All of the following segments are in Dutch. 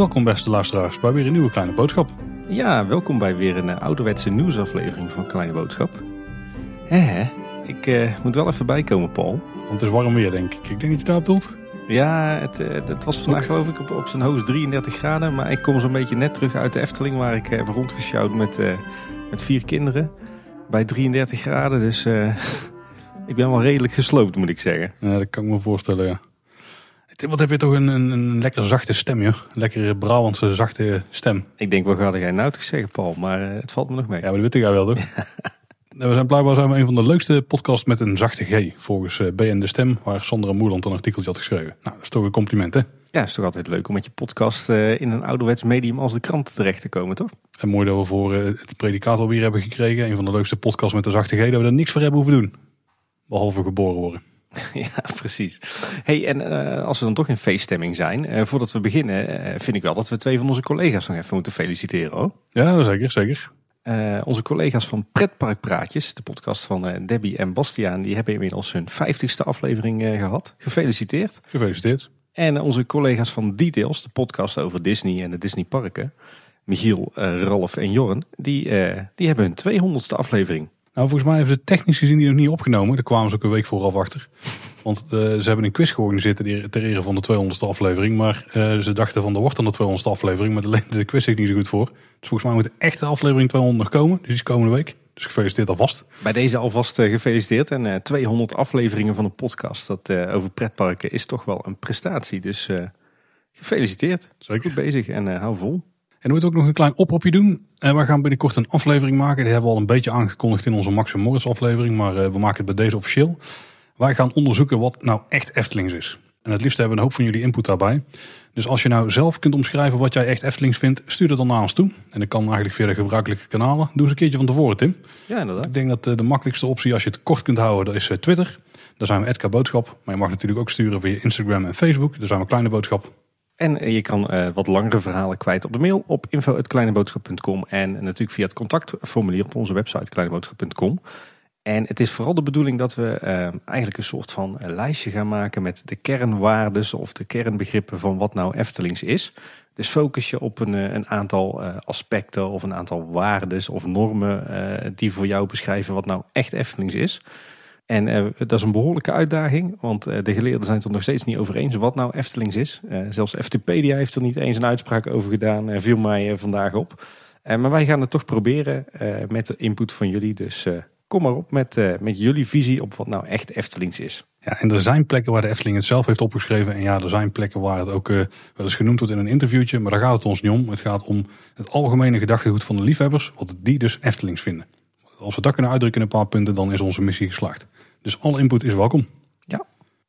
Welkom beste luisteraars bij weer een nieuwe kleine boodschap. Ja, welkom bij weer een uh, ouderwetse nieuwsaflevering van Kleine Boodschap. Hè, ik uh, moet wel even bijkomen, Paul. Want het is warm weer, denk ik. Ik denk dat je daar bedoelt. Ja, het, uh, het was vandaag geloof ik op, op zijn hoogst 33 graden. Maar ik kom zo'n beetje net terug uit de Efteling, waar ik heb rondgesjouwd met, met vier kinderen. Bij 33 graden, dus ik ben wel redelijk gesloopt, moet ik zeggen. Ja, dat kan ik me voorstellen, ja. Wat heb je toch een, een, een lekker zachte stem, joh. Lekker Brabantse zachte stem. Ik denk, wat ga jij nou te zeggen, Paul? Maar uh, het valt me nog mee. Ja, maar dat weet jij wel, toch? we zijn blijkbaar zijn we een van de leukste podcasts met een zachte G. Volgens uh, BN De Stem, waar Sandra Moerland een artikeltje had geschreven. Nou, dat is toch een compliment, hè? Ja, het is toch altijd leuk om met je podcast uh, in een ouderwets medium als de krant terecht te komen, toch? En mooi dat we voor het predicaat alweer hebben gekregen. Een van de leukste podcasts met de zachte G. Dat we er niks voor hebben hoeven doen. Behalve geboren worden. Ja, precies. Hey, en uh, als we dan toch in feeststemming zijn, uh, voordat we beginnen, uh, vind ik wel dat we twee van onze collega's nog even moeten feliciteren. Hoor. Ja, zeker, zeker. onze collega's van Pretpark Praatjes, de podcast van Debbie en Bastiaan, die hebben inmiddels hun vijftigste aflevering gehad. Gefeliciteerd. Gefeliciteerd. En onze collega's van Details, de podcast over Disney en de Disney parken, Michiel, Ralf en Jorren, die, die hebben hun 200ste aflevering. Nou, volgens mij hebben ze technisch gezien die nog niet opgenomen. Daar kwamen ze ook een week vooraf achter. Want uh, ze hebben een quiz georganiseerd ter ere van de 200ste aflevering. Maar uh, ze dachten van, er wordt dan de 200ste aflevering. Maar alleen de quiz zit niet zo goed voor. Dus volgens mij moet de echte aflevering 200 nog komen. Dus die is komende week. Dus gefeliciteerd alvast. Bij deze alvast uh, gefeliciteerd. En 200 afleveringen van een podcast dat, over pretparken is toch wel een prestatie. Dus gefeliciteerd. Zeker. Goed bezig en hou vol. En we moeten ook nog een klein oproepje doen. En we gaan binnenkort een aflevering maken. Die hebben we al een beetje aangekondigd in onze Max Morris aflevering. Maar we maken het bij deze officieel. Wij gaan onderzoeken wat nou echt Eftelings is. En het liefst hebben we een hoop van jullie input daarbij. Dus als je nou zelf kunt omschrijven wat jij echt Eftelings vindt, stuur het dan naar ons toe. En dat kan eigenlijk via de gebruikelijke kanalen. Doe eens een keertje van tevoren, Tim. Ja, inderdaad. Ik denk dat de makkelijkste optie, als je het kort kunt houden, dat is Twitter. Daar zijn we Edka Boodschap. Maar je mag natuurlijk ook sturen via Instagram en Facebook. Daar zijn we Kleine Boodschap. En je kan uh, wat langere verhalen kwijt op de mail op info.kleineboodschap.com. En natuurlijk via het contactformulier op onze website kleineboodschap.com. En het is vooral de bedoeling dat we uh, eigenlijk een soort van lijstje gaan maken met de kernwaarden of de kernbegrippen van wat nou Eftelings is. Dus focus je op een, een aantal aspecten of een aantal waarden of normen die voor jou beschrijven wat nou echt Eftelings is. En uh, dat is een behoorlijke uitdaging, want uh, de geleerden zijn het er nog steeds niet over eens wat nou Eftelings is. Uh, zelfs Eftepedia heeft er niet eens een uitspraak over gedaan, viel mij vandaag op. maar wij gaan het toch proberen met de input van jullie. Dus kom maar op met, met jullie visie op wat nou echt Eftelings is. Ja, en er zijn plekken waar de Efteling het zelf heeft opgeschreven. En ja, er zijn plekken waar het ook wel eens genoemd wordt in een interviewtje. Maar daar gaat het ons niet om. Het gaat om het algemene gedachtegoed van de liefhebbers, wat die dus Eftelings vinden. Als we dat kunnen uitdrukken in een paar punten, dan is onze missie geslaagd. Dus alle input is welkom. Ja.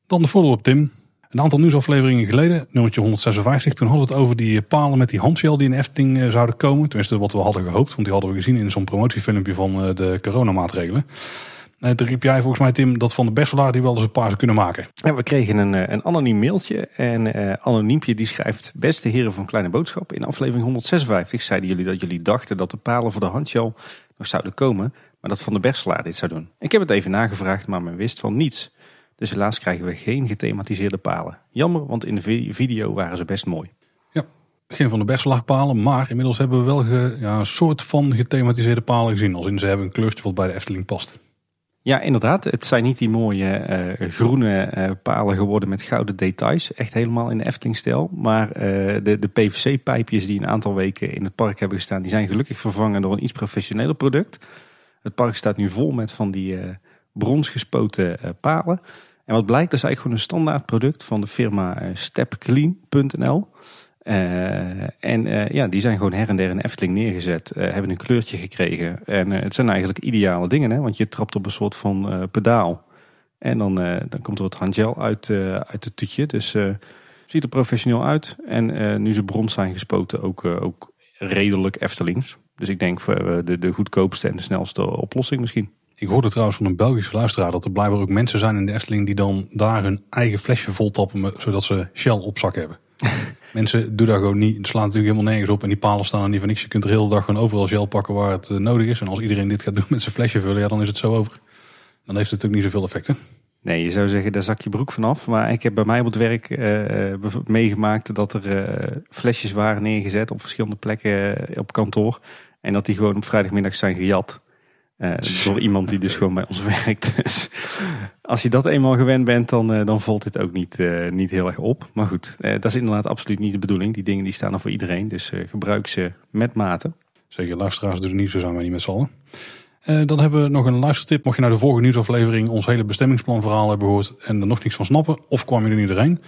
Dan de follow-up Tim. Een aantal nieuwsafleveringen geleden, nummertje 156, toen hadden we het over die palen met die handshell die in Efting eh, zouden komen. Tenminste wat we hadden gehoopt, want die hadden we gezien in zo'n promotiefilmpje van eh, de coronamaatregelen. En toen riep jij volgens mij Tim dat van de Berselaar die wel eens een paar zou kunnen maken. Ja, we kregen een, eh, een anoniem mailtje en uh, anoniempje die schrijft... Beste heren van Kleine Boodschap, in aflevering 156 zeiden jullie dat jullie dachten dat de palen voor de handshell nog zouden komen maar dat Van de Berselaar dit zou doen. Ik heb het even nagevraagd, maar men wist van niets. Dus helaas krijgen we geen gethematiseerde palen. Jammer, want in de video waren ze best mooi. Ja, geen Van de Berselaar palen, maar inmiddels hebben we wel ja, een soort van gethematiseerde palen gezien. Als in ze hebben een kleurtje wat bij de Efteling past. Ja, inderdaad. Het zijn niet die mooie uh, groene uh, palen geworden met gouden details. Echt helemaal in de Efteling-stijl. Maar uh, de, de PVC-pijpjes die een aantal weken in het park hebben gestaan... die zijn gelukkig vervangen door een iets professioneler product. Het park staat nu vol met van die uh, bronsgespoten uh, palen. En wat blijkt, dat is eigenlijk gewoon een standaard product van de firma uh, stepclean.nl. en ja, die zijn gewoon her en der in Efteling neergezet. hebben een kleurtje gekregen. En het zijn eigenlijk ideale dingen, hè? want je trapt op een soort van pedaal. En dan, dan komt er wat handgel uit, uit het tutje. Dus ziet er professioneel uit. En nu ze brons zijn gespoten, ook, ook redelijk Eftelings. Dus ik denk voor de, de goedkoopste en de snelste oplossing misschien. Ik hoorde trouwens van een Belgische luisteraar dat er blijkbaar ook mensen zijn in de Efteling die dan daar hun eigen flesje vol tappen, zodat ze Shell op zak hebben. mensen doen daar gewoon niet. Het slaat natuurlijk helemaal nergens op en die palen staan er niet van niks. Je kunt de hele dag gewoon overal Shell pakken waar het eh, nodig is. En als iedereen dit gaat doen met zijn flesje vullen, ja dan is het zo over. Dan heeft het natuurlijk niet zoveel effect. Hè? Nee, je zou zeggen, daar zak je broek vanaf. Maar ik heb bij mij op het werk uh, meegemaakt dat er uh, flesjes waren neergezet op verschillende plekken op kantoor. En dat die gewoon op vrijdagmiddag zijn gejat. door iemand die dus gewoon bij ons werkt. Dus als je dat eenmaal gewend bent, dan, dan valt dit ook niet, niet heel erg op. Maar goed, dat is inderdaad absoluut niet de bedoeling. Die dingen die staan er voor iedereen. Dus gebruik ze met mate. Zeker, luisteraars doen niet, zo zijn wij niet met z'n allen. Dan hebben we nog een luistertip. Mocht je nou de vorige nieuwsaflevering ons hele bestemmingsplan verhaal hebben gehoord en er nog niks van snappen, of kwam je er niet doorheen,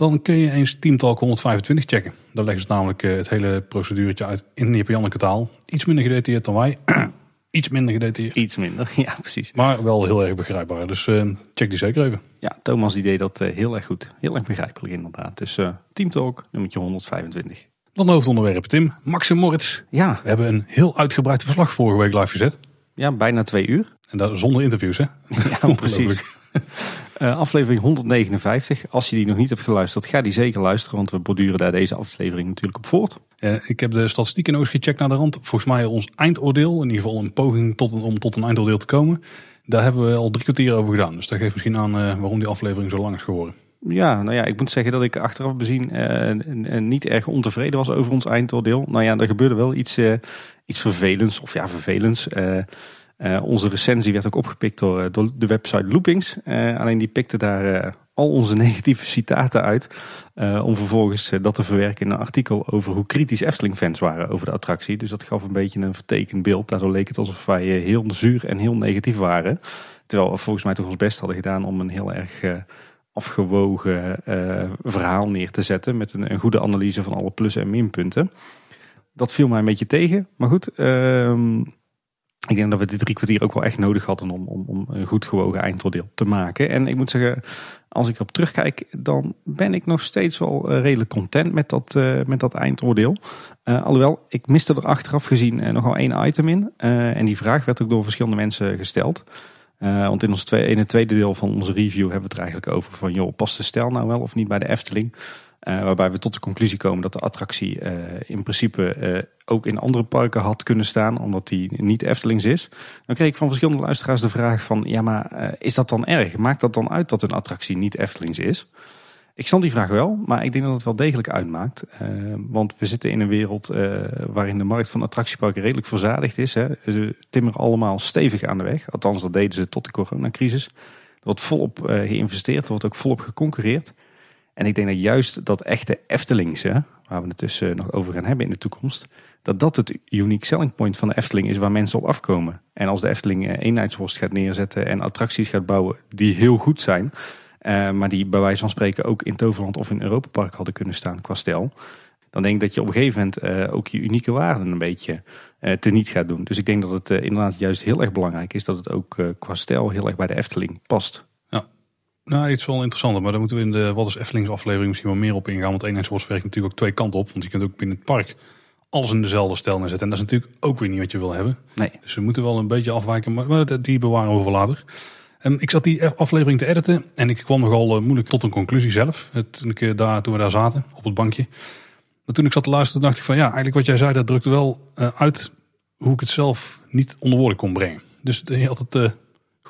dan kun je eens Teamtalk 125 checken. Daar leggen ze namelijk uh, het hele proceduretje uit in Janneke taal. Iets minder gedetailleerd dan wij. Iets minder gedetailleerd. Iets minder, ja precies. Maar wel heel erg begrijpbaar. Dus uh, check die zeker even. Ja, Thomas die deed dat heel erg goed. Heel erg begrijpelijk inderdaad. Dus Teamtalk nummertje 125. Dan hoofdonderwerp Tim. Max en Moritz. Ja. We hebben een heel uitgebreid verslag vorige week live gezet. Ja, bijna twee uur. En dat zonder interviews, hè? Ja, precies. Uh, aflevering 159. Als je die nog niet hebt geluisterd, ga die zeker luisteren. Want we borduren daar deze aflevering natuurlijk op voort. Uh, ik heb de statistieken nog eens gecheckt naar de rand. Volgens mij ons eindoordeel, in ieder geval een poging tot een, om tot een eindoordeel te komen. Daar hebben we al drie kwartier over gedaan. Dus dat geeft misschien aan uh, waarom die aflevering zo lang is geworden. Ja, nou ja, ik moet zeggen dat ik achteraf bezien niet erg ontevreden was over ons eindoordeel. Nou ja, er gebeurde wel iets, iets vervelends, of ja, vervelends. Uh, onze recensie werd ook opgepikt door, eh, de website Loopings. Uh, alleen die pikte daar al onze negatieve citaten uit. om vervolgens dat te verwerken in een artikel over hoe kritisch Efteling-fans waren over de attractie. Dus dat gaf een beetje een vertekend beeld. Daardoor leek het alsof wij heel zuur en heel negatief waren. Terwijl we volgens mij toch ons best hadden gedaan om een heel erg afgewogen verhaal neer te zetten. Met een, een goede analyse van alle plus- en minpunten. Dat viel mij een beetje tegen. Maar goed, ehm, ik denk dat we dit drie kwartier ook wel echt nodig hadden om, om, om een goed gewogen eindoordeel te maken. En ik moet zeggen, als ik erop terugkijk, dan ben ik nog steeds wel eh, redelijk content met dat, uh, met dat eindoordeel. Uh, alhoewel, ik miste er achteraf gezien nogal één item in. en die vraag werd ook door verschillende mensen gesteld. want in, ons twee, in het tweede deel van onze review hebben we het er eigenlijk over van... joh, past de stijl nou wel of niet bij de Efteling? Uh, waarbij we tot de conclusie komen dat de attractie uh, in principe uh, ook in andere parken had kunnen staan, omdat die niet Eftelings is. Dan kreeg ik van verschillende luisteraars de vraag van, ja maar is dat dan erg? Maakt dat dan uit dat een attractie niet Eftelings is? Ik snap die vraag wel, maar ik denk dat het wel degelijk uitmaakt. want we zitten in een wereld waarin de markt van attractieparken redelijk verzadigd is. Hè. Ze timmeren allemaal stevig aan de weg. Althans, dat deden ze tot de coronacrisis. Er wordt volop geïnvesteerd, er wordt ook volop geconcurreerd. En ik denk dat juist dat echte Eftelingse, waar we het dus eh, nog over gaan hebben in de toekomst, dat dat het unique selling point van de Efteling is waar mensen op afkomen. En als de Efteling eh, eenheidsworst gaat neerzetten en attracties gaat bouwen die heel goed zijn, uh, maar die bij wijze van spreken ook in Toverland of in Europa Park hadden kunnen staan qua stijl, dan denk ik dat je op een gegeven moment ook je unieke waarden een beetje teniet gaat doen. Dus ik denk dat het inderdaad juist heel erg belangrijk is dat het ook qua stijl heel erg bij de Efteling past. Nou, iets wel interessanter, maar daar moeten we in de Wat is Eftelings aflevering misschien wel meer op ingaan. Want eenheidsworst werkt natuurlijk ook twee kanten op. Want je kunt ook binnen het park alles in dezelfde stijl neerzetten. En dat is natuurlijk ook weer niet wat je wil hebben. Nee. Dus we moeten wel een beetje afwijken, maar die bewaren we voor later. Um, ik zat die aflevering te editen en ik kwam nogal uh, moeilijk tot een conclusie zelf. Het, een keer daar, toen we daar zaten, op het bankje. Maar toen ik zat te luisteren, dacht ik van ja, eigenlijk wat jij zei, dat drukte wel uh, uit hoe ik het zelf niet onder woorden kon brengen. Dus je had het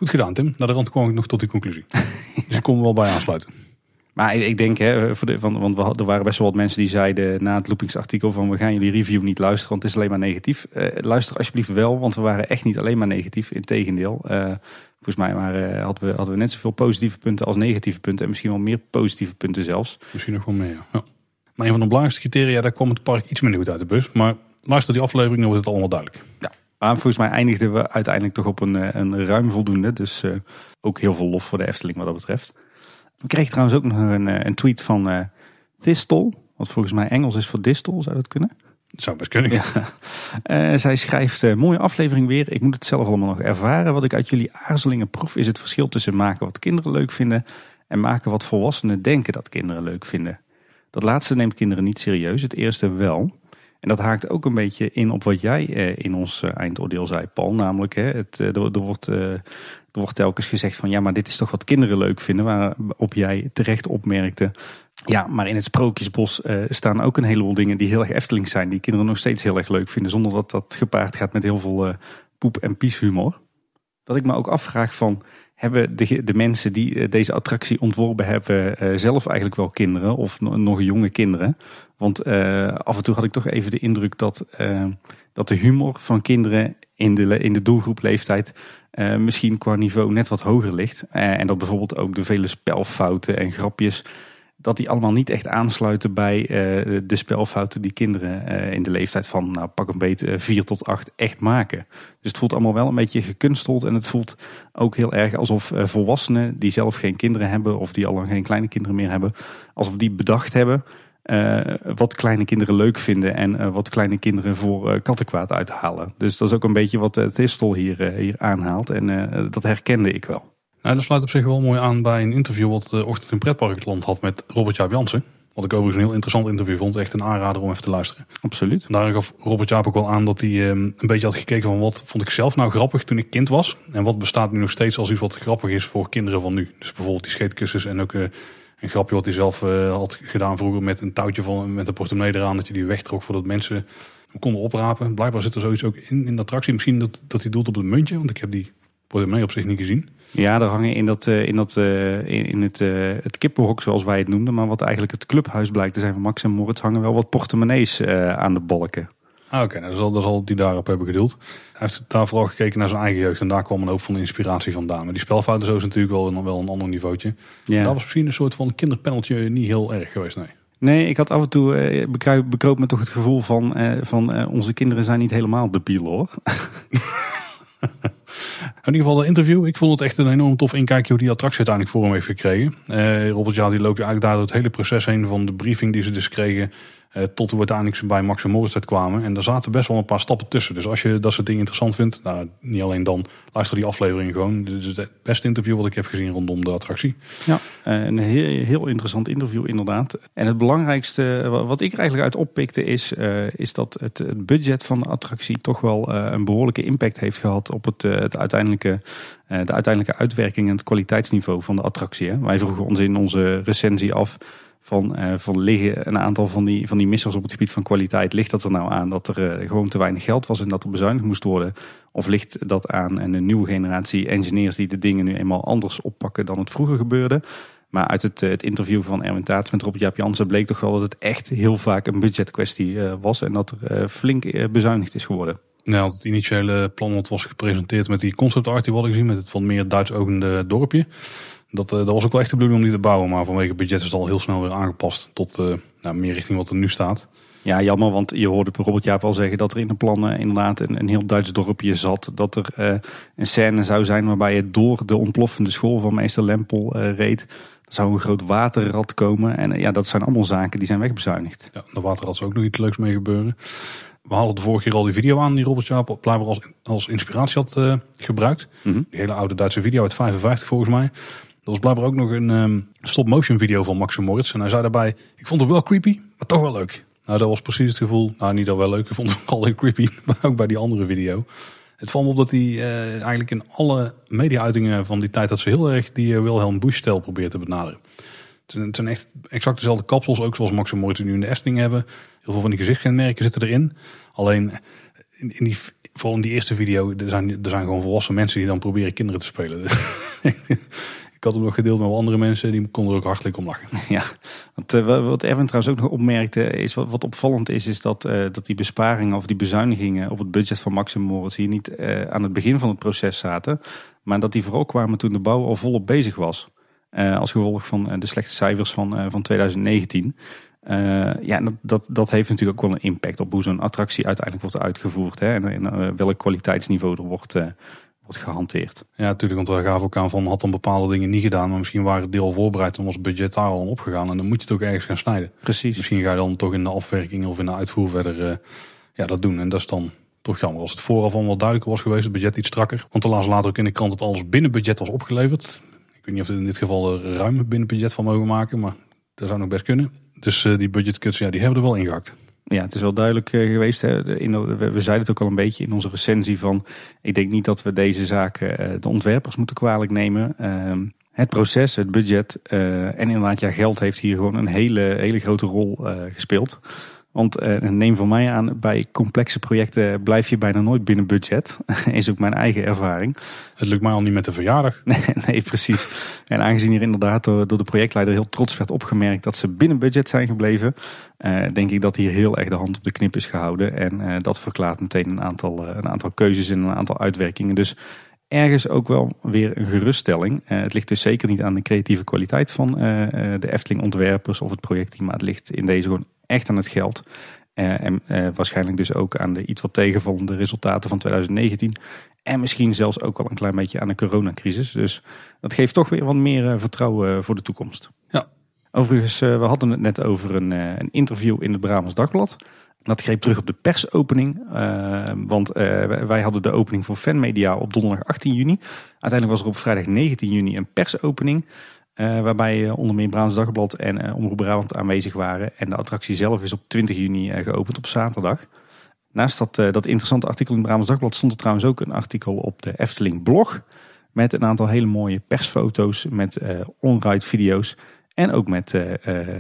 Goed gedaan, Tim. Naar de rand kwam ik nog tot die conclusie. dus ik er wel bij aansluiten. Maar ik denk, hè, voor de, van, want er waren best wel wat mensen die zeiden na het loopingsartikel van we gaan jullie review niet luisteren, want het is alleen maar negatief. Uh, luister alsjeblieft wel, want we waren echt niet alleen maar negatief. Integendeel, uh, volgens mij waren, hadden, we, hadden we net zoveel positieve punten als negatieve punten. En misschien wel meer positieve punten zelfs. Misschien nog wel meer, ja. Maar een van de belangrijkste criteria, daar kwam het park iets minder goed uit de bus. Maar luister die aflevering, dan wordt het allemaal duidelijk. Ja. Maar volgens mij eindigden we uiteindelijk toch op een, eh, een ruim voldoende. Dus uh, ook heel veel lof voor de Efteling wat dat betreft. We kregen trouwens ook nog een, eh, een tweet van uh. Wat volgens mij Engels is voor distel, zou dat kunnen? Dat zou best kunnen. Ja. Uh, zij schrijft, mooie aflevering weer. Ik moet het zelf allemaal nog ervaren. Wat ik uit jullie aarzelingen proef is het verschil tussen maken wat kinderen leuk vinden... en maken wat volwassenen denken dat kinderen leuk vinden. Dat laatste neemt kinderen niet serieus, het eerste wel... En dat haakt ook een beetje in op wat jij eh, in ons eh, eindoordeel zei, Paul. Namelijk, hè, het, er, er, wordt, er wordt telkens gezegd van ja, maar dit is toch wat kinderen leuk vinden. Waarop jij terecht opmerkte. Ja, maar in het Sprookjesbos staan ook een heleboel dingen die heel erg Efteling zijn. Die kinderen nog steeds heel erg leuk vinden. Zonder dat dat gepaard gaat met heel veel poep- en pieshumor. Dat ik me ook afvraag van, hebben de, de mensen die eh, deze attractie ontworpen hebben eh, zelf eigenlijk wel kinderen of nog jonge kinderen? Want af en toe had ik toch even de indruk dat, dat de humor van kinderen in de, in de doelgroep leeftijd misschien qua niveau net wat hoger ligt. en dat bijvoorbeeld ook de vele spelfouten en grapjes dat die allemaal niet echt aansluiten bij de spelfouten die kinderen in de leeftijd van nou, pak een beet 4 uh, tot 8 echt maken. Dus het voelt allemaal wel een beetje gekunsteld en het voelt ook heel erg alsof volwassenen die zelf geen kinderen hebben of die al lang geen kleine kinderen meer hebben, alsof die bedacht hebben wat kleine kinderen leuk vinden en wat kleine kinderen voor kattenkwaad uithalen. Dus dat is ook een beetje wat Tistel hier, hier aanhaalt en dat herkende ik wel. Nou, dat sluit op zich wel mooi aan bij een interview wat de Ochtend in Pretparkland had met Robert Jaap Jansen. Wat ik overigens een heel interessant interview vond. Echt een aanrader om even te luisteren. Absoluut. En daar gaf Robert Jaap ook wel aan dat hij ehm, een beetje had gekeken van wat vond ik zelf nou grappig toen ik kind was. En wat bestaat nu nog steeds als iets wat grappig is voor kinderen van nu. Dus bijvoorbeeld die scheetkussens en ook uh, een grapje wat hij zelf uh, had gedaan vroeger met een touwtje van, met een portemonnee eraan. Dat je die wegtrok voordat mensen hem konden oprapen. Blijkbaar zit er zoiets ook in, in de attractie. Misschien dat, dat hij doelt op het muntje, want ik heb die portemonnee op zich niet gezien. Ja, er hangen in, dat, in, dat, in, in het, het kippenhok, zoals wij het noemden, maar wat eigenlijk het clubhuis blijkt te zijn van Max en Moritz, hangen wel wat portemonnees aan de balken. Ah, Oké, okay, dat zal die daarop hebben gedeeld. Hij heeft daar vooral gekeken naar zijn eigen jeugd en daar kwam een hoop van de inspiratie vandaan. Maar die spelfouten zo is natuurlijk wel, wel een ander niveautje. Ja. Daar was misschien een soort van kinderpaneltje niet heel erg geweest, nee. Nee, ik had af en toe, eh, bekroop me toch het gevoel van, eh, van eh, onze kinderen zijn niet helemaal debiel hoor. In ieder geval de interview. Ik vond het echt een enorm tof inkijkje hoe die attractie uiteindelijk voor hem heeft gekregen. Eh, Robert Jaal die loopt eigenlijk daar door het hele proces heen van de briefing die ze dus kregen. Uh, tot we uiteindelijk bij Max en Moritz kwamen. En daar zaten best wel een paar stappen tussen. Dus als je dat soort dingen interessant vindt, nou, niet alleen dan, luister die aflevering gewoon. Dit is het beste interview wat ik heb gezien rondom de attractie. Ja, eh, een heel, heel interessant interview inderdaad. En het belangrijkste wat ik er eigenlijk uit oppikte is, is dat het, het, budget van de attractie toch wel een behoorlijke impact heeft gehad op het, het uiteindelijke, de uiteindelijke uitwerking en het kwaliteitsniveau van de attractie. Hè. Wij vroegen ons in onze recensie af van, uh, van liggen een aantal van die, van die missers op het gebied van kwaliteit. Ligt dat er nou aan dat er uh, gewoon te weinig geld was en dat er bezuinigd moest worden? Of ligt dat aan een nieuwe generatie engineers die de dingen nu eenmaal anders oppakken dan het vroeger gebeurde? Maar uit het, het interview van Erwin Taats met Rob Jaap Jansen bleek toch wel dat het echt heel vaak een budgetkwestie was. En dat er flink bezuinigd is geworden. Ja, het initiële plan wat was gepresenteerd met die concept art die we hadden gezien. Met het van meer Duits ogende dorpje. Dat, uh, dat was ook wel echt de bedoeling om die te bouwen. Maar vanwege budget is het al heel snel weer aangepast tot uh, nou, meer richting wat er nu staat. Ja, jammer, want je hoorde Robert Jaap al zeggen dat er in de plannen inderdaad een, een heel Duits dorpje zat. Dat er uh, een scène zou zijn waarbij je door de ontploffende school van meester Lempel reed. Er zou een groot waterrad komen. En ja, dat zijn allemaal zaken die zijn wegbezuinigd. Ja, de waterrad zou ook nog iets leuks mee gebeuren. We hadden de vorige keer al die video aan die Robert Jaap blijkbaar als, als inspiratie had gebruikt. Mm -hmm. Die hele oude Duitse video uit 55 volgens mij. Was blijkbaar ook nog een um, stop-motion video van Max Moritz. En hij zei daarbij, ik vond het wel creepy, maar toch wel leuk. Nou, dat was precies het gevoel. Nou, niet dat wel leuk. Ik vond het vooral heel creepy. Maar ook bij die andere video. Het valt me op dat hij uh, eigenlijk in alle media-uitingen van die tijd... dat ze heel erg die uh, Wilhelm Busch-stijl probeert te benaderen. Het zijn echt exact dezelfde kapsels. Ook zoals Max Moritz nu in de Efteling hebben. Heel veel van die gezichtskenmerken zitten erin. Alleen in, in die, vooral in die eerste video... Er zijn, er zijn gewoon volwassen mensen die dan proberen kinderen te spelen. Ik had hem nog gedeeld met andere mensen, die konden er ook hartelijk om lachen. Ja, want, uh, wat Erwin trouwens ook nog opmerkte, is wat, wat opvallend is, is dat, uh, dat die besparingen of die bezuinigingen op het budget van Maxim Moritz hier niet uh, aan het begin van het proces zaten, maar dat die vooral kwamen toen de bouw al volop bezig was. als gevolg van de slechte cijfers van, van 2019. ja, dat, dat, dat, heeft natuurlijk ook wel een impact op hoe zo'n attractie uiteindelijk wordt uitgevoerd. Hè, en, en welk kwaliteitsniveau er wordt, gehanteerd. Ja, natuurlijk, want we gaven ook aan van had dan bepaalde dingen niet gedaan, maar misschien waren het deel voorbereid en was budget daar al opgegaan en dan moet je het ook ergens gaan snijden. Precies. Misschien ga je dan toch in de afwerking of in de uitvoer verder uh, ja, dat doen en dat is dan toch jammer. Als het vooraf al wat duidelijker was geweest, het budget iets strakker. Want helaas later ook in de krant dat alles binnen budget was opgeleverd. Ik weet niet of we in dit geval er ruim binnen budget van mogen maken, maar dat zou nog best kunnen. Dus uh, die budgetcuts, ja, die hebben er wel ingehakt ja, het is wel duidelijk eh, geweest. Hè. We, zeiden het ook al een beetje in onze recensie van... ik denk niet dat we deze zaken eh, de ontwerpers moeten kwalijk nemen. Ehm, het proces, het budget uh, en inderdaad ja, geld heeft hier gewoon een hele, hele grote rol gespeeld. Want eh, neem van mij aan, bij complexe projecten blijf je bijna nooit binnen budget. is ook mijn eigen ervaring. Het lukt mij al niet met de verjaardag. Nee, nee precies. En aangezien hier inderdaad door, door, de projectleider heel trots werd opgemerkt dat ze binnen budget zijn gebleven, uh, denk ik dat hier heel erg de hand op de knip is gehouden. En uh, dat verklaart meteen een aantal, een aantal keuzes en een aantal uitwerkingen. Dus ergens ook wel weer een geruststelling. Uh, het ligt dus zeker niet aan de creatieve kwaliteit van de Efteling ontwerpers of het projectteam, maar het ligt in deze gewoon echt aan het geld. Uh, en uh, waarschijnlijk dus ook aan de iets wat tegenvallende resultaten van 2019. En misschien zelfs ook wel een klein beetje aan de coronacrisis. Dus dat geeft toch weer wat meer uh, vertrouwen voor de toekomst. Ja. Overigens, we hadden het net over een, een interview in het Brabants Dagblad. Dat greep terug op de persopening. want wij hadden de opening voor Fanmedia op donderdag 18 juni. Uiteindelijk was er op vrijdag 19 juni een persopening. Uh, waarbij uh, onder meer Brabants Dagblad en uh, Omroep Brabant aanwezig waren. En de attractie zelf is op 20 juni geopend op zaterdag. Naast dat, dat interessante artikel in Brabants Dagblad stond er trouwens ook een artikel op de Efteling blog. Met een aantal hele mooie persfoto's, met onride video's. En ook met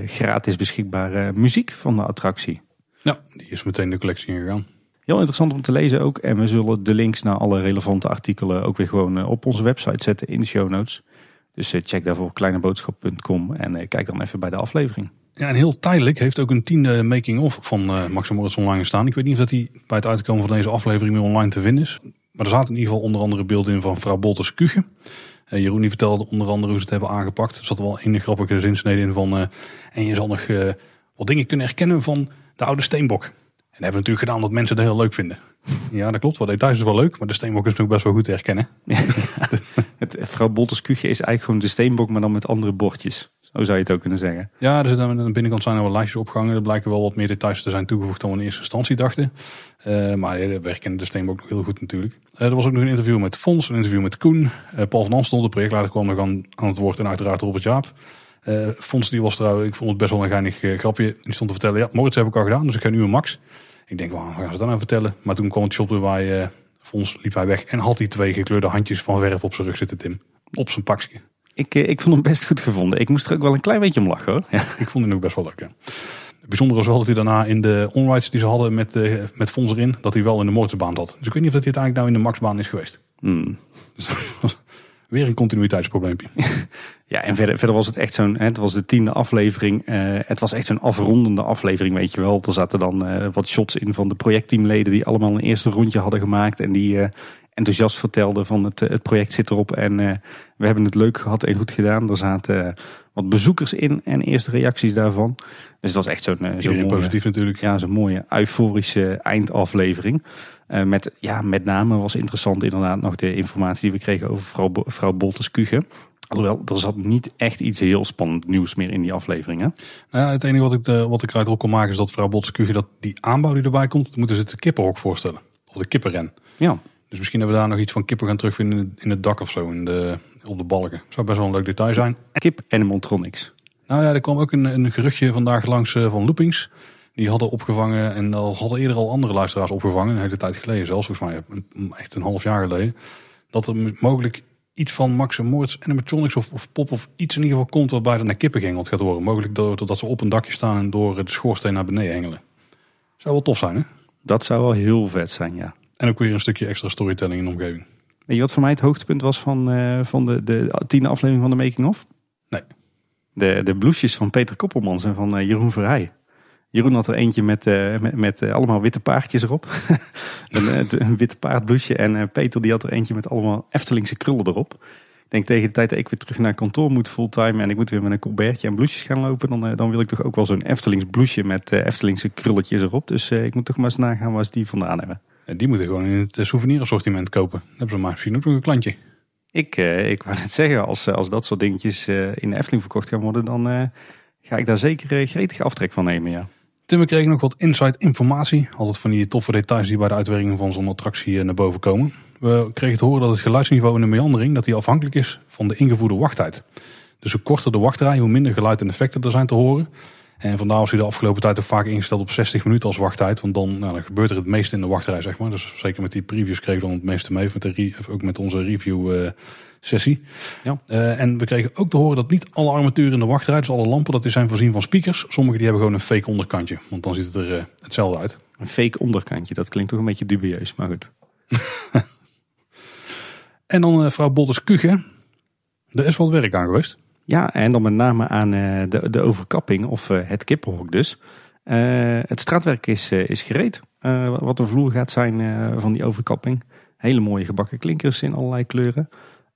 gratis beschikbare muziek van de attractie. Ja, die is meteen de collectie ingegaan. Heel interessant om te lezen ook. En we zullen de links naar alle relevante artikelen ook weer gewoon op onze website zetten in de show notes. Dus eh, check daarvoor kleineboodschap.com en eh, kijk dan even bij de aflevering. Ja, en heel tijdelijk heeft ook een tiende making-of van uh, Max online gestaan. Ik weet niet of dat die bij het uitkomen van deze aflevering weer online te vinden is. Maar er zaten in ieder geval onder andere beelden in van vrouw Bolters Kuchen. Uh, Jeroen die vertelde onder andere hoe ze het hebben aangepakt. Er zat wel een grappige zinsnede in van... En je zal nog wat dingen kunnen herkennen van de oude steenbok. En dat hebben we natuurlijk gedaan omdat mensen het heel leuk vinden. Ja, dat klopt. Wat details is wel leuk, maar de steenbok is natuurlijk best wel goed te herkennen. het, vrouw Bolters Kuchje is eigenlijk gewoon de steenbok, maar dan met andere bordjes. Zo zou je het ook kunnen zeggen. Ja, er zitten aan de binnenkant zijn er wel lijstjes opgehangen. Er blijken wel wat meer details te zijn toegevoegd dan we in eerste instantie dachten. Uh, maar we herkennen de steenbok nog heel goed natuurlijk. Uh, er was ook nog een interview met Fons, een interview met Koen. Uh, Paul van Amstel, de projectleider, kwam nog aan, aan het woord. En uiteraard Robert Jaap. Fons die was trouwens, ik vond het best wel een geinig grapje. Die stond te vertellen, ja, Moritz heb ik al gedaan, dus ik ga nu een Max. Ik denk, waarom gaan ze dan nou vertellen? Maar toen kwam het shot bij uh, Fons, liep hij weg. En had hij twee gekleurde handjes van verf op zijn rug zitten, Tim. Op zijn pakje. Ik, eh, ik vond hem best goed gevonden. Ik moest er ook wel een klein beetje om lachen hoor. Ja. Ik vond hem ook best wel leuk. Bijzondere was wel dat hij daarna in de onrides die ze hadden met, uh, met Fons erin, dat hij wel in de Moortsbaan zat. Dus ik weet niet of dat hij uiteindelijk nou in de Maxbaan is geweest. Hmm. Dus, Weer een continuïteitsprobleempje. Ja, en verder, verder was het echt zo'n, het was de tiende aflevering. Uh, het was echt zo'n afrondende aflevering, weet je wel. Er zaten dan uh, wat shots in van de projectteamleden die allemaal een eerste rondje hadden gemaakt. En die uh, enthousiast vertelden van het, het project zit erop en we hebben het leuk gehad en goed gedaan. Er zaten wat bezoekers in en eerste reacties daarvan. Dus het was echt zo'n zo mooie, positief natuurlijk. Ja, zo'n mooie euforische eindaflevering. Met, ja, met name was interessant inderdaad nog de informatie die we kregen over vrouw, vrouw Bolters Kuchen. Alhoewel, er zat niet echt iets heel spannend nieuws meer in die aflevering. Hè? Nou ja, het enige wat ik, de, wat ik eruit op kon maken is dat vrouw Bolters Kuchen, dat die aanbouw die erbij komt, moeten ze het de kippenhok voorstellen. Of de kippenren. Ja. Dus misschien hebben we daar nog iets van kippen gaan terugvinden in het dak of zo, in de, op de balken. Zou best wel een leuk detail zijn. Kip Animatronics. Nou ja, er kwam ook een, een geruchtje vandaag langs uh, van Loopings. Die hadden opgevangen en al hadden eerder al andere luisteraars opgevangen, een hele tijd geleden zelfs, volgens mij echt een half jaar geleden. Dat er mogelijk iets van Max en Moritz animatronics of, of pop of iets in ieder geval komt waarbij er naar kippengengeld gaat worden. Mogelijk doordat ze op een dakje staan en door de schoorsteen naar beneden hengelen. Zou wel tof zijn hè? Dat zou wel heel vet zijn ja. En ook weer een stukje extra storytelling in de omgeving. Weet je wat voor mij het hoogtepunt was van, uh, van de, de tiende aflevering van de Making of? Nee. De, de bloesjes van Peter Koppelmans en van uh, Jeroen Verheij. Jeroen had er eentje met, uh, met, met uh, allemaal witte paardjes erop. een, een witte paardbloesje. En Peter die had er eentje met allemaal Eftelingse krullen erop. Ik denk tegen de tijd dat ik weer terug naar kantoor moet fulltime en ik moet weer met een colbertje en bloesjes gaan lopen, dan, dan wil ik toch ook wel zo'n Eftelings bloesje met Eftelingse krulletjes erop. Dus ik moet toch maar eens nagaan waar ze die vandaan hebben. En die moeten gewoon in het souvenirassortiment kopen. Dan hebben ze maar misschien ook nog een klantje. Ik, ik wou net zeggen, als, als dat soort dingetjes in de Efteling verkocht gaan worden, dan ga ik daar zeker gretig aftrek van nemen, ja. Tim, we kregen nog wat insight informatie. Altijd van die toffe details die bij de uitwerking van zo'n attractie naar boven komen. We kregen te horen dat het geluidsniveau in de meandering dat die afhankelijk is van de ingevoerde wachttijd. Dus hoe korter de wachtrij, hoe minder geluid en effecten er zijn te horen. En vandaar was hij de afgelopen tijd ook vaak ingesteld op 60 minuten als wachttijd. Want dan, nou, gebeurt er het meeste in de wachtrij, zeg maar. Dus zeker met die previews kreeg we dan het meeste mee. Met de ook met onze review uh, sessie. Ja. Eh, en we kregen ook te horen dat niet alle armatuur in de wachtrij, dus alle lampen, dat die zijn voorzien van speakers. Sommige die hebben gewoon een fake onderkantje, want dan ziet het er eh, hetzelfde uit. Een fake onderkantje, dat klinkt toch een beetje dubieus, maar goed. En dan uh, vrouw Bolters Kuchen. Er is wat werk aan geweest. Ja, en dan met name aan de, de overkapping of het kippenhok dus. het straatwerk is, is gereed. wat de vloer gaat zijn van die overkapping. Hele mooie gebakken klinkers in allerlei kleuren.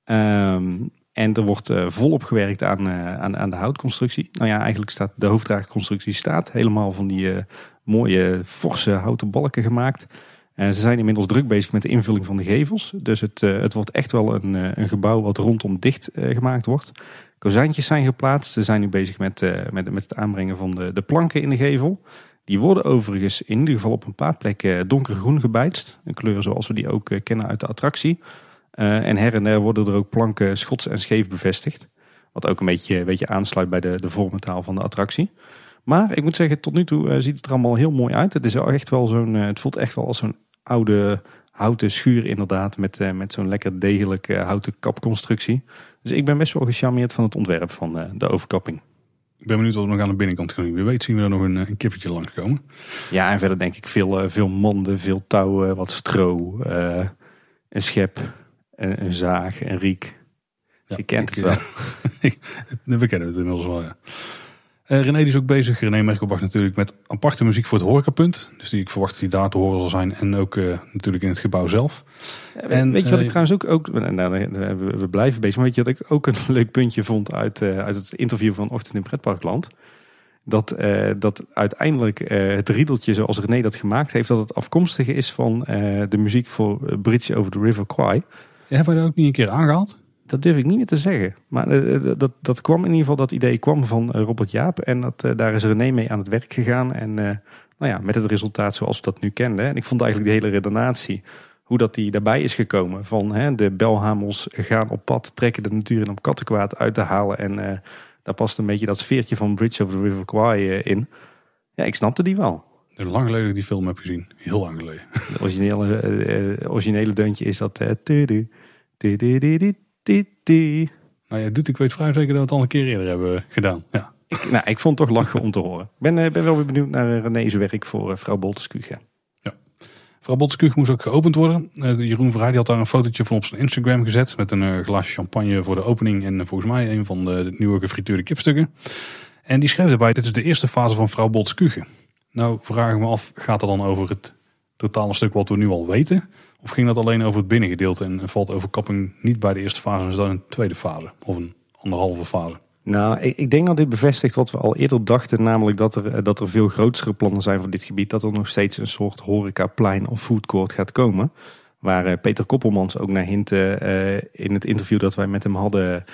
Um, en er wordt volop gewerkt aan, aan, aan de houtconstructie. Nou ja, eigenlijk staat de hoofddraagconstructie staat. Helemaal van die mooie forse houten balken gemaakt. Ze zijn inmiddels druk bezig met de invulling van de gevels. Dus het, het wordt echt wel een, een gebouw wat rondom dicht gemaakt wordt. Kozijntjes zijn geplaatst. Ze zijn nu bezig met, met, met het aanbrengen van de, de planken in de gevel. Die worden overigens in ieder geval op een paar plekken donkergroen gebijtst. Een kleur zoals we die ook kennen uit de attractie. En her en der worden er ook planken schots en scheef bevestigd. Wat ook een beetje, een beetje aansluit bij de, de vormentaal van de attractie. Maar ik moet zeggen, tot nu toe ziet het er allemaal heel mooi uit. Het, is echt wel zo'n, het voelt echt wel als zo'n oude houten schuur inderdaad. Met, uh, met zo'n lekker degelijke houten kapconstructie. Dus ik ben best wel gecharmeerd van het ontwerp van uh, de overkapping. Ik ben benieuwd wat we nog aan de binnenkant gaan doen. Wie weet zien we er nog een, een kippetje langskomen. Ja, en verder denk ik veel, uh, veel manden, veel touwen, wat stro, een schep, een, een, zaag, een riek. Ja, Je kent ik, het wel. we kennen het inmiddels wel, ja. Uh, René is ook bezig, René Merkelbach natuurlijk, met aparte muziek voor het horecapunt. Dus die ik verwacht dat die daar te horen zal zijn. En ook uh, natuurlijk in het gebouw zelf. en, weet je wat ik trouwens ook, ook nou, we, we, blijven bezig, maar weet je wat ik ook een leuk puntje vond uit, uit het interview van Ochtend in Pretparkland? Dat, dat uiteindelijk het riedeltje zoals René dat gemaakt heeft, dat het afkomstig is van de muziek voor Bridge over the River Kwai. Hebben we dat ook niet een keer aangehaald? Dat durf ik niet meer te zeggen. Maar uh, dat, dat kwam in ieder geval, dat idee kwam van uh, Robert Jaap. En dat, daar is René mee aan het werk gegaan. En nou ja, met het resultaat zoals we dat nu kenden. En ik vond eigenlijk de hele redenatie, hoe dat die daarbij is gekomen. Van hè, de belhamels gaan op pad, trekken de natuur in om kattenkwaad uit te halen. En daar past een beetje dat sfeertje van Bridge over the River Kwai in. Ja, ik snapte die wel. Lang geleden dat ik die film heb gezien. Heel lang geleden. Het originele, originele deuntje is dat... Nou ja, doet, ik weet vrij zeker dat we het al een keer eerder hebben gedaan. Ja. Ik, nou, ik vond het toch lachen om te horen. Ik ben, ben wel weer benieuwd naar René's werk voor vrouw Bolteskuge. Ja. Vrouw Bolteskuge moest ook geopend worden. Uh, Jeroen Verheij die had daar een fotootje van op zijn Instagram gezet. Met een glaasje champagne voor de opening. En volgens mij een van de, de, nieuwe gefrituurde kipstukken. En die schreef erbij, dit is de eerste fase van vrouw Bolteskuge. Nou vraag ik me af, gaat het dan over het totale stuk wat we nu al weten? Of ging dat alleen over het binnengedeelte en valt overkapping niet bij de eerste fase, maar dan een tweede fase of een anderhalve fase? Nou, ik, denk dat dit bevestigt wat we al eerder dachten, namelijk dat er, dat er veel grotere plannen zijn voor dit gebied. Dat er nog steeds een soort horecaplein of foodcourt gaat komen. Waar uh, Peter Koppelmans ook naar hintte uh, in het interview dat wij met hem hadden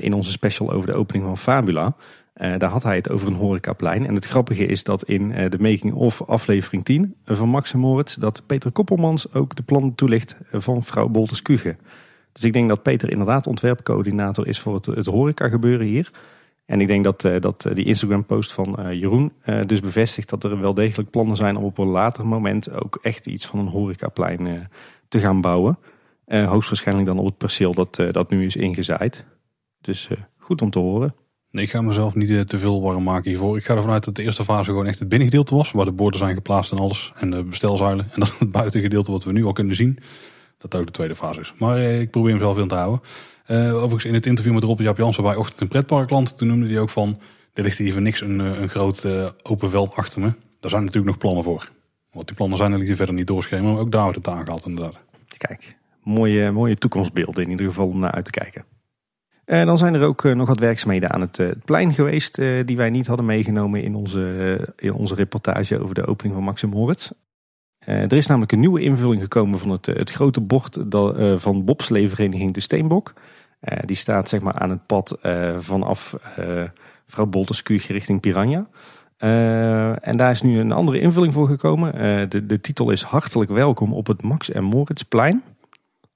in onze special over de opening van Fabula. Uh, daar had hij het over een horecaplein. En het grappige is dat in uh, de making-of aflevering 10 van Max en Moritz... dat Peter Koppelmans ook de plannen toelicht van vrouw Bolters Kuge. Dus ik denk dat Peter inderdaad ontwerpcoördinator is voor het, het horeca gebeuren hier. En ik denk dat, dat die Instagram post van Jeroen dus bevestigt dat er wel degelijk plannen zijn... om op een later moment ook echt iets van een horecaplein te gaan bouwen. hoogstwaarschijnlijk dan op het perceel dat, dat nu is ingezaaid. Dus goed om te horen. Ik ga mezelf niet eh, te veel warm maken hiervoor. Ik ga ervan uit dat de eerste fase gewoon echt het binnengedeelte was. Waar de borden zijn geplaatst en alles. En de bestelzuilen. En dat het buitengedeelte wat we nu al kunnen zien. Dat ook de tweede fase is. Maar eh, ik probeer hem zelf in te houden. Uh, overigens in het interview met Rob Jaap Jansen bij Ochtend in Pretparkland. Toen noemde hij ook van. Er ligt hier niks een, een groot open veld achter me. Daar zijn natuurlijk nog plannen voor. Want die plannen zijn er niet verder niet doorschemeren. Maar ook daar wordt het aangehaald inderdaad. Kijk, mooie, mooie toekomstbeelden in ieder geval om naar uit te kijken. En dan zijn er ook eh, nog wat werkzaamheden aan het, eh, plein geweest eh, die wij niet hadden meegenomen in onze, in onze reportage over de opening van Maxim Moritz. er is namelijk een nieuwe invulling gekomen van het, het grote bord van bobsleevereniging De Steenbok. die staat zeg maar aan het pad vanaf Vrouw Bolterskuur richting Piranha. en daar is nu een andere invulling voor gekomen. de, de titel is Hartelijk welkom op het Max en Moritzplein.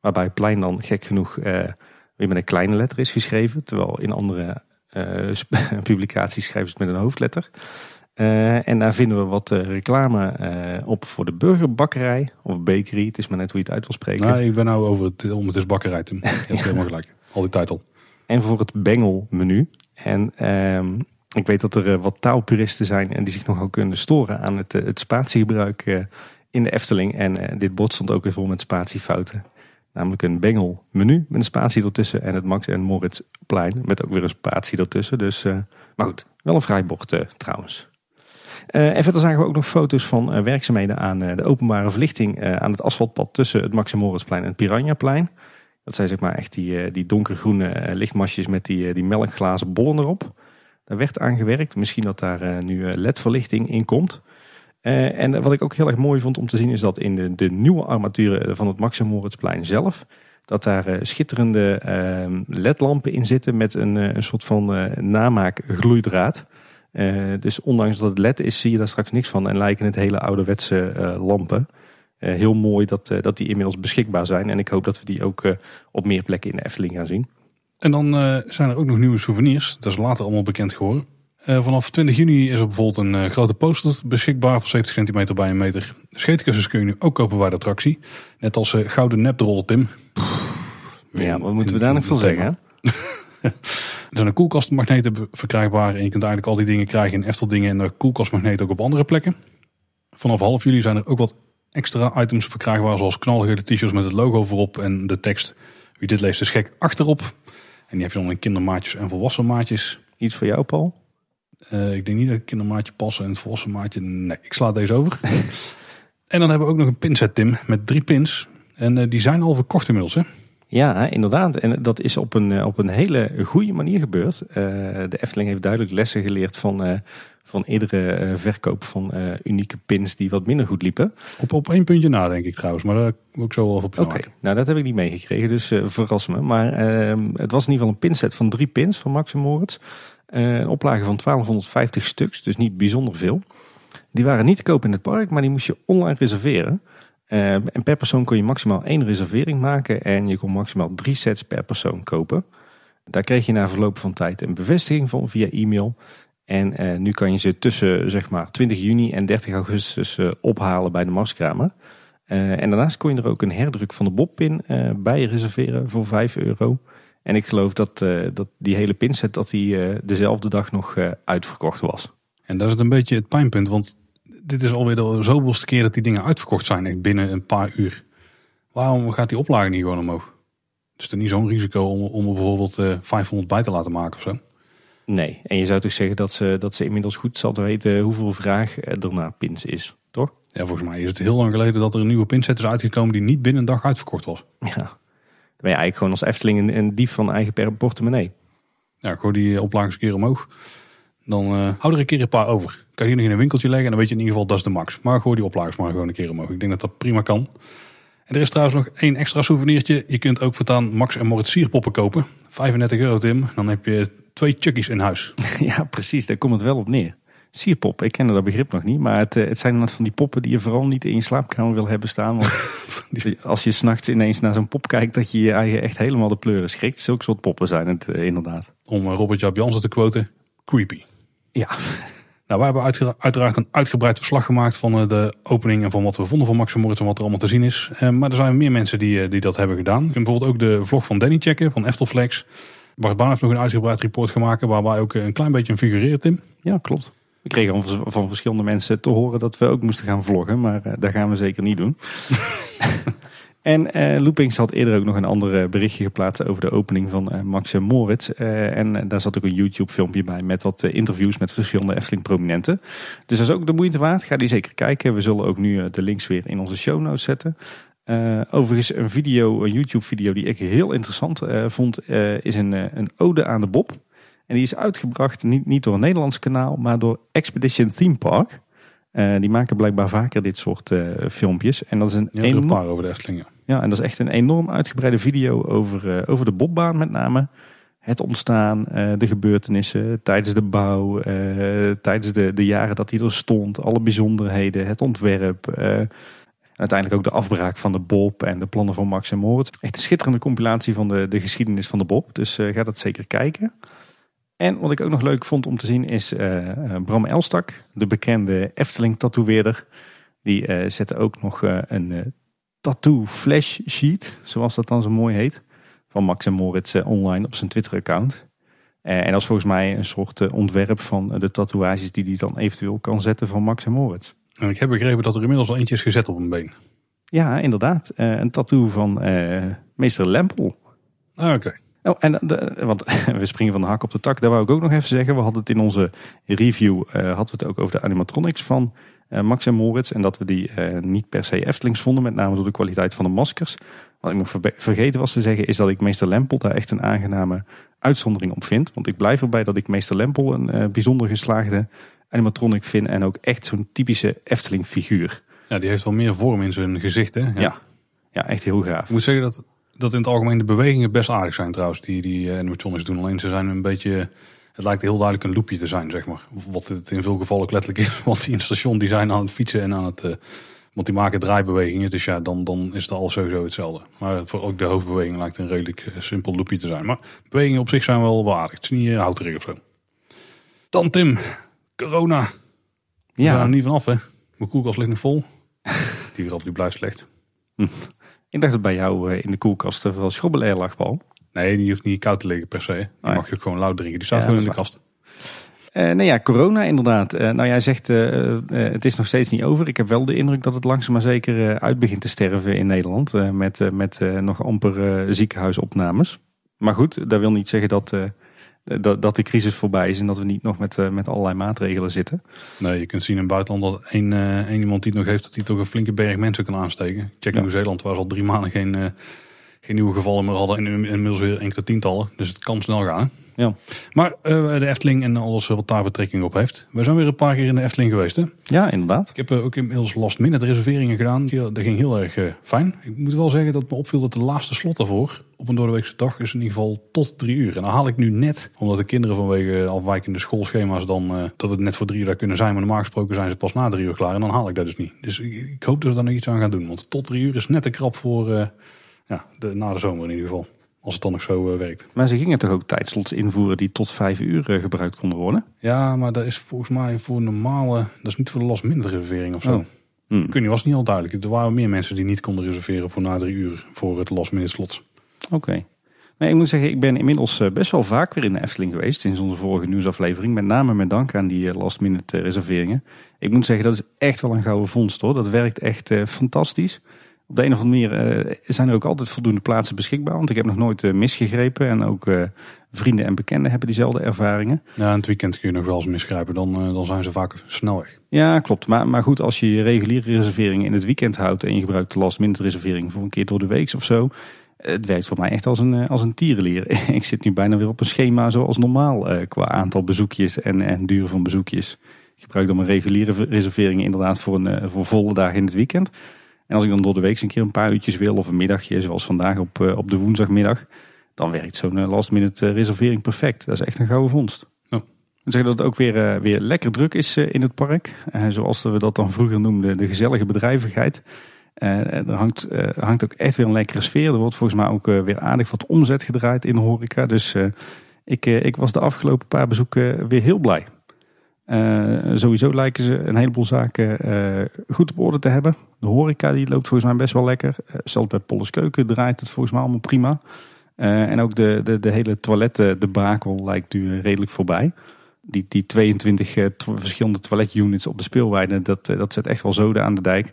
Waarbij plein dan gek genoeg weer met een kleine letter is geschreven. Terwijl in andere uh, publicaties schrijven ze het met een hoofdletter. en daar vinden we wat reclame op voor de burgerbakkerij of bakery. Het is maar net hoe je het uit wil spreken. Nee, ik ben nou over het, om het is bakkerij, Tim. Je hebt helemaal gelijk. Al die tijd al. En voor het bengelmenu. En ehm, ik weet dat er wat taalpuristen zijn en die zich nogal kunnen storen aan het, het spatiegebruik in de Efteling. En dit bord stond ook weer vol met spatiefouten. Namelijk een bengel menu met een spatie ertussen. En het Max en Moritz plein met ook weer een spatie ertussen. Dus, uh, maar goed, wel een vrijbord uh, trouwens. Uh, en verder zagen we ook nog foto's van werkzaamheden aan de openbare verlichting aan het asfaltpad tussen het Max en Moritzplein en het Piranhaplein. Dat zijn zeg maar echt die, die donkergroene lichtmasjes met die, die melkglazen bollen erop. Daar werd aan gewerkt. Misschien dat daar nu LED-verlichting in komt. Uh, en wat ik ook heel erg mooi vond om te zien is dat in de, de nieuwe armaturen van het Moritzplein zelf, dat daar uh, schitterende uh, ledlampen in zitten met een, eh, een soort van namaak gloeidraad. dus ondanks dat het led is, zie je daar straks niks van en lijken het hele ouderwetse lampen. heel mooi dat, dat die inmiddels beschikbaar zijn en ik hoop dat we die ook op meer plekken in de Efteling gaan zien. En dan zijn er ook nog nieuwe souvenirs, dat is later allemaal bekend geworden. Uh, vanaf 20 juni is er bijvoorbeeld een uh, grote poster beschikbaar van 70 centimeter bij een meter. Scheetkussens kun je nu ook kopen bij de attractie. Net als uh, gouden nepdrol, Tim. Ja, wat moeten we daar nog van zeggen? er zijn een koelkastmagneten verkrijgbaar. En je kunt eigenlijk al die dingen krijgen in Efteldingen en koelkastmagneten ook op andere plekken. Vanaf half juli zijn er ook wat extra items verkrijgbaar. Zoals knalgele t-shirts met het logo voorop en de tekst. Wie dit leest is gek achterop. En die heb je dan in kindermaatjes en volwassen maatjes. Iets voor jou, Paul? Uh, ik denk niet dat ik kindermaatje passen en het volwassen maatje. Nee, ik sla deze over. en dan hebben we ook nog een pinset, Tim, met drie pins. En uh, die zijn al verkocht inmiddels, hè? Ja, inderdaad. En dat is op een, eh, op een hele goede manier gebeurd. Uh, de Efteling heeft duidelijk lessen geleerd van, van eerdere verkoop van unieke pins die wat minder goed liepen. Op, op één puntje na, denk ik trouwens. Maar daar wil ik zo wel op Oké, nou dat heb ik niet meegekregen, dus verras me. Maar ehm, het was in ieder geval een pinset van drie pins van Max Moritz. Eh, een oplage van 1250 stuks, dus niet bijzonder veel. Die waren niet te koop in het park, maar die moest je online reserveren. Uh, en per persoon kon je maximaal één reservering maken en je kon maximaal drie sets per persoon kopen. Daar kreeg je na verloop van tijd een bevestiging van via e-mail. En uh, nu kan je ze tussen zeg maar 20 juni en 30 augustus ophalen bij de Marskramer. en daarnaast kon je er ook een herdruk van de Bobpin bij reserveren voor 5 euro. En ik geloof dat, uh, dat die hele pinset dat die, uh, dezelfde dag nog uh, uitverkocht was. En dat is het een beetje het pijnpunt. Want dit is alweer de zoveelste keer dat die dingen uitverkocht zijn. Echt binnen een paar uur. Waarom gaat die oplage niet gewoon omhoog? Is er niet zo'n risico om, om er bijvoorbeeld 500 bij te laten maken of zo? Nee, en je zou toch zeggen dat ze, dat ze inmiddels goed zal weten hoeveel vraag er naar pins is, toch? Ja, volgens mij is het heel lang geleden dat er een nieuwe pinset is uitgekomen die niet binnen een dag uitverkocht was. Ja, ben je eigenlijk gewoon als Efteling een, een dief van eigen portemonnee. Ja, gooi die oplages een keer omhoog. Dan uh, hou er een keer een paar over. Kan je nog in een winkeltje leggen en dan weet je in ieder geval dat is de max. Maar gooi die oplages maar gewoon een keer omhoog. Ik denk dat dat prima kan. En er is trouwens nog één extra souvenirtje. Je kunt ook voortaan Max en Moritz sierpoppen kopen. 35 euro Tim. Dan heb je twee chuggies in huis. Ja precies, daar komt het wel op neer. Sierpop, ik ken dat begrip nog niet. Maar het, eh, het zijn net van die poppen die je vooral niet in je slaapkamer wil hebben staan. Want als je s'nachts ineens naar zo'n pop kijkt, dat je je eigen echt helemaal de pleuren schrikt. Zulke soort poppen zijn het eh, inderdaad. Om uh, Robert Jansen te quoten, creepy. Ja. Nou, wij hebben uiteraard een uitgebreid verslag gemaakt van de opening en van wat we vonden van Max Moritz en wat er allemaal te zien is. maar er zijn meer mensen die, die dat hebben gedaan. Je kunt bijvoorbeeld ook de vlog van Danny checken, van Eftelflex. Bart Baan heeft nog een uitgebreid report gemaakt waar wij ook een klein beetje een figureert, Tim. Ja, klopt. We kregen van verschillende mensen te horen dat we ook moesten gaan vloggen, maar uh, dat gaan we zeker niet doen. en uh, Loopings had eerder ook nog een ander berichtje geplaatst over de opening van uh, Max en Moritz. en daar zat ook een YouTube filmpje bij met wat interviews met verschillende Efteling prominenten. Dus dat is ook de moeite waard. Ga die zeker kijken. We zullen ook nu de links weer in onze show notes zetten. overigens een video, een YouTube video die ik heel interessant vond, is een, een ode aan de Bob. En die is uitgebracht niet, niet door een Nederlands kanaal, maar door Expedition Theme Park. Uh, die maken blijkbaar vaker dit soort uh, filmpjes. En dat is een ja, enorm... paar over de Efteling. Ja, en dat is echt een enorm uitgebreide video over, uh, over de bobbaan met name. Het ontstaan, de gebeurtenissen tijdens de bouw, tijdens de, de jaren dat hij er stond. Alle bijzonderheden, het ontwerp. uiteindelijk ook de afbraak van de Bob en de plannen van Max en Moritz. Echt een schitterende compilatie van de, de geschiedenis van de Bob. Dus ga dat zeker kijken. En wat ik ook nog leuk vond om te zien is uh, Bram Elstak, de bekende Efteling tatoeëerder. Die uh, zette ook nog een tattoo flash sheet, zoals dat dan zo mooi heet, van Max en Moritz online op zijn Twitter account. en dat is volgens mij een soort ontwerp van de tatoeages die hij dan eventueel kan zetten van Max en Moritz. En ik heb begrepen dat er inmiddels al eentje is gezet op een been. Ja, inderdaad. een tattoo van meester Lempel. Ah, oké. Oh, en de, want we springen van de hak op de tak. Daar wou ik ook nog even zeggen. We hadden het in onze review uh, hadden we het ook over de animatronics van uh, Max en Moritz. En dat we die uh, niet per se Eftelings vonden. Met name door de kwaliteit van de maskers. Wat ik nog vergeten was te zeggen is dat ik meester Lempel daar echt een aangename uitzondering op vind. Want ik blijf erbij dat ik meester Lempel een bijzonder geslaagde animatronic vind. En ook echt zo'n typische Efteling figuur. Ja, die heeft wel meer vorm in zijn gezicht hè? Ja. ja. ja. echt heel gaaf. Ik moet zeggen dat dat in het algemeen de bewegingen best aardig zijn trouwens, die, die uh, animatronics doen. Alleen ze zijn een beetje, het lijkt heel duidelijk een loopje te zijn, zeg maar. Wat het in veel gevallen ook letterlijk is, want die in het station die zijn aan het fietsen en aan het... Uh, want die maken draaibewegingen, dus ja, dan, dan is het al sowieso hetzelfde. Maar voor ook de hoofdbeweging lijkt een redelijk uh, simpel loopje te zijn. Maar bewegingen op zich zijn wel waardig. Het is niet uh, houterig of zo. Dan Tim, corona. Ja. We zijn er niet vanaf hè. Mijn koelkast ligt nog vol. Die grap die blijft slecht. Ik dacht dat bij jou eh, in de koelkast wel schrobbelair lag, Paul. Nee, die hoeft niet koud te liggen per se. Die oh mag je ook gewoon lauw drinken. Die staat gewoon in de kast. Uh, nee ja, corona inderdaad. Uh, nou jij zegt uh, het is nog steeds niet over. Ik heb wel de indruk dat het langzaam maar zeker uit begint te sterven in Nederland. met met nog amper ziekenhuisopnames. Maar goed, dat wil niet zeggen dat dat, dat de crisis voorbij is en dat we niet nog met, uh, met allerlei maatregelen zitten. Nee, je kunt zien in het buitenland dat één, uh, één iemand die het nog heeft, dat hij toch een flinke berg mensen kan aansteken. Check in Nieuw-Zeeland, waar ze al drie maanden geen, geen nieuwe gevallen meer hadden en inmiddels weer enkele tientallen. Dus het kan snel gaan. Ja. Maar uh, de Efteling en alles wat daar betrekking op heeft. We zijn weer een paar keer in de Efteling geweest hè? Ja, inderdaad. Ik heb uh, ook inmiddels last minute reserveringen gedaan. Dat ging heel erg uh, fijn. Ik moet wel zeggen dat me opviel dat de laatste slot daarvoor op een doordeweekse dag is in ieder geval tot drie uur. En dan haal ik nu net, omdat de kinderen vanwege afwijkende schoolschema's dan dat het net voor drie uur daar kunnen zijn. Maar normaal gesproken zijn ze pas na drie uur klaar en dan haal ik dat dus niet. Dus ik, ik hoop dat we daar nog iets aan gaan doen. Want tot drie uur is net te krap voor ja, de, na de zomer in ieder geval. Als het dan nog zo uh, werkt. Maar ze gingen toch ook tijdslots invoeren die tot vijf uur uh, gebruikt konden worden? Ja, maar dat is volgens mij voor normale... Dat is niet voor de last minute reservering of zo. Oh. Hmm. Ik weet niet, was niet al duidelijk. Er waren meer mensen die niet konden reserveren voor na drie uur voor het last minute slot. Oké. Nee, ik moet zeggen, ik ben inmiddels uh, best wel vaak weer in de Efteling geweest sinds onze vorige nieuwsaflevering. Met name met dank aan die last minute reserveringen. Ik moet zeggen, dat is echt wel een gouden vondst hoor. Dat werkt echt fantastisch op de een of andere manier uh, zijn er ook altijd voldoende plaatsen beschikbaar. Want ik heb nog nooit uh, misgegrepen. En ook uh, vrienden en bekenden hebben diezelfde ervaringen. Ja, in het weekend kun je nog wel eens misgrijpen. Dan, dan zijn ze vaak snel weg. Ja, klopt. Maar, maar goed, als je je reguliere reserveringen in het weekend houdt. En je gebruikt de last minute reservering voor een keer door de week of zo. Het werkt voor mij echt als een, als een tierenlier. ik zit nu bijna weer op een schema zoals normaal. qua aantal bezoekjes en, en duur van bezoekjes. Ik gebruik dan mijn reguliere reserveringen inderdaad voor, een, voor volle dagen in het weekend. En als ik dan door de week een keer een paar uurtjes wil of een middagje, zoals vandaag op, eh, op de woensdagmiddag, dan werkt zo'n eh, last minute eh, reservering perfect. Dat is echt een gouden vondst. Ja. Ik zeg dat het ook weer, weer lekker druk is in het park. zoals we dat dan vroeger noemden, de gezellige bedrijvigheid. er hangt, hangt ook echt weer een lekkere sfeer. Er wordt volgens mij ook weer aardig wat omzet gedraaid in de horeca. Dus ik, ik was de afgelopen paar bezoeken weer heel blij. Uh, sowieso lijken ze een heleboel zaken uh, goed op orde te hebben. De horeca die loopt volgens mij best wel lekker. Uh, zelfs bij Polles Keuken draait het volgens mij allemaal prima. en ook de, de, de hele lijkt nu redelijk voorbij. Die, die 22 verschillende toiletunits op de speelweide, dat, dat zet echt wel zoden aan de dijk.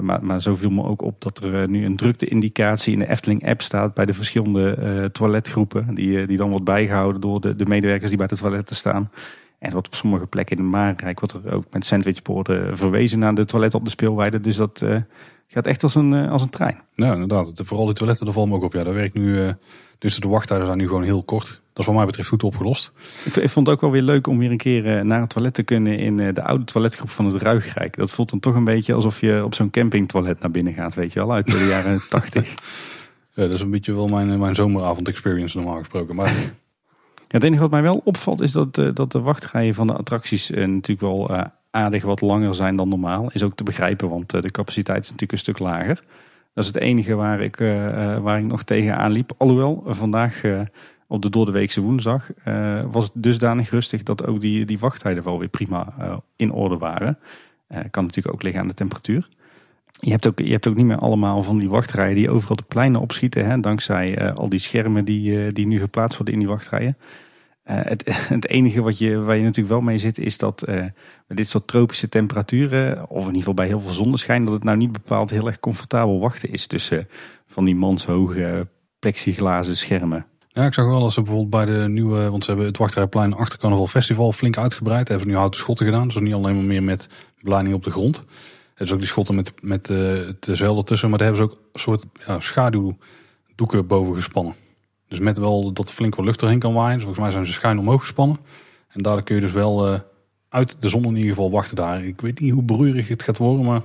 maar, maar zo viel me ook op dat er nu een drukte-indicatie in de Efteling-app staat bij de verschillende toiletgroepen. Die, die dan wordt bijgehouden door de, de medewerkers die bij de toiletten staan. En wat op sommige plekken in de Maarrijk wordt er ook met sandwichborden verwezen naar de toiletten op de speelweide. Dus dat uh, gaat echt als een, uh, als een trein. Ja, inderdaad. Vooral die toiletten, daar valt me ook op. Ja, daar werkt nu, uh, dus de wachttijden zijn nu gewoon heel kort. Dat is wat mij betreft goed opgelost. Ik, ik vond het ook wel weer leuk om weer een keer naar het toilet te kunnen in de oude toiletgroep van het Ruigrijk. Dat voelt dan toch een beetje alsof je op zo'n campingtoilet naar binnen gaat, weet je wel, uit de jaren tachtig. Ja, dat is een beetje wel mijn, mijn zomeravond experience normaal gesproken. Maar het enige wat mij wel opvalt is dat, uh, dat de wachtrijen van de attracties uh, natuurlijk wel uh, aardig wat langer zijn dan normaal. Is ook te begrijpen, want de capaciteit is natuurlijk een stuk lager. Dat is het enige waar ik, waar ik nog tegenaan liep. Alhoewel, vandaag op de doordeweekse woensdag was het dusdanig rustig dat ook die, die wachttijden wel weer prima in orde waren. Uh, kan natuurlijk ook liggen aan de temperatuur. Je hebt, ook, je hebt ook niet meer allemaal van die wachtrijen die overal de pleinen opschieten. Hè, dankzij al die schermen die, die nu geplaatst worden in die wachtrijen. Het, het, enige wat je, waar je natuurlijk wel mee zit is dat met dit soort tropische temperaturen, of in ieder geval bij heel veel zonneschijn, dat het nou niet bepaald heel erg comfortabel wachten is tussen van die manshoge plexiglazen schermen. Ja, ik zag wel dat ze bijvoorbeeld bij de nieuwe, want ze hebben het Wachterrijplein achter Carnaval Festival flink uitgebreid. Hebben ze nu houten schotten gedaan, dus niet alleen maar meer met beleiding op de grond. Het is ook die schotten met, met uh, de zeil ertussen, maar daar hebben ze ook een soort ja, schaduwdoeken boven gespannen. Dus met wel dat er flink wat lucht erheen kan waaien. Dus volgens mij zijn ze schuin omhoog gespannen. En daardoor kun je dus wel uh, uit de zon in ieder geval wachten daar. Ik weet niet hoe broeierig het gaat worden, maar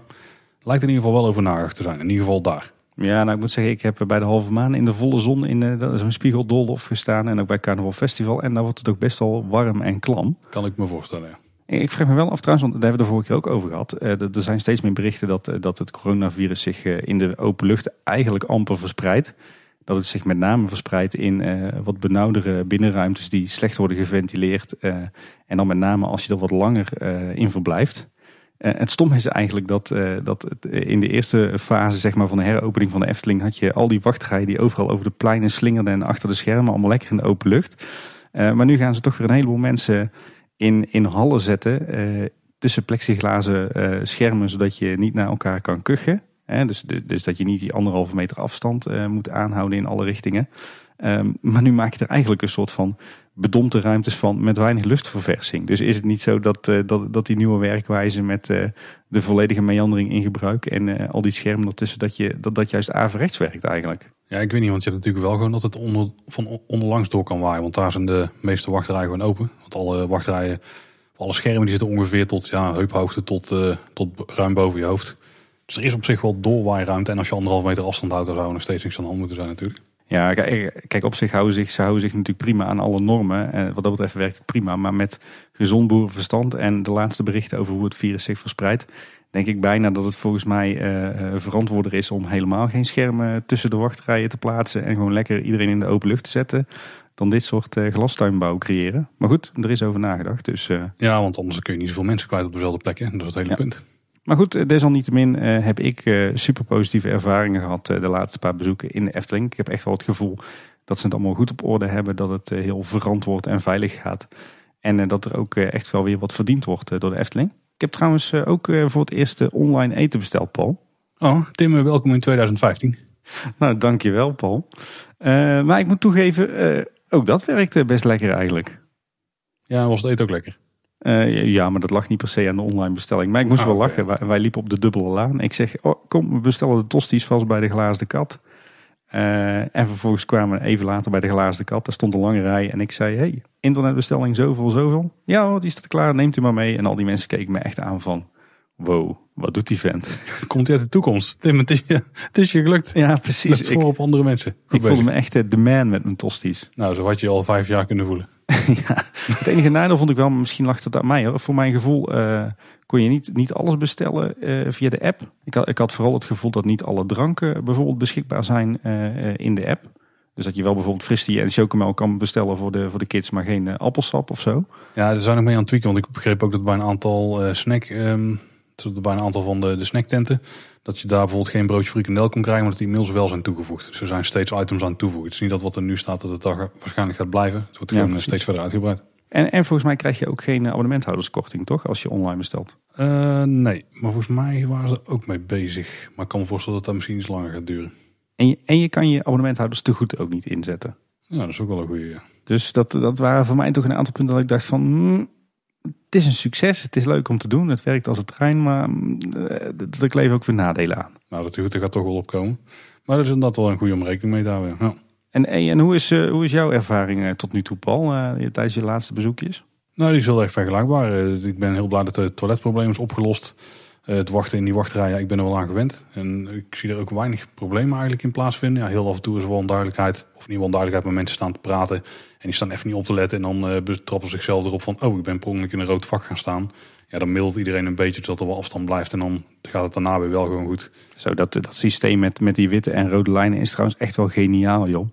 lijkt in ieder geval wel over nagedacht te zijn. In ieder geval daar. Ja, nou ik moet zeggen, ik heb bij de halve maan in de volle zon in uh, zo'n spiegeldolhof gestaan. En ook bij Carnaval Festival. En daar wordt het ook best wel warm en klam. Kan ik me voorstellen, ja. Ik vraag me wel af trouwens, want daar hebben we de vorige keer ook over gehad. Uh, er zijn steeds meer berichten dat, uh, dat het coronavirus zich in de open lucht eigenlijk amper verspreidt. Dat het zich met name verspreidt in wat benauwdere binnenruimtes die slecht worden geventileerd. en dan met name als je er wat langer in verblijft. Het stom is eigenlijk dat, dat eh, in de eerste fase zeg maar, van de heropening van de Efteling had je al die wachtrijen die overal over de pleinen slingerden en achter de schermen allemaal lekker in de open lucht. Maar nu gaan ze toch weer een heleboel mensen in, in hallen zetten tussen plexiglazen schermen zodat je niet naar elkaar kan kuchen. Dus, dus dat je niet die anderhalve meter afstand moet aanhouden in alle richtingen. Um, maar nu maak je er eigenlijk een soort van bedompte ruimtes van met weinig luchtverversing. Dus is het niet zo dat, uh, dat, dat die nieuwe werkwijze met uh, de volledige meandering in gebruik en al die schermen ertussen, dat, je, dat dat juist averechts werkt eigenlijk? Ja, ik weet niet, want je hebt natuurlijk wel gewoon dat het onder, van onderlangs door kan waaien. Want daar zijn de meeste wachtrijen gewoon open. Want alle wachtrijen, alle schermen die zitten ongeveer tot ja, heuphoogte tot, tot ruim boven je hoofd. Dus er is op zich wel doorwaairuimte. En als je anderhalf meter afstand houdt, dan zou er nog steeds niks aan de hand moeten zijn natuurlijk. Ja, kijk, op zich houden zich, ze houden zich natuurlijk prima aan alle normen. En wat dat betreft werkt het prima. Maar met gezond boerenverstand en de laatste berichten over hoe het virus zich verspreidt, denk ik bijna dat het volgens mij uh, verantwoorder is om helemaal geen schermen tussen de wachtrijen te plaatsen en gewoon lekker iedereen in de open lucht te zetten. Dan dit soort uh, glastuinbouw creëren. Maar goed, er is over nagedacht. Dus, Ja, want anders kun je niet zoveel mensen kwijt op dezelfde plek. Hè? Dat is het hele punt. Maar goed, desalniettemin uh, heb ik uh, super positieve ervaringen gehad de laatste paar bezoeken in de Efteling. Ik heb echt wel het gevoel dat ze het allemaal goed op orde hebben. Dat het heel verantwoord en veilig gaat. En dat er ook echt wel weer wat verdiend wordt door de Efteling. Ik heb trouwens ook voor het eerst online eten besteld, Paul. Oh, Tim, welkom in 2015. nou, dankjewel, Paul. maar ik moet toegeven, ook dat werkte best lekker eigenlijk. Ja, was het eten ook lekker? Uh, ja, maar dat lag niet per se aan de online bestelling. Maar ik moest ah, wel lachen. Wij, wij, liepen op de dubbele laan. Ik zeg, oh, kom, we bestellen de tosties vast bij de glazen kat. Uh, en vervolgens kwamen we even later bij de glazen kat. Daar stond een lange rij. En ik zei, hey, internetbestelling zoveel, zoveel. Ja, die staat klaar, neemt u maar mee. En al die mensen keken me echt aan van, wow, wat doet die vent? Komt hij uit de toekomst? Tim, het is je, het is je gelukt. Ja, precies. voor op andere mensen. ik voelde me echt de man met mijn tosties. Nou, zo had je al vijf jaar kunnen voelen. ja, het enige nadeel vond ik wel, misschien lag het aan mij hoor. Voor mijn gevoel uh, kon je niet, niet alles bestellen uh, via de app. Ik had, ik had vooral het gevoel dat niet alle dranken bijvoorbeeld beschikbaar zijn uh, in de app. Dus dat je wel bijvoorbeeld fristie en chocomel kan bestellen voor de, voor de kids, maar geen appelsap of zo. Ja, daar zijn nog mee aan het tweaken. Want ik begreep ook dat bij een aantal snack... Um bij een aantal van de, de snacktenten. Dat je daar bijvoorbeeld geen broodje frikandel kon krijgen, maar dat die inmiddels wel zijn toegevoegd. Dus er zijn steeds items aan toevoegen. Het is niet dat wat er nu staat, dat het daar waarschijnlijk gaat blijven. Het wordt gewoon steeds verder uitgebreid. En, en volgens mij krijg je ook geen abonnementhouderskorting, toch? Als je online bestelt. Uh, nee, maar volgens mij waren ze er ook mee bezig. Maar ik kan me voorstellen dat dat misschien iets langer gaat duren. En je, en je kan je abonnementhouders te goed ook niet inzetten. Ja, dat is ook wel een goede. Ja. Dus dat, dat waren voor mij toch een aantal punten dat ik dacht van... Hmm, het is een succes. Het is leuk om te doen. Het werkt als een trein, maar er eh, kleven ook weer nadelen aan. Nou, dat gaat toch wel opkomen. Maar dat is inderdaad wel een goede om rekening mee te houden. Ja. En, en hoe, is, uh, hoe is jouw ervaring tot nu toe, Paul, tijdens je laatste bezoekjes? Nou, die is heel erg vergelijkbaar. ik ben heel blij dat het toiletprobleem is opgelost. het wachten in die wachtrij, ik ben er wel aan gewend. En ik zie er ook weinig problemen eigenlijk in plaatsvinden. Ja, heel af en toe is er wel onduidelijkheid. Of niet wel onduidelijkheid, maar mensen staan te praten. En die staan even niet op te letten. En dan uh, betrappen zichzelf erop van, oh, ik ben per in een rood vak gaan staan. Ja, dan mailt iedereen een beetje zodat er wel afstand blijft. En dan gaat het daarna weer wel gewoon goed. Zo, dat, dat systeem met, met die witte en rode lijnen is trouwens echt wel geniaal, joh.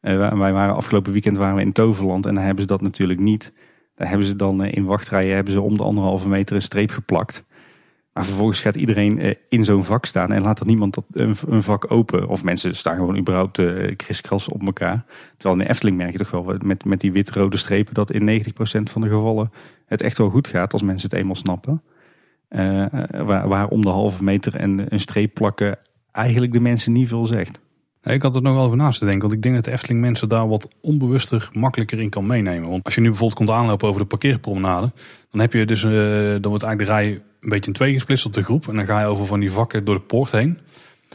wij waren afgelopen weekend waren we in Toverland en daar hebben ze dat natuurlijk niet. Daar hebben ze dan in wachtrijen hebben ze om de anderhalve meter een streep geplakt. Maar vervolgens gaat iedereen in zo'n vak staan en laat er niemand een, vak open. Of mensen staan gewoon überhaupt kriskras op elkaar. Terwijl in de Efteling merk je toch wel met, met die wit-rode strepen dat in 90% van de gevallen het echt wel goed gaat als mensen het eenmaal snappen. Uh, waar, waar, om de halve meter en een streep plakken eigenlijk de mensen niet veel zegt. Ik had er nog wel over naast te denken, want ik denk dat de Efteling mensen daar wat onbewuster makkelijker in kan meenemen. Want als je nu bijvoorbeeld komt aanlopen over de parkeerpromenade, dan heb je dus, uh, dan wordt eigenlijk de rij een beetje in twee gesplitst op de groep. En dan ga je over van die vakken door de poort heen.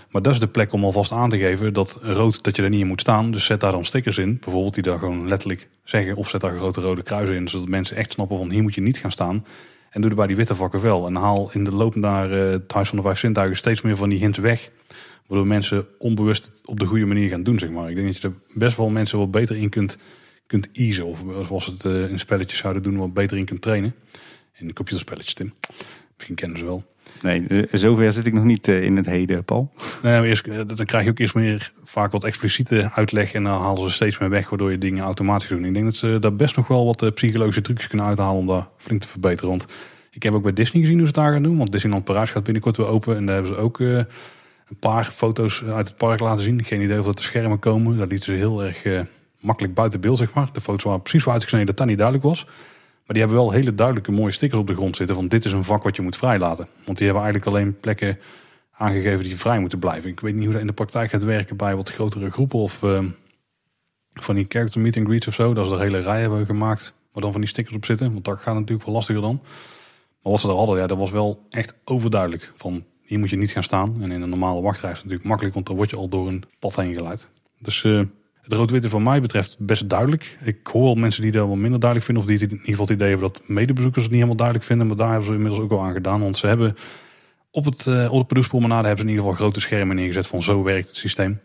Maar dat is de plek om alvast aan te geven dat rood dat je er niet in moet staan. Dus zet daar dan stickers in, bijvoorbeeld die daar gewoon letterlijk zeggen. Of zet daar grote rode kruisen in, zodat mensen echt snappen van hier moet je niet gaan staan. En doe er bij die witte vakken wel. En haal in de loop naar uh, het Huis van de Vijf Zintuigen steeds meer van die hints weg. Waardoor mensen onbewust op de goede manier gaan doen, zeg maar. Ik denk dat je er best wel mensen wat beter in kunt, kunt easen. Of zoals het uh, in spelletjes zouden doen, wat beter in kunt trainen. In de computerspelletjes, Tim. Misschien kennen ze wel. Nee, eh, zover zit ik nog niet in het heden, Paul. Nee, eerst, dan krijg je ook eerst meer vaak wat expliciete uitleg en dan halen ze steeds meer weg, waardoor je dingen automatisch doen. Ik denk dat ze daar best nog wel wat psychologische trucjes kunnen uithalen om daar flink te verbeteren. Want ik heb ook bij Disney gezien hoe ze het daar gaan doen. Want Disneyland Parijs gaat binnenkort weer open. En daar hebben ze ook uh, een paar foto's uit het park laten zien. Geen idee of dat de schermen komen. Dat lieten ze heel erg uh, makkelijk buiten beeld, zeg maar. De foto's waren precies zo uitgesneden dat dat niet duidelijk was. Maar die hebben wel hele duidelijke mooie stickers op de grond zitten. Van dit is een vak wat je moet vrijlaten. Want die hebben eigenlijk alleen plekken aangegeven die vrij moeten blijven. Ik weet niet hoe dat in de praktijk gaat werken bij wat grotere groepen. Of uh, van die character meet and greets of zo. Dat ze er hele rij hebben gemaakt. Waar dan van die stickers op zitten. Want dat gaat natuurlijk wel lastiger dan. Maar wat ze er hadden, ja, dat was wel echt overduidelijk. Van hier moet je niet gaan staan. En in een normale wachtrij is het natuurlijk makkelijk, want dan word je al door een pad heen geleid. Dus uh, het rood-witte van mij betreft best duidelijk. Ik hoor wel mensen die dat wel minder duidelijk vinden. Of die in ieder geval het idee hebben dat medebezoekers het niet helemaal duidelijk vinden. Maar daar hebben ze inmiddels ook al aan gedaan. Want ze hebben op, het, uh, op de hebben ze in ieder geval grote schermen neergezet van zo werkt het systeem.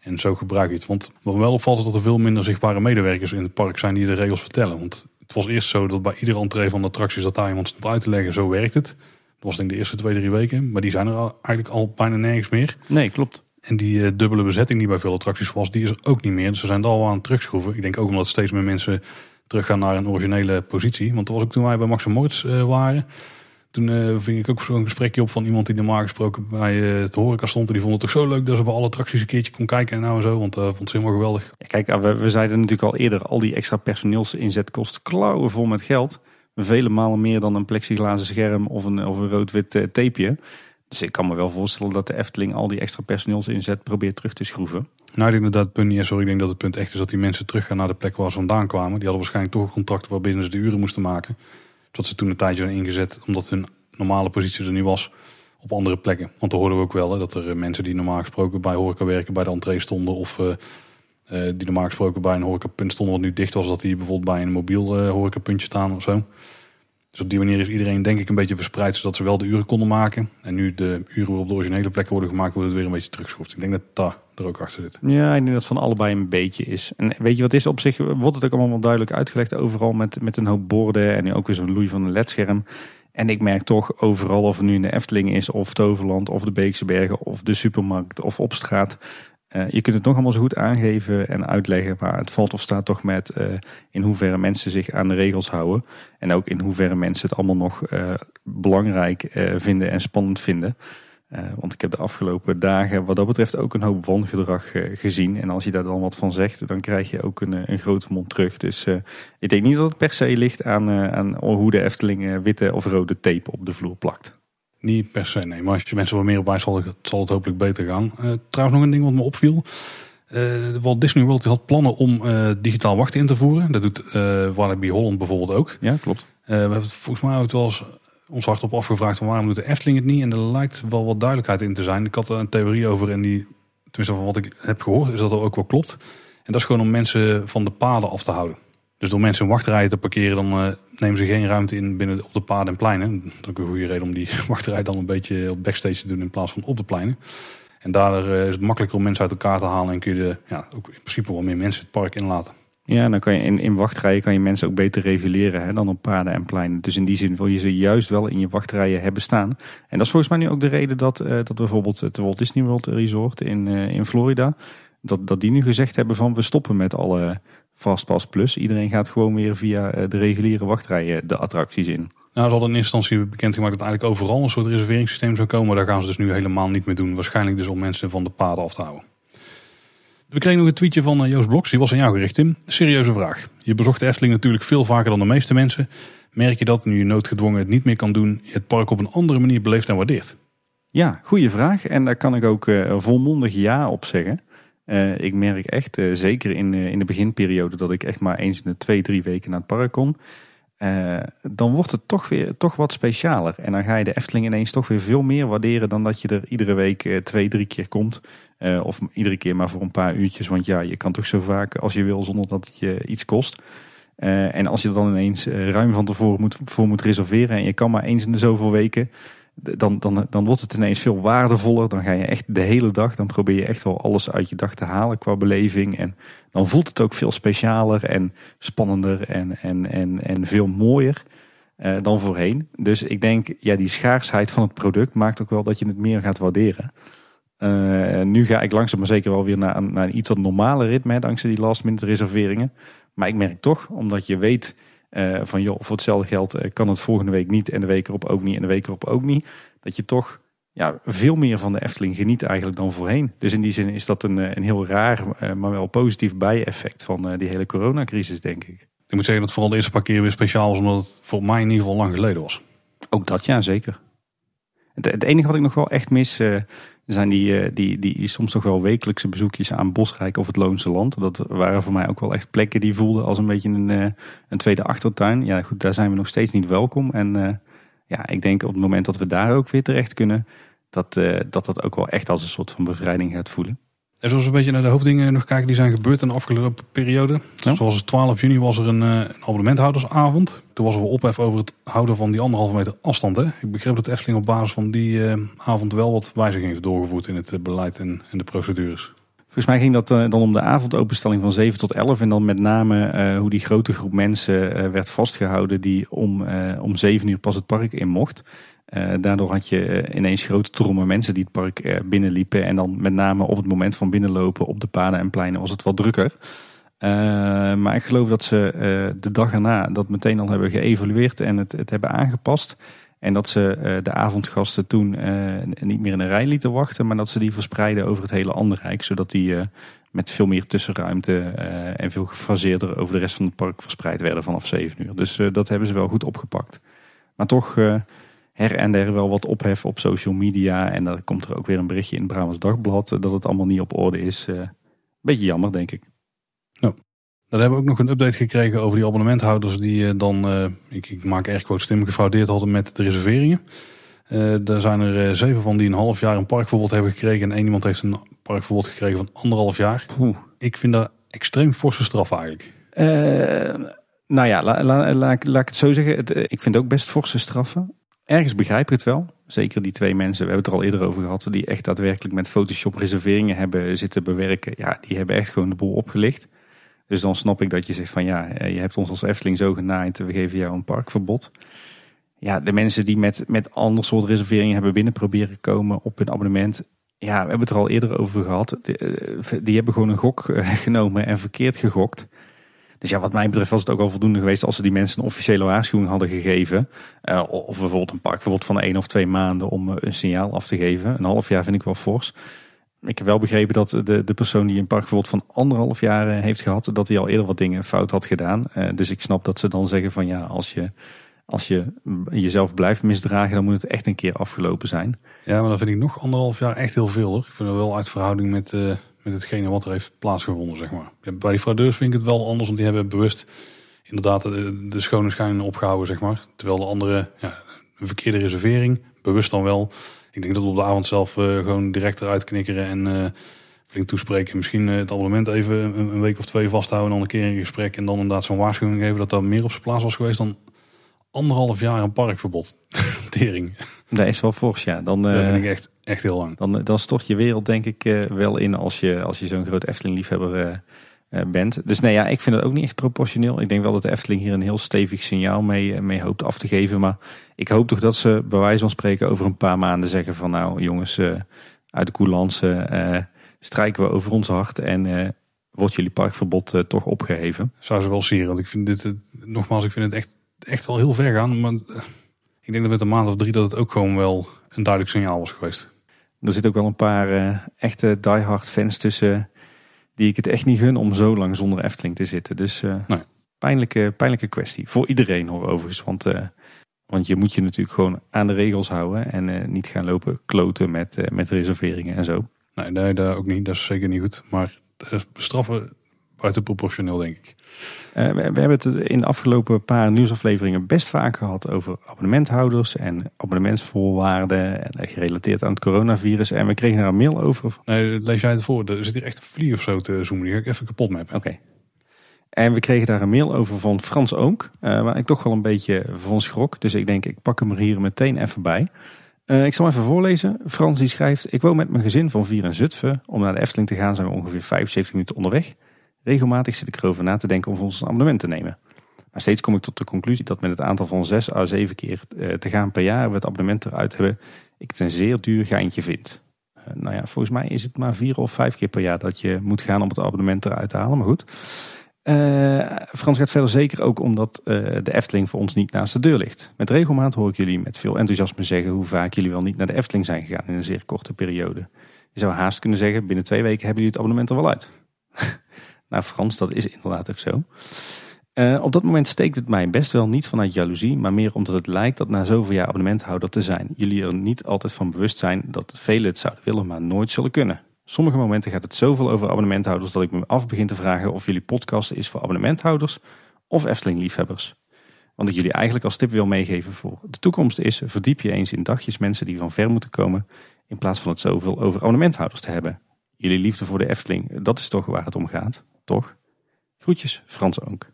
En zo gebruik je het. Want wat wel opvalt is dat er veel minder zichtbare medewerkers in het park zijn die de regels vertellen. Want het was eerst zo dat bij iedere entree van de attracties dat daar iemand stond uit te leggen, zo werkt het. Dat was ik de eerste twee, drie weken. Maar die zijn er eigenlijk al bijna nergens meer. Nee, klopt. En die uh, dubbele bezetting die bij veel attracties was, die is er ook niet meer. Dus ze zijn er al aan het terugschroeven. Ik denk ook omdat steeds meer mensen teruggaan naar een originele positie. Want dat was ook toen wij bij Max Moritz uh, waren. Toen uh, ving ik ook zo'n gesprekje op van iemand die normaal gesproken bij het horeca stond. En die vond het toch zo leuk dat ze bij alle attracties een keertje kon kijken en nou en zo. Want uh, vond het helemaal geweldig. Ja, kijk, we, we zeiden natuurlijk al eerder, al die extra personeelsinzet kost klauwen vol met geld. Vele malen meer dan een plexiglazen scherm of een, of een rood-wit tapeje. Dus ik kan me wel voorstellen dat de Efteling al die extra personeelsinzet probeert terug te schroeven. Nou, ik denk dat dat punt. Sorry, ik denk dat het punt echt is dat die mensen teruggaan naar de plek waar ze vandaan kwamen. Die hadden waarschijnlijk toch een contract waarbinnen ze de uren moesten maken. Tot ze toen een tijdje zijn ingezet, omdat hun normale positie er nu was, op andere plekken. Want dan hoorden we ook wel dat er mensen die normaal gesproken bij horeca werken, bij de entree stonden. Of uh, uh, die normaal gesproken bij een horecapunt stonden wat nu dicht was. Dat die bijvoorbeeld bij een mobiel horecapuntje staan of zo. Dus op die manier is iedereen denk ik een beetje verspreid, zodat ze wel de uren konden maken. En nu de uren op de originele plekken worden gemaakt, wordt het weer een beetje teruggeschroefd. Ik denk dat daar er ook achter zit. Ja, ik denk dat van allebei een beetje is. En weet je wat is op zich, wordt het ook allemaal duidelijk uitgelegd overal met, met een hoop borden en nu ook weer zo'n loei van een ledscherm. En ik merk toch overal, of het nu in de Efteling is, of Toverland, of de Beekse Bergen, of de supermarkt, of op straat. Uh, je kunt het nog allemaal zo goed aangeven en uitleggen, maar het valt of staat toch met uh, in hoeverre mensen zich aan de regels houden. En ook in hoeverre mensen het allemaal nog uh, belangrijk vinden en spannend vinden. want ik heb de afgelopen dagen wat dat betreft ook een hoop wangedrag gezien. En als je daar dan wat van zegt, dan krijg je ook een, een grote mond terug. Dus ik denk niet dat het per se ligt aan, aan hoe de Efteling witte of rode tape op de vloer plakt. Niet per se, nee. Maar als je mensen wat meer op zal, zal het hopelijk beter gaan. Uh, trouwens nog een ding wat me opviel. Uh, Walt Disney World had plannen om uh, digitaal wachten in te voeren. Dat doet Walibi Holland bijvoorbeeld ook. Ja, klopt. we hebben het volgens mij ook wel eens ons hart op afgevraagd van waarom doet de Efteling het niet. En er lijkt wel wat duidelijkheid in te zijn. Ik had er een theorie over en die, tenminste van wat ik heb gehoord, is dat dat ook wel klopt. En dat is gewoon om mensen van de paden af te houden. Dus door mensen in wachtrijen te parkeren, dan uh, nemen ze geen ruimte in binnen op de paden en pleinen. Dat is ook een goede reden om die wachtrij dan een beetje op backstage te doen in plaats van op de pleinen. En daardoor uh, is het makkelijker om mensen uit elkaar te halen en kun je de, ja, ook in principe wel meer mensen het park inlaten. Ja, dan kan je in, in wachtrijen kan je mensen ook beter reguleren hè, dan op paden en pleinen. Dus in die zin wil je ze juist wel in je wachtrijen hebben staan. En dat is volgens mij nu ook de reden dat, uh, dat bijvoorbeeld het Walt Disney World Resort in, in Florida dat, dat die nu gezegd hebben van we stoppen met alle Fastpass Plus. Iedereen gaat gewoon weer via de reguliere wachtrijen de attracties in. Nou, ze hadden in eerste instantie bekendgemaakt dat eigenlijk overal een soort reserveringssysteem zou komen. Daar gaan ze dus nu helemaal niet meer doen. Waarschijnlijk dus om mensen van de paden af te houden. We kregen nog een tweetje van Joost Bloks, die was aan jou gericht Tim. Serieuze vraag. Je bezocht de Efteling natuurlijk veel vaker dan de meeste mensen. Merk je dat nu je noodgedwongen het niet meer kan doen, je het park op een andere manier beleeft en waardeert? Ja, goede vraag. En daar kan ik ook uh, volmondig ja op zeggen. Uh, ik merk echt, uh, zeker in, in de beginperiode, dat ik echt maar eens in de twee, drie weken naar het park kon. dan wordt het toch weer toch wat specialer. En dan ga je de Efteling ineens toch weer veel meer waarderen dan dat je er iedere week twee, drie keer komt. of iedere keer maar voor een paar uurtjes. Want ja, je kan toch zo vaak als je wil zonder dat het je iets kost. En als je er dan ineens ruim van tevoren moet, voor moet reserveren en je kan maar eens in de zoveel weken, dan, dan, dan wordt het ineens veel waardevoller. Dan ga je echt de hele dag, dan probeer je echt wel alles uit je dag te halen qua beleving. En dan voelt het ook veel specialer en spannender en, en, en, en veel mooier uh, dan voorheen. Dus ik denk, ja, die schaarsheid van het product maakt ook wel dat je het meer gaat waarderen. nu ga ik langzaam maar zeker wel weer naar, naar een iets wat normale ritme, dankzij die last minute reserveringen. Maar ik merk toch, omdat je weet uh, van joh, voor hetzelfde geld uh, kan het volgende week niet en de week erop ook niet en de week erop ook niet. Dat je toch ja, veel meer van de Efteling geniet eigenlijk dan voorheen. Dus in die zin is dat een, eh, een heel raar, maar wel positief bijeffect van die hele coronacrisis, denk ik. Ik moet zeggen dat vooral de eerste paar keer weer speciaal was, omdat het voor mij in ieder geval lang geleden was. Ook dat, ja, zeker. Het, het enige wat ik nog wel echt mis, zijn die, eh, die, die soms toch wel wekelijkse bezoekjes aan Bosrijk of het Loonse Land. Dat waren voor mij ook wel echt plekken die voelden als een beetje een, eh, een tweede achtertuin. Ja goed, daar zijn we nog steeds niet welkom. En eh, ja, ik denk op het moment dat we daar ook weer terecht kunnen, dat dat, dat ook wel echt als een soort van bevrijding gaat voelen. En zoals een beetje naar de hoofddingen nog kijken die zijn gebeurd in de afgelopen periode. Zoals 12 juni was er een, een, abonnementhoudersavond. Toen was er wel ophef over het houden van die anderhalve meter afstand. Hè? Ik begreep dat Efteling op basis van die uh, avond wel wat wijzigingen heeft doorgevoerd in het beleid en, en de procedures. Volgens mij ging dat uh, dan om de avondopenstelling van 7 tot 11. En dan met name hoe die grote groep mensen werd vastgehouden die om, om 7 uur pas het park in mocht. Uh, daardoor had je uh, ineens grote trommen mensen die het park uh, binnenliepen. En dan met name op het moment van binnenlopen op de paden en pleinen was het wat drukker. maar ik geloof dat ze de dag erna dat meteen al hebben geëvalueerd en het, het hebben aangepast. En dat ze de avondgasten toen niet meer in een rij lieten wachten, maar dat ze die verspreiden over het hele Anderrijk. Zodat die met veel meer tussenruimte en veel gefaseerder over de rest van het park verspreid werden vanaf 7 uur. Dus dat hebben ze wel goed opgepakt. Maar toch her en der wel wat ophef op social media. En dan komt er ook weer een berichtje in het Brabants Dagblad dat het allemaal niet op orde is. Uh, beetje jammer, denk ik. Nou, dan hebben we ook nog een update gekregen over die abonnementhouders die uh, dan, uh, ik, ik, maak erg quote stem, gefraudeerd hadden met de reserveringen. er zijn er zeven van die een half jaar een parkverbod hebben gekregen. En één iemand heeft een parkverbod gekregen van anderhalf jaar. Oeh. Ik vind dat extreem forse straf eigenlijk. nou ja, la, la, la, laat ik het zo zeggen. Het, ik vind ook best forse straffen ergens begrijp ik het wel. Zeker die twee mensen, we hebben het er al eerder over gehad, die echt daadwerkelijk met Photoshop reserveringen hebben zitten bewerken. Ja, die hebben echt gewoon de boel opgelicht. Dus dan snap ik dat je zegt van ja, je hebt ons als Efteling zo genaaid, we geven jou een parkverbod. Ja, de mensen die met, met ander soort reserveringen hebben binnen proberen komen op hun abonnement. Ja, we hebben het er al eerder over gehad. Die, eh, die hebben gewoon een gok eh, genomen en verkeerd gegokt. Dus ja, wat mij betreft was het ook al voldoende geweest als ze die mensen een officiële waarschuwing hadden gegeven. Uh, of bijvoorbeeld een parkverbod van één of twee maanden om eh, een signaal af te geven. Een half jaar vind ik wel fors. Ik heb wel begrepen dat de, de persoon die een parkverbod van anderhalf jaar eh, heeft gehad, dat hij al eerder wat dingen fout had gedaan. Dus ik snap dat ze dan zeggen van ja, als je, als je jezelf blijft misdragen, dan moet het echt een keer afgelopen zijn. Ja, maar dan vind ik nog anderhalf jaar echt heel veel hoor. Ik vind het wel uit verhouding met, met hetgene wat er heeft plaatsgevonden, zeg maar. Bij die fraudeurs vind ik het wel anders, want die hebben bewust inderdaad de, de schone schijn opgehouden, zeg maar. Terwijl de andere, ja, een verkeerde reservering, bewust dan wel. Ik denk dat we op de avond zelf uh, gewoon direct eruit knikkeren en uh, flink toespreken. Misschien uh, het abonnement even een, een, week of twee vasthouden en dan een keer in gesprek. En dan inderdaad zo'n waarschuwing geven dat dat meer op zijn plaats was geweest dan anderhalf jaar een parkverbod. Tering. Dat is wel fors, ja. Dan, dat vind ik echt, echt heel lang. Dan, dan stort je wereld denk ik wel in als je, als je zo'n groot Efteling-liefhebber uh, bent. Dus nee, ja, ik vind het ook niet echt proportioneel. Ik denk wel dat de Efteling hier een heel stevig signaal mee, eh, mee hoopt af te geven. Maar ik hoop toch dat ze bij wijze van spreken over een paar maanden zeggen van nou jongens, uit de coulance, strijken we over ons hart en wordt jullie parkverbod toch opgeheven. Zou ze wel sieren, want ik vind dit, nogmaals, ik vind het echt, echt wel heel ver gaan. Maar ik denk dat met een maand of drie dat het ook gewoon wel een duidelijk signaal was geweest. Er zitten ook wel een paar echte diehard fans tussen die ik het echt niet gun om zo lang zonder Efteling te zitten. Dus nee. pijnlijke, pijnlijke kwestie. Voor iedereen hoor overigens. Want want je moet je natuurlijk gewoon aan de regels houden en uh, niet gaan lopen kloten met, uh, met reserveringen en zo. Nee, nee, dat ook niet. Dat is zeker niet goed. Maar bestraffen buiten proportioneel, denk ik. Uh, we, we, hebben het in de afgelopen paar nieuwsafleveringen best vaak gehad over abonnementhouders en abonnementsvoorwaarden en gerelateerd aan het coronavirus. En we kregen daar een mail over. Nee, lees jij het voor. Er zit hier echt een vlieg of zo te zoomen. Die ga ik even kapot mappen. Oké. En we kregen daar een mail over van Frans Oonk, uh, waar ik toch wel een beetje van schrok. Dus ik denk, ik pak hem er hier meteen even bij. Uh, ik zal even voorlezen. Frans die schrijft, ik woon met mijn gezin van vier in Zutphen. Om naar de Efteling te gaan zijn we ongeveer 75 minuten onderweg. Regelmatig zit ik erover na te denken om ons een abonnement te nemen. Maar steeds kom ik tot de conclusie dat met het aantal van 6 à 7 keer uh, te gaan per jaar we het abonnement eruit hebben, ik het een zeer duur geintje vind. nou ja, volgens mij is het maar vier of vijf keer per jaar dat je moet gaan om het abonnement eruit te halen. Maar goed. Uh, Frans gaat verder zeker ook omdat de Efteling voor ons niet naast de deur ligt. Met regelmaat hoor ik jullie met veel enthousiasme zeggen hoe vaak jullie wel niet naar de Efteling zijn gegaan in een zeer korte periode. Je zou haast kunnen zeggen, binnen twee weken hebben jullie het abonnement er wel uit. nou Frans, dat is inderdaad ook zo. Uh, op dat moment steekt het mij best wel niet vanuit jaloezie, maar meer omdat het lijkt dat na zoveel jaar abonnementhouder te zijn, jullie er niet altijd van bewust zijn dat velen het zouden willen, maar nooit zullen kunnen. Sommige momenten gaat het zoveel over abonnementhouders dat ik me af begin te vragen of jullie podcast is voor abonnementhouders of Efteling-liefhebbers. Want ik jullie eigenlijk als tip wil meegeven voor de toekomst is, verdiep je eens in dagjes mensen die van ver moeten komen, in plaats van het zoveel over abonnementhouders te hebben. Jullie liefde voor de Efteling, dat is toch waar het om gaat, toch? Groetjes, Frans Oonk.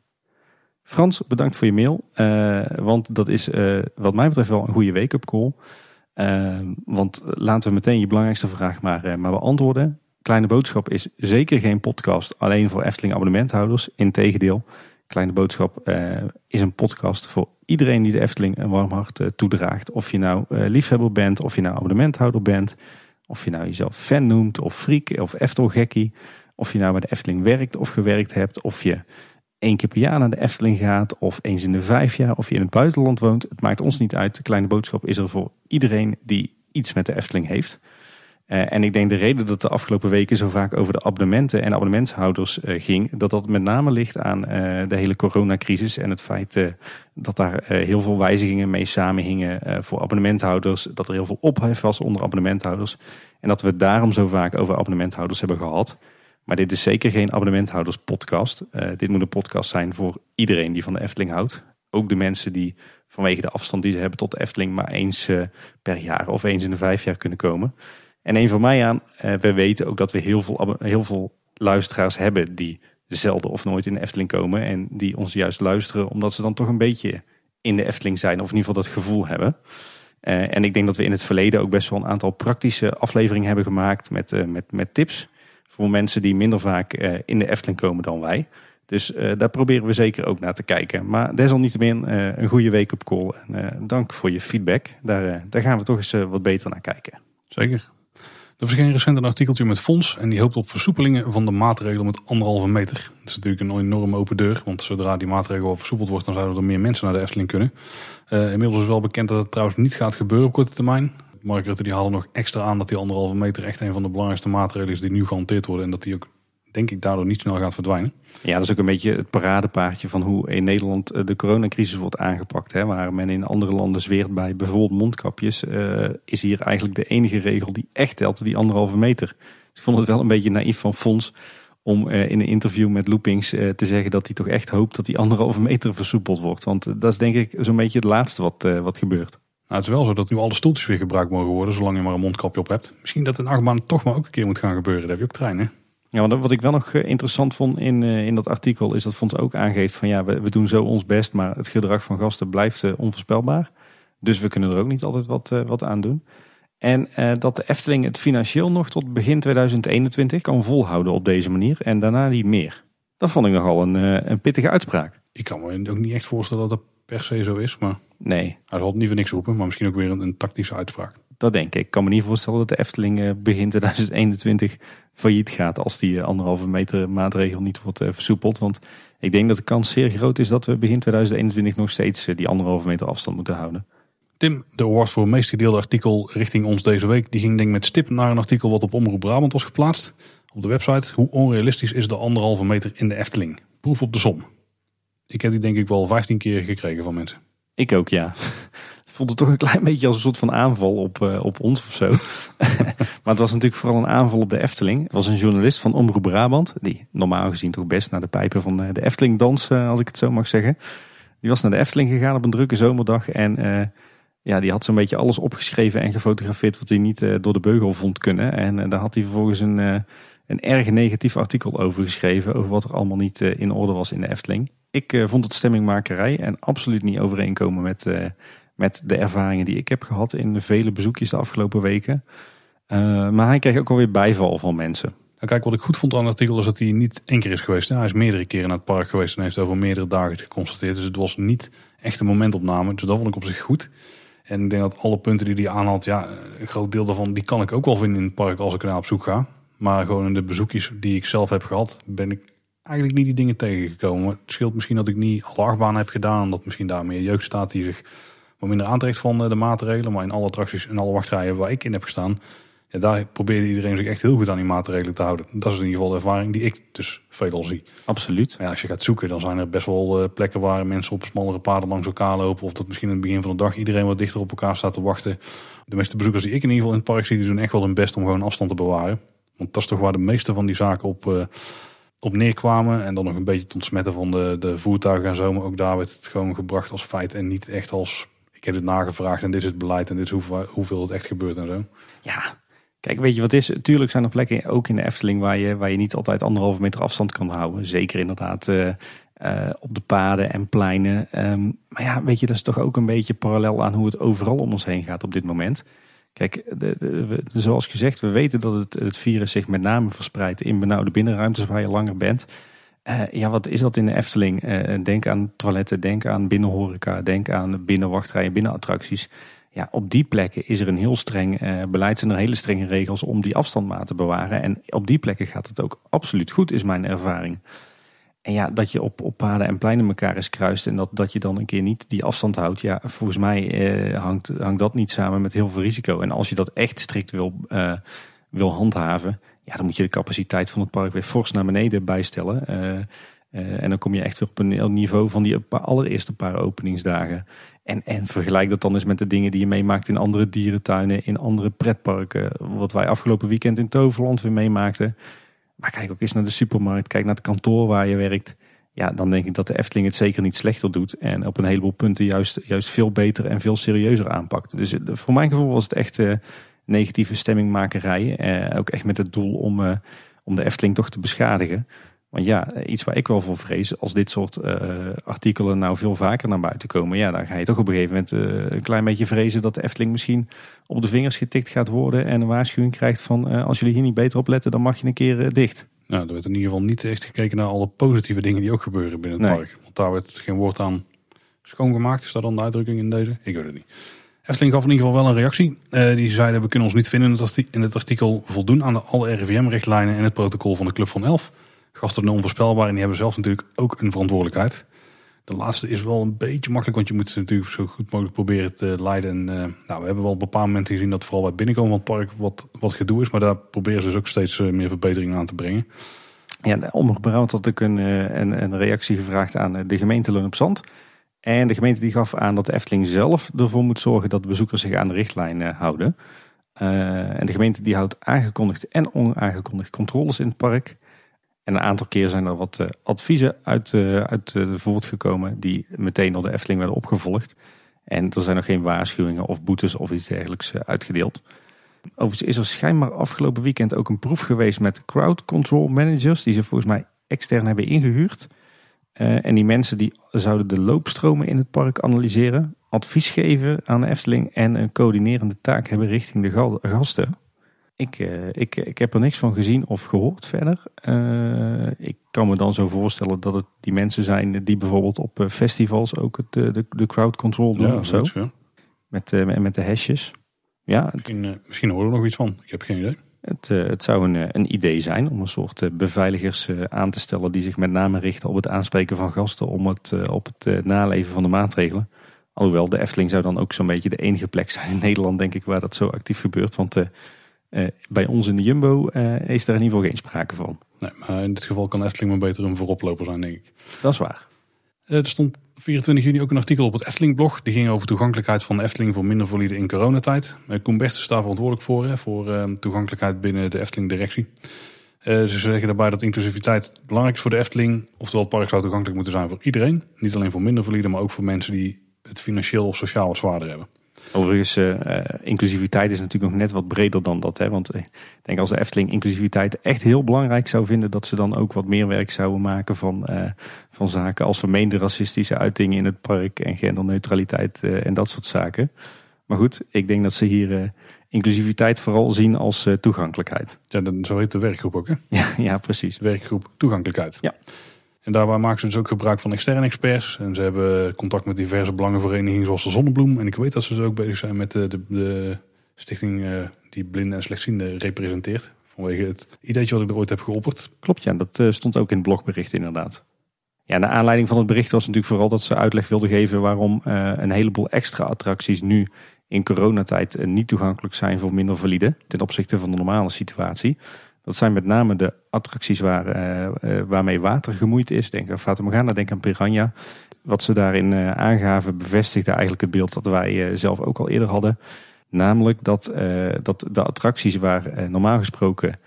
Frans, bedankt voor je mail, uh, want dat is uh, wat mij betreft wel een goede wake-up call. Uh, want laten we meteen je belangrijkste vraag maar, maar beantwoorden. Kleine Boodschap is zeker geen podcast alleen voor Efteling abonnementhouders. Integendeel, Kleine Boodschap is een podcast voor iedereen die de Efteling een warm hart toedraagt. Of je nou liefhebber bent, of je nou abonnementhouder bent. Of je nou jezelf fan noemt, of freak, of Eftelgekkie. Of je nou bij de Efteling werkt of gewerkt hebt. Of je één keer per jaar naar de Efteling gaat, of eens in de vijf jaar, of je in het buitenland woont. Het maakt ons niet uit. De kleine boodschap is er voor iedereen die iets met de Efteling heeft. Uh, en ik denk de reden dat de afgelopen weken zo vaak over de abonnementen en abonnementshouders uh, ging, dat dat met name ligt aan uh, de hele coronacrisis en het feit dat daar heel veel wijzigingen mee samenhingen voor abonnementhouders, dat er heel veel ophef was onder abonnementhouders en dat we het daarom zo vaak over abonnementhouders hebben gehad. Maar dit is zeker geen abonnementhouders podcast. Dit moet een podcast zijn voor iedereen die van de Efteling houdt. Ook de mensen die vanwege de afstand die ze hebben tot de Efteling maar eens per jaar of eens in de vijf jaar kunnen komen. En een van mij aan, uh, we weten ook dat we heel veel, heel veel luisteraars hebben die zelden of nooit in de Efteling komen. En die ons juist luisteren omdat ze dan toch een beetje in de Efteling zijn. Of in ieder geval dat gevoel hebben. en ik denk dat we in het verleden ook best wel een aantal praktische afleveringen hebben gemaakt met, met, met tips voor mensen die minder vaak in de Efteling komen dan wij. Dus daar proberen we zeker ook naar te kijken. Maar desalniettemin een goede week op call. En dank voor je feedback. Daar, daar gaan we toch eens wat beter naar kijken. Zeker. Er verscheen recent een artikeltje met Fons en die hoopt op versoepelingen van de maatregel met anderhalve meter. Dat is natuurlijk een enorme open deur, want zodra die maatregel versoepeld wordt, dan zouden er meer mensen naar de Efteling kunnen. Uh, inmiddels is wel bekend dat het trouwens niet gaat gebeuren op korte termijn. Mark Rutte die haalde nog extra aan dat die anderhalve meter echt een van de belangrijkste maatregelen is die nu gehanteerd worden. En dat die ook, denk ik, daardoor niet snel gaat verdwijnen. Ja, dat is ook een beetje het paradepaardje van hoe in Nederland eh, de coronacrisis wordt aangepakt. Hè, waar men in andere landen zweert bij bijvoorbeeld mondkapjes, uh, is hier eigenlijk de enige regel die echt telt, die anderhalve meter. Dus ik vond het wel een beetje naïef van Fons om uh, in een interview met Loopings uh, te zeggen dat hij toch echt hoopt dat die anderhalve meter versoepeld wordt. Want dat is denk ik zo'n beetje het laatste wat, wat gebeurt. Nou, het is wel zo dat nu alle stoeltjes weer gebruikt mogen worden, zolang je maar een mondkapje op hebt. Misschien dat in achtbaan toch maar ook een keer moet gaan gebeuren. Daar heb je ook treinen. Ja, wat ik wel nog eh, interessant vond in, uh, in dat artikel is dat Fonds ook aangeeft van ja, we, we, doen zo ons best, maar het gedrag van gasten blijft uh, onvoorspelbaar. Dus we kunnen er ook niet altijd wat, wat aan doen. En dat de Efteling het financieel nog tot begin 2021 kan volhouden op deze manier en daarna niet meer. Dat vond ik nogal een, een pittige uitspraak. Ik kan me ook niet echt voorstellen dat dat per se zo is, maar... Nee. Hij zal het niet voor niks roepen, maar misschien ook weer een, een tactische uitspraak. Dat denk ik. Ik kan me niet voorstellen dat de Efteling begin 2021 failliet gaat als die anderhalve meter maatregel niet wordt versoepeld. Want ik denk dat de kans zeer groot is dat we begin 2021 nog steeds die anderhalve meter afstand moeten houden. Tim, de award voor meest gedeelde artikel richting ons deze week, die ging denk ik met stip naar een artikel wat op Omroep Brabant was geplaatst. Op de website, hoe onrealistisch is de anderhalve meter in de Efteling? Proef op de som. Ik heb die denk ik wel 15 keer gekregen van mensen. Ik ook, ja. Vond het toch een klein beetje als een soort van aanval op, uh, op ons of zo. maar het was natuurlijk vooral een aanval op de Efteling. Het was een journalist van Omroep Brabant, die normaal gezien toch best naar de pijpen van eh, de Efteling dansen, als ik het zo mag zeggen. Die was naar de Efteling gegaan op een drukke zomerdag en ja, die had zo'n beetje alles opgeschreven en gefotografeerd wat hij niet door de beugel vond kunnen. En daar had hij vervolgens een, een erg negatief artikel over geschreven, over wat er allemaal niet in orde was in de Efteling. Ik vond het stemmingmakerij en absoluut niet overeenkomen met, met de ervaringen die ik heb gehad in de vele bezoekjes de afgelopen weken. Uh, maar hij kreeg ook alweer bijval van mensen. Nou, kijk, wat ik goed vond aan het artikel is dat hij niet één keer is geweest. Hij is meerdere keren naar het park geweest en heeft over meerdere dagen geconstateerd. Dus het was niet echt een momentopname. Dus dat vond ik op zich goed. En ik denk dat alle punten die hij aanhaalt, ja, een groot deel daarvan, die kan ik ook wel vinden in het park als ik naar op zoek ga. Maar gewoon in de bezoekjes die ik zelf heb gehad, ben ik eigenlijk niet die dingen tegengekomen. Het scheelt misschien dat ik niet alle achtbanen heb gedaan. Dat misschien daar meer jeugd staat die zich wat minder aantrekt van eh, de maatregelen. Maar in alle attracties en alle wachtrijen waar ik in heb gestaan. Ja, daar probeerde iedereen zich echt heel goed aan die maatregelen te houden. Dat is in ieder geval de ervaring die ik dus veelal zie. Absoluut. Ja, als je gaat zoeken, dan zijn er best wel eh, plekken waar mensen op smallere paden langs elkaar lopen. Of dat misschien in het begin van de dag iedereen wat dichter op elkaar staat te wachten. De meeste bezoekers die ik in ieder geval in het park zie, die doen echt wel hun best om gewoon afstand te bewaren. Want dat is toch waar de meeste van die zaken op, uh, op neerkwamen. En dan nog een beetje te ontsmetten van de, de voertuigen en zo. Maar ook daar werd het gewoon gebracht als feit. En niet echt als heb het nagevraagd en dit is het beleid en dit is hoeveel, hoeveel het echt gebeurt en zo. Ja, Kijk, weet je wat is? Tuurlijk zijn er plekken, ook in de Efteling, waar je, waar je niet altijd anderhalve meter afstand kan houden. Zeker inderdaad uh, uh, op de paden en pleinen. Um, maar ja, weet je, dat is toch ook een beetje parallel aan hoe het overal om ons heen gaat op dit moment. Kijk, de, zoals gezegd, we weten dat het, het, virus zich met name verspreidt in benauwde binnenruimtes waar je langer bent. Uh, ja, wat is dat in de Efteling? Uh, denk aan toiletten, denk aan binnenhoreca, denk aan binnenwachtrijen, binnenattracties. Ja, op die plekken is er een heel streng uh, beleid, zijn er hele strenge regels om die afstand maar te bewaren. En op die plekken gaat het ook absoluut goed, is mijn ervaring. En ja, dat je op, op paden en pleinen elkaar eens kruist en dat, dat je dan een keer niet die afstand houdt. Ja, volgens mij eh, hangt, hangt dat niet samen met heel veel risico. En als je dat echt strikt wil, wil handhaven, ja, dan moet je de capaciteit van het park weer fors naar beneden bijstellen. Uh, en dan kom je echt weer op een niveau van die allereerste paar openingsdagen. En, en vergelijk dat dan eens met de dingen die je meemaakt in andere dierentuinen, in andere pretparken. Wat wij afgelopen weekend in Toverland weer meemaakten. Maar kijk ook eens naar de supermarkt, kijk naar het kantoor waar je werkt. Ja, dan denk ik dat de Efteling het zeker niet slechter doet. En op een heleboel punten juist, juist veel beter en veel serieuzer aanpakt. Dus voor mijn gevoel was het echt negatieve stemmingmakerij. Uh, ook echt met het doel om, uh, om de Efteling toch te beschadigen. Want ja, iets waar ik wel voor vrees, als dit soort uh, artikelen nou veel vaker naar buiten komen, ja, dan ga je toch op een gegeven moment uh, een klein beetje vrezen dat de Efteling misschien op de vingers getikt gaat worden en een waarschuwing krijgt van uh, als jullie hier niet beter op letten, dan mag je een keer dicht. Nou, er werd in ieder geval niet echt gekeken naar alle positieve dingen die ook gebeuren binnen het park. Want daar werd geen woord aan schoongemaakt. Is dat dan de uitdrukking in deze? Ik weet het niet. Efteling gaf in ieder geval wel een reactie. die zeiden we kunnen ons niet vinden in het artikel voldoen aan de alle RIVM-richtlijnen en het protocol van de Club van Elf. Gasten zijn onvoorspelbaar en die hebben zelf natuurlijk ook een verantwoordelijkheid. De laatste is wel een beetje makkelijk, want je moet ze natuurlijk zo goed mogelijk proberen te leiden. En, uh, nou, we hebben wel op bepaalde momenten gezien dat vooral bij binnenkomen van het park wat, wat gedoe is. Maar daar proberen ze dus ook steeds uh, meer verbeteringen aan te brengen. Ja, de Omroep had een, een, een, reactie gevraagd aan de gemeente Loon op Zand. En de gemeente die gaf aan dat de Efteling zelf ervoor moet zorgen dat de bezoekers zich aan de richtlijn houden. en de gemeente die houdt aangekondigd en onaangekondigd controles in het park. En een aantal keer zijn er wat uh, adviezen uit, uit voortgekomen die meteen door de Efteling werden opgevolgd. En er zijn nog geen waarschuwingen of boetes of iets dergelijks uitgedeeld. Overigens is er schijnbaar afgelopen weekend ook een proef geweest met crowd control managers die ze volgens mij extern hebben ingehuurd. En die mensen die zouden de loopstromen in het park analyseren, advies geven aan de Efteling en een coördinerende taak hebben richting de gasten. Ik, uh, ik, ik heb er niks van gezien of gehoord verder. Uh, ik kan me dan zo voorstellen dat het die mensen zijn die bijvoorbeeld op eh, festivals ook het, de, de crowd control doen ja, of zo. Met, met de hashjes. Ja, misschien, misschien horen we nog iets van. Ik heb geen idee. Het, het zou een, een idee zijn om een soort beveiligers aan te stellen die zich met name richten op het aanspreken van gasten om het, op het naleven van de maatregelen. Alhoewel, de Efteling zou dan ook zo'n beetje de enige plek zijn in Nederland, denk ik, waar dat zo actief gebeurt. Want bij ons in de Jumbo is daar in ieder geval geen sprake van. Nee, maar in dit geval kan Efteling maar beter een vooroploper zijn, denk ik. Dat is waar. er stond 24 juni ook een artikel op het Efteling-blog. Die ging over toegankelijkheid van de Efteling voor minder valide in coronatijd. Uh, Koen Bertens is daar verantwoordelijk voor, hè, voor uh, toegankelijkheid binnen de Efteling-directie. Uh, ze zeggen daarbij dat inclusiviteit belangrijk is voor de Efteling. Oftewel, het park zou toegankelijk moeten zijn voor iedereen. Niet alleen voor minder valide, maar ook voor mensen die het financieel of sociaal zwaarder hebben. Overigens, uh, inclusiviteit is natuurlijk nog net wat breder dan dat. Hè? Want ik denk als de Efteling inclusiviteit echt heel belangrijk zou vinden, dat ze dan ook wat meer werk zouden maken van, uh, van zaken als vermeende racistische uitingen in het park en genderneutraliteit en dat soort zaken. Maar goed, ik denk dat ze hier inclusiviteit vooral zien als toegankelijkheid. Ja, dan, zo heet de werkgroep ook hè? Ja, ja precies. Werkgroep toegankelijkheid. Ja. En daarbij maken ze dus ook gebruik van externe experts. En ze hebben contact met diverse belangenverenigingen zoals de Zonnebloem. En ik weet dat ze dus ook bezig zijn met de, de, stichting uh, die blinden en slechtzienden representeert. Vanwege het ideetje wat ik er ooit heb geopperd. Klopt ja, dat uh, stond ook in het blogbericht inderdaad. Ja, de aanleiding van het bericht was natuurlijk vooral dat ze uitleg wilden geven waarom uh, een heleboel extra attracties nu in coronatijd niet toegankelijk zijn voor minder valide ten opzichte van de normale situatie. Dat zijn met name de attracties waar, uh, waarmee water gemoeid is. Denk aan Fata Morgana, denk aan Piranha. Wat ze daarin uh, aangaven bevestigde eigenlijk het beeld dat wij zelf ook al eerder hadden. Namelijk dat, dat de attracties waar normaal gesproken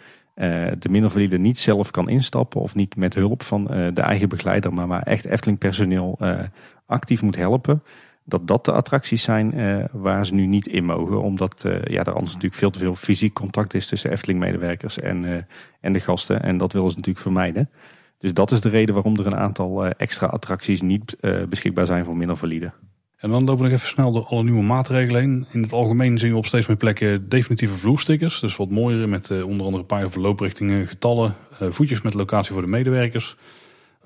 de minder valide niet zelf kan instappen of niet met hulp van de eigen begeleider, maar waar echt Efteling personeel actief moet helpen dat dat de attracties zijn uh, waar ze nu niet in mogen. Omdat uh, ja, er anders natuurlijk veel te veel fysiek contact is tussen Efteling-medewerkers en, uh, en de gasten. En dat willen ze natuurlijk vermijden. Dus dat is de reden waarom er een aantal extra attracties niet beschikbaar zijn voor minder valide. En dan lopen we nog even snel door alle nieuwe maatregelen heen. In het algemeen zien we op steeds meer plekken definitieve vloerstickers. Dus wat mooiere met onder andere pijlen voor looprichtingen, getallen, voetjes met locatie voor de medewerkers.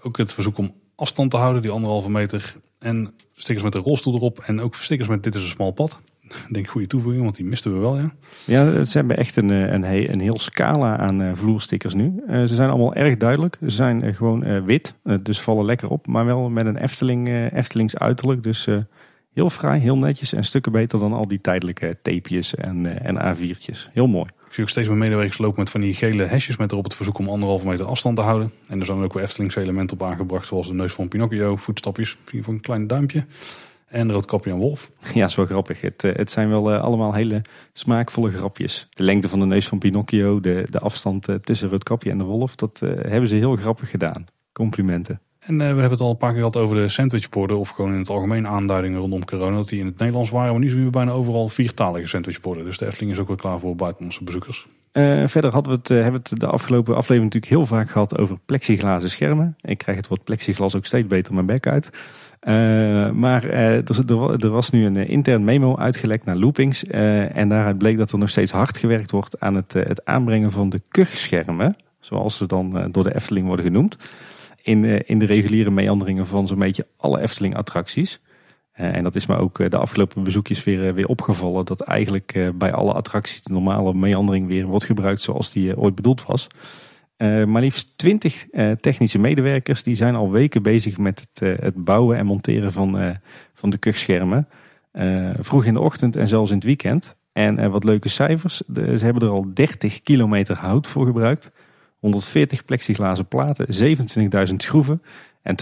Ook het verzoek om afstand te houden, die anderhalve meter. En stickers met een rolstoel erop. En ook stickers met dit is een smal pad. Ik denk goede toevoeging, want die misten we wel, ja. Ja, ze hebben echt een, eh, een, een heel scala aan uh, vloerstickers nu. Uh, ze zijn allemaal erg duidelijk. Ze zijn gewoon wit, dus vallen lekker op. Maar wel met een Efteling, Eftelings uiterlijk. Dus heel fraai, heel netjes en stukken beter dan al die tijdelijke tapejes en, en A4'tjes. Heel mooi. Ik zie ook steeds meer medewerkers lopen met van die gele hesjes met erop het verzoek om anderhalve meter afstand te houden. En er zijn ook weer Eftelingse elementen op aangebracht, zoals de neus van Pinocchio, voetstapjes, voor een klein duimpje. En roodkapje en wolf. Ja, wel grappig. Het, eh, het zijn wel uh, allemaal hele smaakvolle grapjes. De lengte van de neus van Pinocchio, de, de afstand uh, tussen roodkapje en de wolf, dat hebben ze heel grappig gedaan. Complimenten. En we hebben het al een paar keer gehad over de sandwichborden, of gewoon in het algemeen aanduidingen rondom corona, dat die in het Nederlands waren. Maar nu zien we bijna overal viertalige sandwichborden. Dus de Efteling is ook wel klaar voor buitenlandse bezoekers. Uh, verder hadden we het, uh, hebben we het de afgelopen aflevering natuurlijk heel vaak gehad over plexiglazen schermen. Ik krijg het woord plexiglas ook steeds beter mijn bek uit. Maar er, er, was nu een intern memo uitgelekt naar loopings. en daaruit bleek dat er nog steeds hard gewerkt wordt aan het, het aanbrengen van de kuchschermen. Zoals ze dan door de Efteling worden genoemd in, eh, in de reguliere meanderingen van zo'n beetje alle Efteling attracties. Uh, en dat is me ook eh, de afgelopen bezoekjes weer, weer opgevallen. Dat eigenlijk bij alle attracties de normale meandering weer wordt gebruikt zoals die ooit bedoeld was. maar liefst twintig technische medewerkers die zijn al weken bezig met het, het bouwen en monteren van, van de kuchschermen. vroeg in de ochtend en zelfs in het weekend. En wat leuke cijfers. Ze hebben er al 30 kilometer hout voor gebruikt. 140 plexiglazen platen, 27.000 schroeven en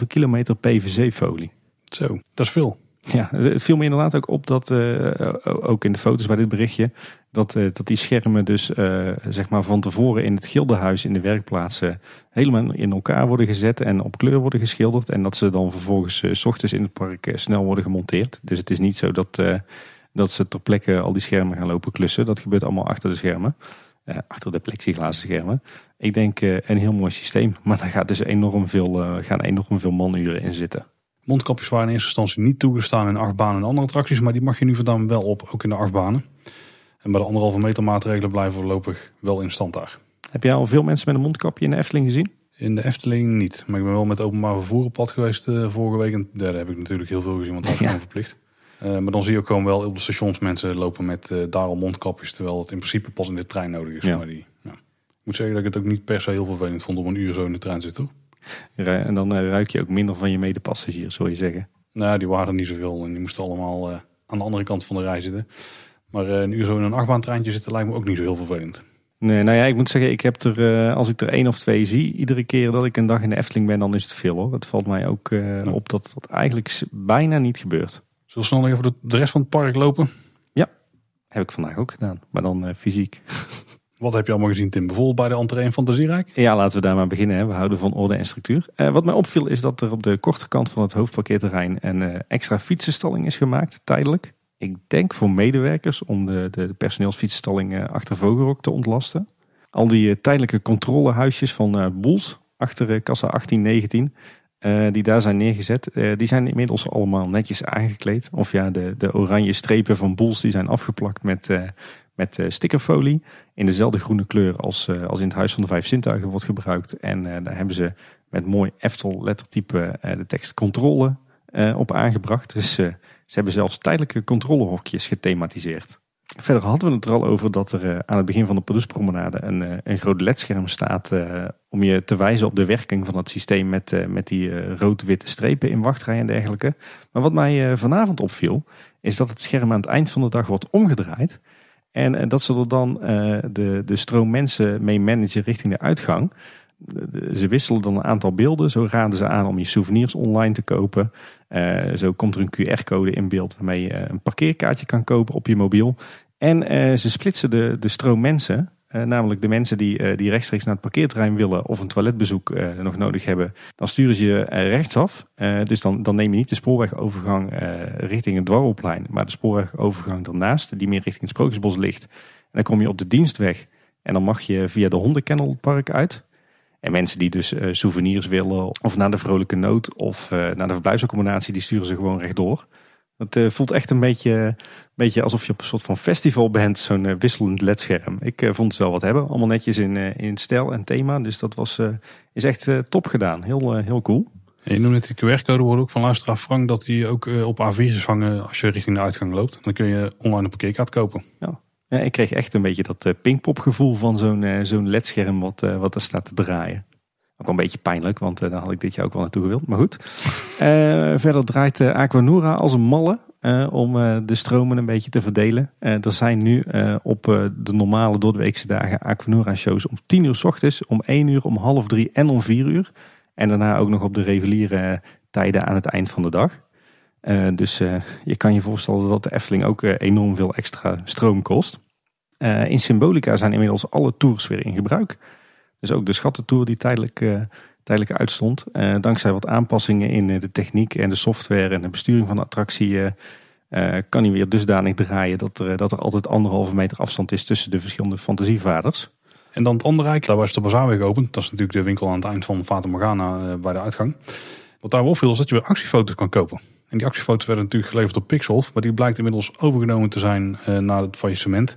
2,5 kilometer PVC-folie. Zo, dat is veel. Ja, het viel me inderdaad ook op dat, uh, ook in de foto's bij dit berichtje, dat, uh, dat die schermen dus uh, zeg maar van tevoren in het gildenhuis in de werkplaatsen helemaal in elkaar worden gezet en op kleur worden geschilderd. En dat ze dan vervolgens s ochtends in het park snel worden gemonteerd. Dus het is niet zo dat, dat ze ter plekke al die schermen gaan lopen klussen. Dat gebeurt allemaal achter de schermen. achter de plexiglazen schermen. Ik denk uh, een heel mooi systeem. Maar daar gaat dus enorm veel, uh, gaan enorm veel manuren in zitten. Mondkapjes waren in eerste instantie niet toegestaan in achtbanen en andere attracties. Maar die mag je nu vandaan wel op, ook in de achtbanen. En bij de anderhalve meter maatregelen blijven voorlopig wel in stand daar. Heb jij al veel mensen met een mondkapje in de Efteling gezien? In de Efteling niet. Maar ik ben wel met openbaar vervoer op pad geweest uh, vorige week. En daar heb ik natuurlijk heel veel gezien, want daar is ja. verplicht. Uh, maar dan zie je ook gewoon wel op de stations mensen lopen met uh, daar al mondkapjes. Terwijl het in principe pas in de trein nodig is. Ja. Maar die, moet zeggen dat ik het ook niet per se heel vervelend vond om een uur zo in de trein te zitten. En dan uh, ruik je ook minder van je medepassagiers, zou je zeggen. Nou, die waren er niet zoveel. En die moesten allemaal aan de andere kant van de rij zitten. Maar een uur zo in een achtbaantreintje zitten lijkt me ook niet zo heel vervelend. Nee, nou ja, ik moet zeggen, ik heb er, als ik er één of twee zie, iedere keer dat ik een dag in de Efteling ben, dan is het veel hoor. Het valt mij ook op dat dat eigenlijk bijna niet gebeurt. Zullen we snel nog even de, de rest van het park lopen? Ja, heb ik vandaag ook gedaan, maar dan fysiek. Wat heb je allemaal gezien Tim? Bijvoorbeeld bij de entree Fantasierijk? Ja, laten we daar maar beginnen. Hè. We houden van orde en structuur. Uh, wat mij opviel is dat er op de korte kant van het hoofdparkeerterrein een extra fietsenstalling is gemaakt, tijdelijk. Ik denk voor medewerkers om de, de, de personeelsfietsstalling achter Vogelrok te ontlasten. Al die tijdelijke controlehuisjes van Boels achter kassa 1819, die daar zijn neergezet, die zijn inmiddels allemaal netjes aangekleed. Of ja, de, de oranje strepen van Boels die zijn afgeplakt met, met stickerfolie in dezelfde groene kleur als, als in het Huis van de Vijf Zintuigen wordt gebruikt. En daar hebben ze met mooi Eftel lettertype de tekst controle op aangebracht. Dus ze hebben zelfs tijdelijke controlehokjes gethematiseerd. Verder hadden we het er al over dat er uh, aan het begin van de Paduspromenade een, uh, een groot ledscherm staat uh, om je te wijzen op de werking van het systeem met, met die rood-witte strepen in wachtrij en dergelijke. Maar wat mij vanavond opviel, is dat het scherm aan het eind van de dag wordt omgedraaid. En dat er dan de, de stroom mensen mee managen richting de uitgang. Ze wisselen dan een aantal beelden. Zo raden ze aan om je souvenirs online te kopen. Uh, zo komt er een QR-code in beeld waarmee je een parkeerkaartje kan kopen op je mobiel. En uh, ze splitsen de, de stroom mensen. Uh, namelijk de mensen die, die rechtstreeks naar het parkeerterrein willen of een toiletbezoek nog nodig hebben. Dan sturen ze je rechtsaf. dus dan, dan neem je niet de spoorwegovergang richting het dwarrelplein. Maar de spoorwegovergang daarnaast, die meer richting het Sprookjesbos ligt. En dan kom je op de dienstweg. En dan mag je via de hondenkennel het park uit. En mensen die dus souvenirs willen of naar de vrolijke nood of naar de verblijfsaccommodatie, die sturen ze gewoon rechtdoor. Het uh, voelt echt een beetje, beetje alsof je op een soort van festival bent, zo'n wisselend ledscherm. Ik vond het wel wat hebben, allemaal netjes in, in stijl en thema. Dus dat was, is echt top gedaan, heel, heel cool. En je noemt net die QR-code, hoorde ook van luisteraar Frank dat die ook op A4's hangen als je richting de uitgang loopt. Dan kun je online een parkeerkaart kopen. Ja. Ja, ik kreeg echt een beetje dat Pinkpop gevoel van zo'n zo'n ledscherm wat, wat er staat te draaien. Ook een beetje pijnlijk, want daar had ik dit jaar ook wel naartoe gewild. Maar goed. verder draait Aquanura als een malle om de stromen een beetje te verdelen. er zijn nu op de normale doordeweekse dagen Aquanura shows om 10 uur s ochtends, om 1 uur, om half 3 en om 4 uur. En daarna ook nog op de reguliere tijden aan het eind van de dag. Uh, dus uh, je kan je voorstellen dat de Efteling ook uh, enorm veel extra stroom kost. in Symbolica zijn inmiddels alle tours weer in gebruik. Dus ook de schattentour die tijdelijk, tijdelijk uitstond. dankzij wat aanpassingen in de techniek en de software en de besturing van de attractie... kan hij weer dusdanig draaien dat er, dat er altijd anderhalve meter afstand is tussen de verschillende fantasievaders. En dan het andere rijk, daar was de bazaar weer geopend. Dat is natuurlijk de winkel aan het eind van Fata Morgana bij de uitgang. Wat daar wel opviel is dat je weer actiefoto's kan kopen. En die actiefoto's werden natuurlijk geleverd door Pixel, maar die blijkt inmiddels overgenomen te zijn na het faillissement.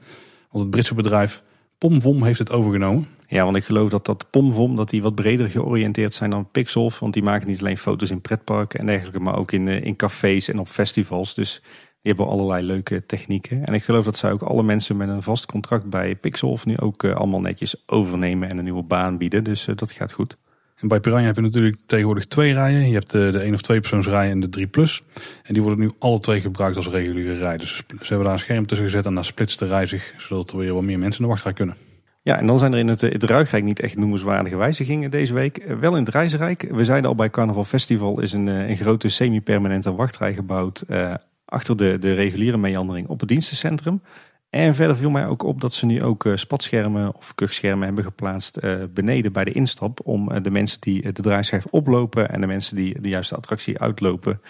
Want het Britse bedrijf Pomvom heeft het overgenomen. Ja, want ik geloof dat dat Pomvom dat die wat breder georiënteerd zijn dan Pixel. Want die maken niet alleen foto's in pretparken en dergelijke, maar ook in, in cafés en op festivals. Dus die hebben allerlei leuke technieken. En ik geloof dat zij ook alle mensen met een vast contract bij Pixel nu ook uh, allemaal netjes overnemen en een nieuwe baan bieden. Dus uh, dat gaat goed. En bij Piranha heb je natuurlijk tegenwoordig twee rijen. Je hebt de, de 1 of 2 persoons rij en de 3 plus. En die worden nu alle twee gebruikt als reguliere rij. Dus ze hebben daar een scherm tussen gezet en daar splitst de rij zich. Zodat er weer wat meer mensen in de wachtrij kunnen. Ja, en dan zijn er in het, het Ruigrijk niet echt noemenswaardige wijzigingen deze week. Wel in het Reisrijk. We zeiden al bij Carnaval Festival is een, een grote semi-permanente wachtrij gebouwd. Achter de, de reguliere meandering op het dienstencentrum. En verder viel mij ook op dat ze nu ook spatschermen of kuchschermen hebben geplaatst beneden bij de instap. Om de mensen die de draaischijf oplopen en de mensen die de juiste attractie uitlopen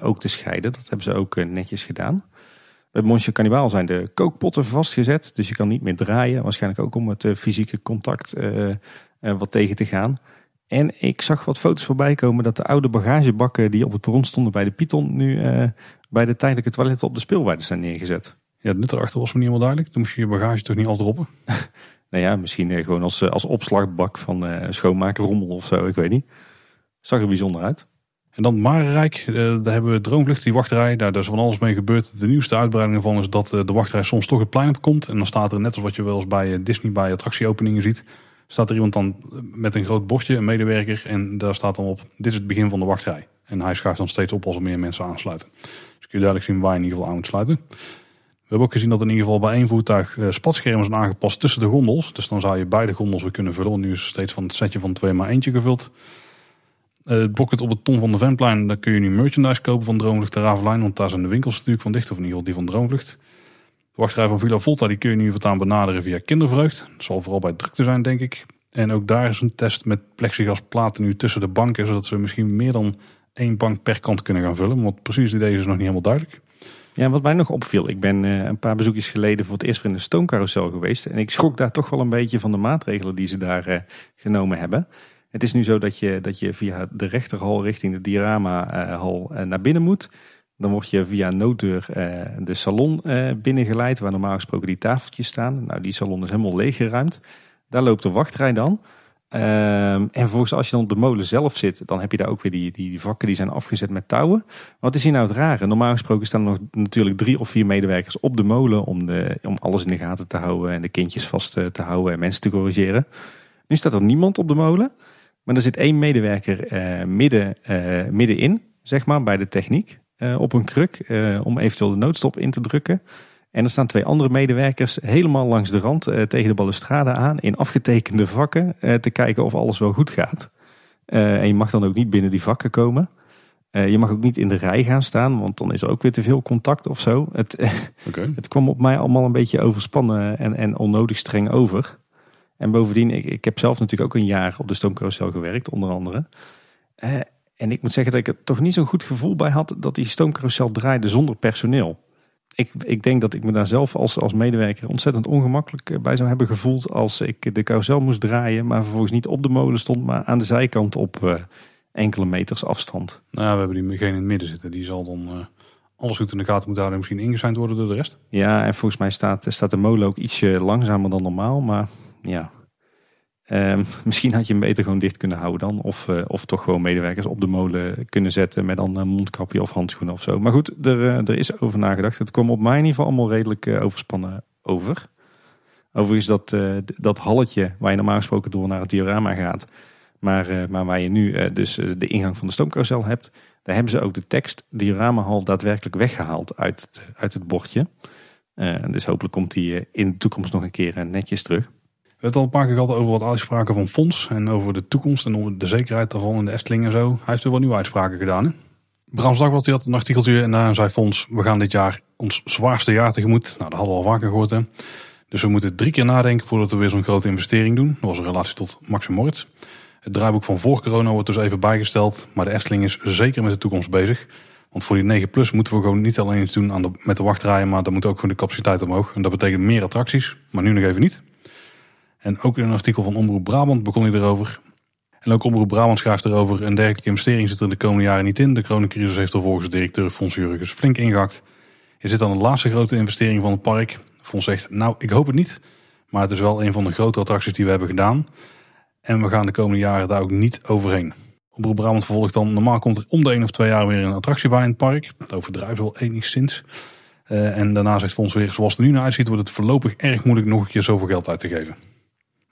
ook te scheiden. Dat hebben ze ook netjes gedaan. Bij Monsje Cannibal zijn de kookpotten vastgezet. Dus je kan niet meer draaien. Waarschijnlijk ook om het fysieke contact wat tegen te gaan. En ik zag wat foto's voorbij komen dat de oude bagagebakken die op het perron stonden bij de Python nu bij de tijdelijke toiletten op de speelweide zijn neergezet. Ja, het nut erachter was me niet helemaal duidelijk. Dan moest je je bagage toch niet afdroppen? nou ja, misschien gewoon als, als opslagbak van schoonmaken rommel of zo. Ik weet niet. Zag er bijzonder uit. En dan Marenrijk, uh, daar hebben we Droomvlucht, die wachtrij. Daar is van alles mee gebeurd. De nieuwste uitbreiding ervan is dat de wachtrij soms toch het plein op komt. En dan staat er, net als wat je wel eens bij Disney bij attractieopeningen ziet, staat er iemand dan met een groot bordje, een medewerker. En daar staat dan op, dit is het begin van de wachtrij. En hij schuift dan steeds op als er meer mensen aansluiten. Dus kun je duidelijk zien waar je in ieder geval aan moet sluiten. We hebben ook gezien dat in ieder geval bij één voertuig spatschermen zijn aangepast tussen de gondels. Dus dan zou je beide gondels weer kunnen vullen. Nu is er steeds van het setje van twee maar eentje gevuld. Uh, het bucket op het Ton van de Ventplein, daar kun je nu merchandise kopen van Droomvlucht de Ravelijn. Want daar zijn de winkels natuurlijk van dicht, of in ieder geval die van Droomvlucht. De wachtrij van Villa Volta die kun je nu voortaan benaderen via kindervreugd. Dat zal vooral bij drukte zijn, denk ik. En ook daar is een test met platen nu tussen de banken, zodat ze misschien meer dan één bank per kant kunnen gaan vullen. Want precies deze is nog niet helemaal duidelijk. Ja, wat mij nog opviel, ik ben uh, een paar bezoekjes geleden voor het eerst in de stoomcarousel geweest. En ik schrok daar toch wel een beetje van de maatregelen die ze daar uh, genomen hebben. Het is nu zo dat je, dat je via de rechterhal richting de dioramahal uh, naar binnen moet. Dan word je via een nooddeur de salon binnengeleid, waar normaal gesproken die tafeltjes staan. Nou, die salon is helemaal leeggeruimd. Daar loopt de wachtrij dan. Um, en vervolgens als je dan op de molen zelf zit, dan heb je daar ook weer die, die, vakken die zijn afgezet met touwen. Wat is hier nou het rare? Normaal gesproken staan er nog natuurlijk drie of vier medewerkers op de molen om, de, om alles in de gaten te houden en de kindjes vast te houden en mensen te corrigeren. Nu staat er niemand op de molen, maar er zit één medewerker uh, midden, uh, middenin, zeg maar, bij de techniek, uh, op een kruk, om eventueel de noodstop in te drukken. En er staan twee andere medewerkers helemaal langs de rand tegen de balustrade aan in afgetekende vakken te kijken of alles wel goed gaat. En je mag dan ook niet binnen die vakken komen. je mag ook niet in de rij gaan staan, want dan is er ook weer te veel contact of zo. Het, okay. het kwam op mij allemaal een beetje overspannen en, en onnodig streng over. En bovendien, ik, ik heb zelf natuurlijk ook een jaar op de stoomcarousel gewerkt, onder andere. en ik moet zeggen dat ik er toch niet zo'n goed gevoel bij had dat die stoomcarousel draaide zonder personeel ik, ik denk dat ik me daar zelf als, als medewerker ontzettend ongemakkelijk eh, bij zou hebben gevoeld als ik de carousel moest draaien, maar vervolgens niet op de molen stond, maar aan de zijkant op uh, enkele meters afstand. Nou, we hebben die in het midden zitten. Die zal dan uh, alles goed in de gaten moeten houden en misschien ingezijnd worden door de rest. Ja, en volgens mij staat, staat de molen ook ietsje langzamer dan normaal, maar ja, Ehm, misschien had je hem beter gewoon dicht kunnen houden dan. Of, uh, of toch gewoon medewerkers op de molen kunnen zetten met dan een mondkapje of handschoenen of zo. Maar goed, er, uh, er is over nagedacht. Het kwam op mij in ieder geval allemaal redelijk uh, overspannen over. Overigens dat, dat halletje waar je normaal gesproken door naar het diorama gaat. Maar, maar waar je nu dus de ingang van de stoomcarousel hebt. Daar hebben ze ook de tekst dioramahal daadwerkelijk weggehaald uit uit het bordje. dus hopelijk komt die in de toekomst nog een keer netjes terug. We hebben het al een paar keer gehad over wat uitspraken van Fons. En over de toekomst en de zekerheid daarvan in de Efteling en zo. Hij heeft weer wat nieuwe uitspraken gedaan. Hè? Brams Dagblad had een artikeltje en daar zei Fons... we gaan dit jaar ons zwaarste jaar tegemoet. Nou, dat hadden we al vaker gehoord. Hè? Dus we moeten drie keer nadenken voordat we weer zo'n grote investering doen. Dat was een relatie tot Max Moritz. Het draaiboek van voor corona wordt dus even bijgesteld. Maar de Efteling is zeker met de toekomst bezig. Want voor die 9 plus moeten we gewoon niet alleen iets doen aan de, met de wachtrijen... maar dan moet ook gewoon de capaciteit omhoog. En dat betekent meer attracties, maar nu nog even niet. En ook in een artikel van Omroep Brabant begon hij erover. En ook Omroep Brabant schrijft erover. Een dergelijke investering zit er de komende jaren niet in. De coronacrisis heeft er volgens de directeur Fons Jurgens flink ingehakt. Je zit dan de laatste grote investering van het park. Fons zegt, nou ik hoop het niet. Maar het is wel een van de grote attracties die we hebben gedaan. En we gaan de komende jaren daar ook niet overheen. Omroep Brabant vervolgt dan, normaal komt er om de één of twee jaar weer een attractie bij in het park. Dat overdrijft wel enigszins. Uh, en daarna zegt Fons weer, zoals het er nu naar uitziet, wordt het voorlopig erg moeilijk nog een keer zoveel geld uit te geven.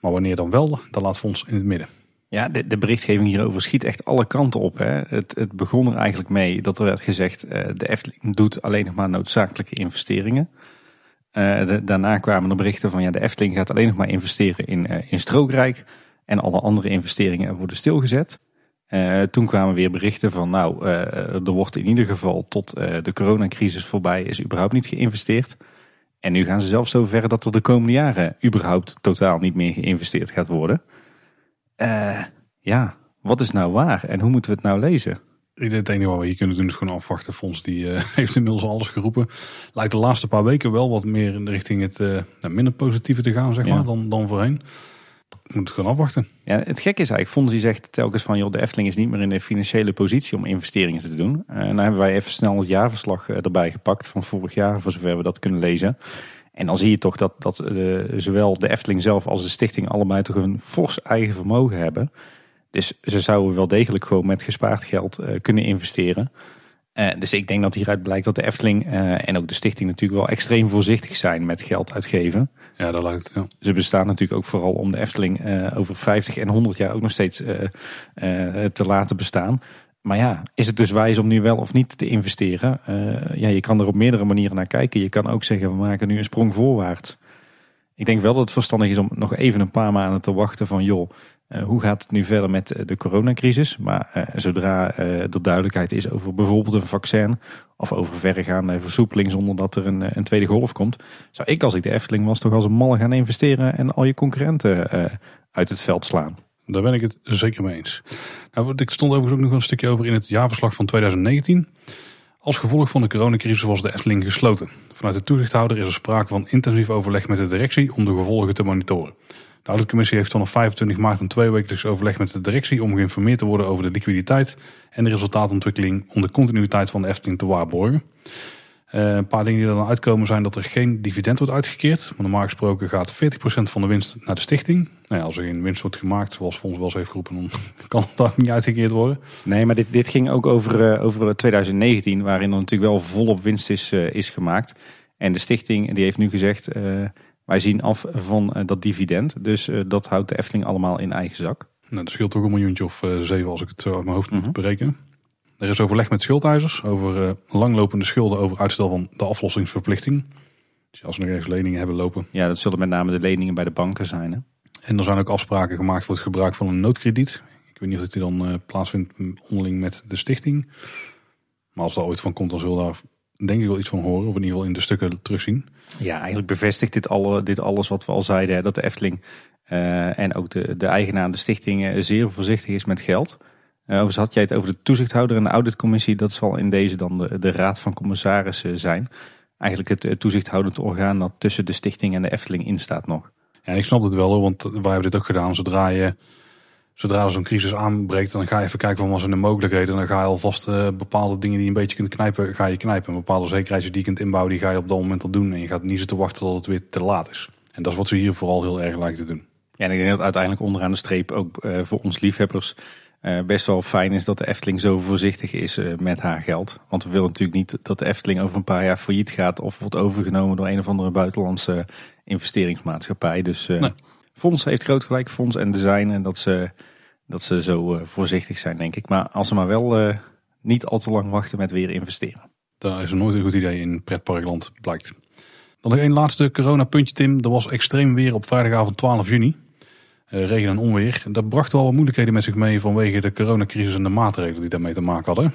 Maar wanneer dan wel, dan laat Fonds in het midden. Ja, de, de berichtgeving hierover schiet echt alle kanten op. Hè. Het, het begon er eigenlijk mee dat er werd gezegd... Uh, de Efteling doet alleen nog maar noodzakelijke investeringen. Uh, daarna kwamen er berichten van... ja, de Efteling gaat alleen nog maar investeren in, uh, in Strookrijk... en alle andere investeringen worden stilgezet. toen kwamen weer berichten van... nou, er wordt in ieder geval tot de coronacrisis voorbij... is überhaupt niet geïnvesteerd... En nu gaan ze zelfs zo ver dat er de komende jaren überhaupt totaal niet meer geïnvesteerd gaat worden. Uh, ja, wat is nou waar en hoe moeten we het nou lezen? Ik denk het enige wat we hier kunnen doen is gewoon afwachten. Fonds die uh, heeft inmiddels alles geroepen. Lijkt de laatste paar weken wel wat meer in de richting het uh, minder positieve te gaan zeg maar, dan, dan voorheen moet het gewoon afwachten. Ja, het gekke is eigenlijk, Fonds die zegt telkens van... joh, de Efteling is niet meer in de financiële positie om investeringen te doen. En dan hebben wij even snel het jaarverslag eh, erbij gepakt van vorig jaar... voor zover we dat kunnen lezen. En dan zie je toch dat, dat uh, zowel de Efteling zelf als de stichting... allebei toch een fors eigen vermogen hebben. Dus ze zouden wel degelijk gewoon met gespaard geld kunnen investeren. dus ik denk dat hieruit blijkt dat de Efteling en ook de stichting natuurlijk wel extreem voorzichtig zijn met geld uitgeven. Ja, dat lijkt ja. Ze bestaan natuurlijk ook vooral om de Efteling over 50 en 100 jaar ook nog steeds te laten bestaan. Maar ja, is het dus wijs om nu wel of niet te investeren? Ja, je kan er op meerdere manieren naar kijken. Je kan ook zeggen, we maken nu een sprong voorwaarts. Ik denk wel dat het verstandig is om nog even een paar maanden te wachten van joh, hoe gaat het nu verder met de coronacrisis? Maar uh, zodra er duidelijkheid is over bijvoorbeeld een vaccin of over verregaande versoepeling zonder dat er een, een, tweede golf komt, zou ik als ik de Efteling was toch als een malle gaan investeren en al je concurrenten uit het veld slaan. Daar ben ik het zeker mee eens. Nou, ik stond overigens ook nog een stukje over in het jaarverslag van 2019. Als gevolg van de coronacrisis was de Efteling gesloten. Vanuit de toezichthouder is er sprake van intensief overleg met de directie om de gevolgen te monitoren. De auditcommissie heeft vanaf 25 maart een tweewekelijks overleg met de directie om geïnformeerd te worden over de liquiditeit en de resultaatontwikkeling om de continuïteit van de Efteling te waarborgen. Uh, een paar dingen die er dan uitkomen zijn dat er geen dividend wordt uitgekeerd. Maar normaal gesproken gaat 40% van de winst naar de stichting. Nou ja, als er geen winst wordt gemaakt, zoals Fonds wel eens heeft geroepen, dan kan het ook niet uitgekeerd worden. Nee, maar dit, dit ging ook over, uh, over 2019, waarin er natuurlijk wel volop winst is, uh, is gemaakt. En de stichting die heeft nu gezegd, wij zien af van dat dividend. Dus dat houdt de Efteling allemaal in eigen zak. Nou, dat scheelt toch een miljoentje of zeven als ik het zo uit mijn hoofd moet mhm. berekenen. Er is overleg met schuldeisers over langlopende schulden over uitstel van de aflossingsverplichting. Dus als we nog eens leningen hebben lopen. Ja, dat zullen met name de leningen bij de banken zijn. Hè? En er zijn ook afspraken gemaakt voor het gebruik van een noodkrediet. Ik weet niet of die dan uh, plaatsvindt onderling met de stichting. Maar als er ooit van komt, dan zullen we daar denk ik wel iets van horen. Of in ieder geval in de stukken terugzien. Ja, eigenlijk bevestigt dit, alle, dit alles wat we al zeiden. Hè, dat de Efteling uh, en ook de, de eigenaar, de stichting, zeer voorzichtig is met geld. Uh, overigens had jij het over de toezichthouder en de auditcommissie. Dat zal in deze dan de, de raad van commissarissen zijn. Eigenlijk het, toezichthoudend orgaan dat tussen de stichting en de Efteling in staat nog. Ja, ik snap het wel want wij hebben dit ook gedaan. Zodra je zodra er zo'n crisis aanbreekt, dan ga je even kijken van wat zijn de mogelijkheden. Dan ga je alvast uh, bepaalde dingen die je een beetje kunt knijpen, ga je knijpen. En bepaalde zekerheden die je kunt inbouwen, die ga je op dat moment al doen. En je gaat niet zitten wachten tot het weer te laat is. En dat is wat ze hier vooral heel erg lijken te doen. Ja, en ik denk dat uiteindelijk onderaan de streep ook uh, voor ons liefhebbers uh, best wel fijn is dat de Efteling zo voorzichtig is met haar geld. Want we willen natuurlijk niet dat de Efteling over een paar jaar failliet gaat of wordt overgenomen door een of andere buitenlandse investeringsmaatschappij. Dus nee. Fonds heeft groot gelijk, Fonds en Design, en dat ze, dat ze zo voorzichtig zijn, denk ik. Maar als ze maar wel niet al te lang wachten met weer investeren. Dat is nooit een goed idee in pretparkland, blijkt. Dan nog één laatste corona-puntje, Tim. Er was extreem weer op vrijdagavond 12 juni. Eh, regen en onweer. Dat bracht wel wat moeilijkheden met zich mee vanwege de coronacrisis en de maatregelen die daarmee te maken hadden.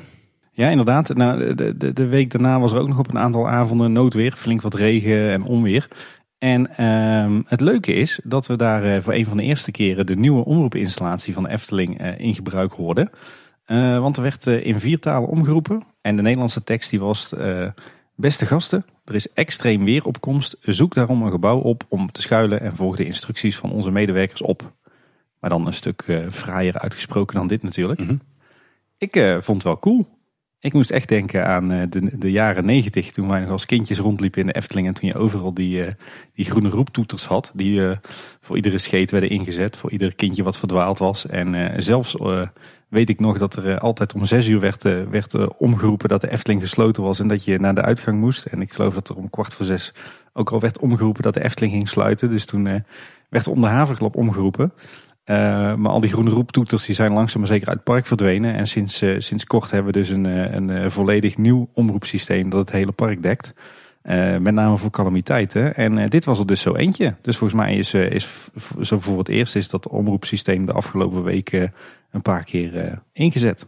Ja, inderdaad. Nou, de, de, de week daarna was er ook nog op een aantal avonden noodweer. Flink wat regen en onweer. En uh, het leuke is dat we daar uh, voor een van de eerste keren de nieuwe omroepinstallatie van de Efteling uh, in gebruik hoorden. want er werd in vier talen omgeroepen. En de Nederlandse tekst die was Beste gasten, er is extreem weeropkomst. Zoek daarom een gebouw op om te schuilen en volg de instructies van onze medewerkers op. Maar dan een stuk fraaier uitgesproken dan dit natuurlijk. Mhm. Ik vond het wel cool. Ik moest echt denken aan uh, de, de, jaren negentig, toen wij nog als kindjes rondliepen in de Efteling. En toen je overal die, die groene roeptoeters had, die voor iedere scheet werden ingezet. Voor ieder kindje wat verdwaald was. En zelfs weet ik nog dat er eh, altijd om zes uur werd, eh, werd eh, omgeroepen dat de Efteling gesloten was en dat je naar de uitgang moest. En ik geloof dat er om kwart voor zes ook al werd omgeroepen dat de Efteling ging sluiten. Dus toen werd er om de haverklap omgeroepen. Maar al die groene roeptoeters die zijn langzaam maar zeker uit het park verdwenen. En sinds, sinds kort hebben we dus een, een volledig nieuw omroepsysteem dat het hele park dekt. met name voor calamiteiten. En dit was er dus zo eentje. Dus volgens mij is, is zo voor het eerst is dat omroepsysteem de afgelopen weken een paar keer ingezet.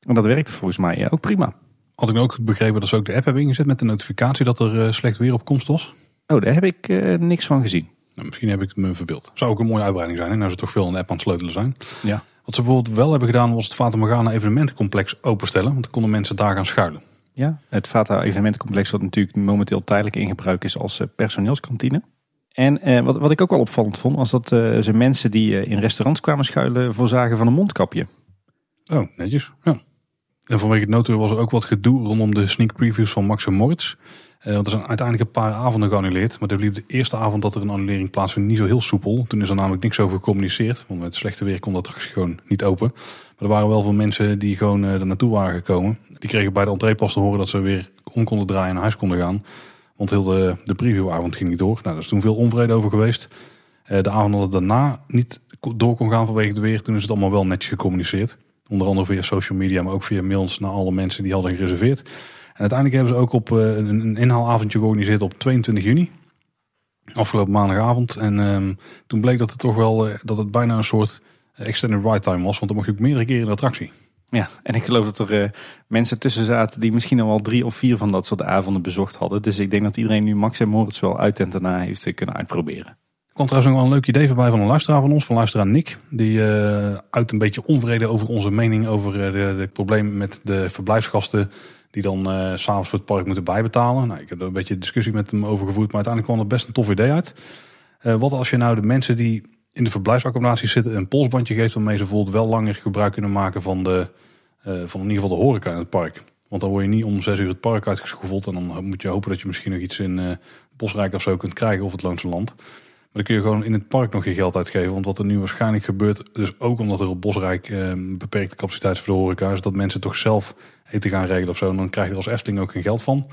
En dat werkte volgens mij ook prima. Had ik ook begrepen dat ze ook de app hebben ingezet met de notificatie dat er slecht weer op komst was? Oh, daar heb ik niks van gezien. Nou, misschien heb ik het me verbeeld. Zou ook een mooie uitbreiding zijn, hè? nou ze toch veel een app aan het sleutelen zijn. Ja. Wat ze bijvoorbeeld wel hebben gedaan was het Fata Morgana evenementencomplex openstellen. Want dan konden mensen daar gaan schuilen. Ja, het Fata evenementencomplex wat natuurlijk momenteel tijdelijk in gebruik is als personeelskantine. En eh, wat, wat ik ook wel opvallend vond, was dat uh, ze mensen die uh, in restaurants kwamen schuilen voorzagen van een mondkapje. Oh, netjes. Ja. En vanwege het noodweer was er ook wat gedoe rondom de sneak previews van Max en Moritz. Uh, want er zijn uiteindelijk een paar avonden geannuleerd. Maar er liep de eerste avond dat er een annulering plaatsvond niet zo heel soepel. Toen is er namelijk niks over gecommuniceerd. Want met slechte weer kon dat attractie gewoon niet open. Maar er waren wel veel mensen die gewoon uh, er naartoe waren gekomen. Die kregen bij de entree pas te horen dat ze weer om konden draaien en naar huis konden gaan. Want heel de, de previewavond ging niet door. Nou, daar is toen veel onvrede over geweest. Uh, de avond dat het daarna niet door kon gaan vanwege het weer. Toen is het allemaal wel netjes gecommuniceerd. Onder andere via social media, maar ook via mails naar alle mensen die hadden gereserveerd. En uiteindelijk hebben ze ook op uh, een, een inhaalavondje georganiseerd op 22 juni. Afgelopen maandagavond. En um, toen bleek dat het toch wel uh, dat het bijna een soort extended ride time was. Want dan mocht je ook meerdere keren in de attractie. Ja, en ik geloof dat er uh, mensen tussen zaten die misschien al wel drie of vier van dat soort avonden bezocht hadden. Dus ik denk dat iedereen nu Max en Moritz wel uit en daarna heeft kunnen uitproberen. Er kwam trouwens nog wel een leuk idee voorbij van een luisteraar van ons, van luisteraar Nick. Die uh, uit een beetje onvrede over onze mening over de probleem met de verblijfsgasten die dan uh, s'avonds voor het park moeten bijbetalen. Nou, ik heb er een beetje discussie met hem over gevoerd, maar uiteindelijk kwam er best een tof idee uit. wat als je nou de mensen die in de verblijfsaccommodaties zitten een polsbandje geeft waarmee ze bijvoorbeeld wel langer gebruik kunnen maken van, de, van in ieder geval de horeca in het park. Want dan word je niet om zes uur het park uitgeschoffeld en dan moet je hopen dat je misschien nog iets in Bosrijk of zo kunt krijgen of het Loonse Land. Maar dan kun je gewoon in het park nog je geld uitgeven. Want wat er nu waarschijnlijk gebeurt, dus ook omdat er op Bosrijk eh, beperkte capaciteit is voor de horeca, is dat mensen toch zelf eten gaan regelen of zo. En dan krijg je er als Efteling ook geen geld van.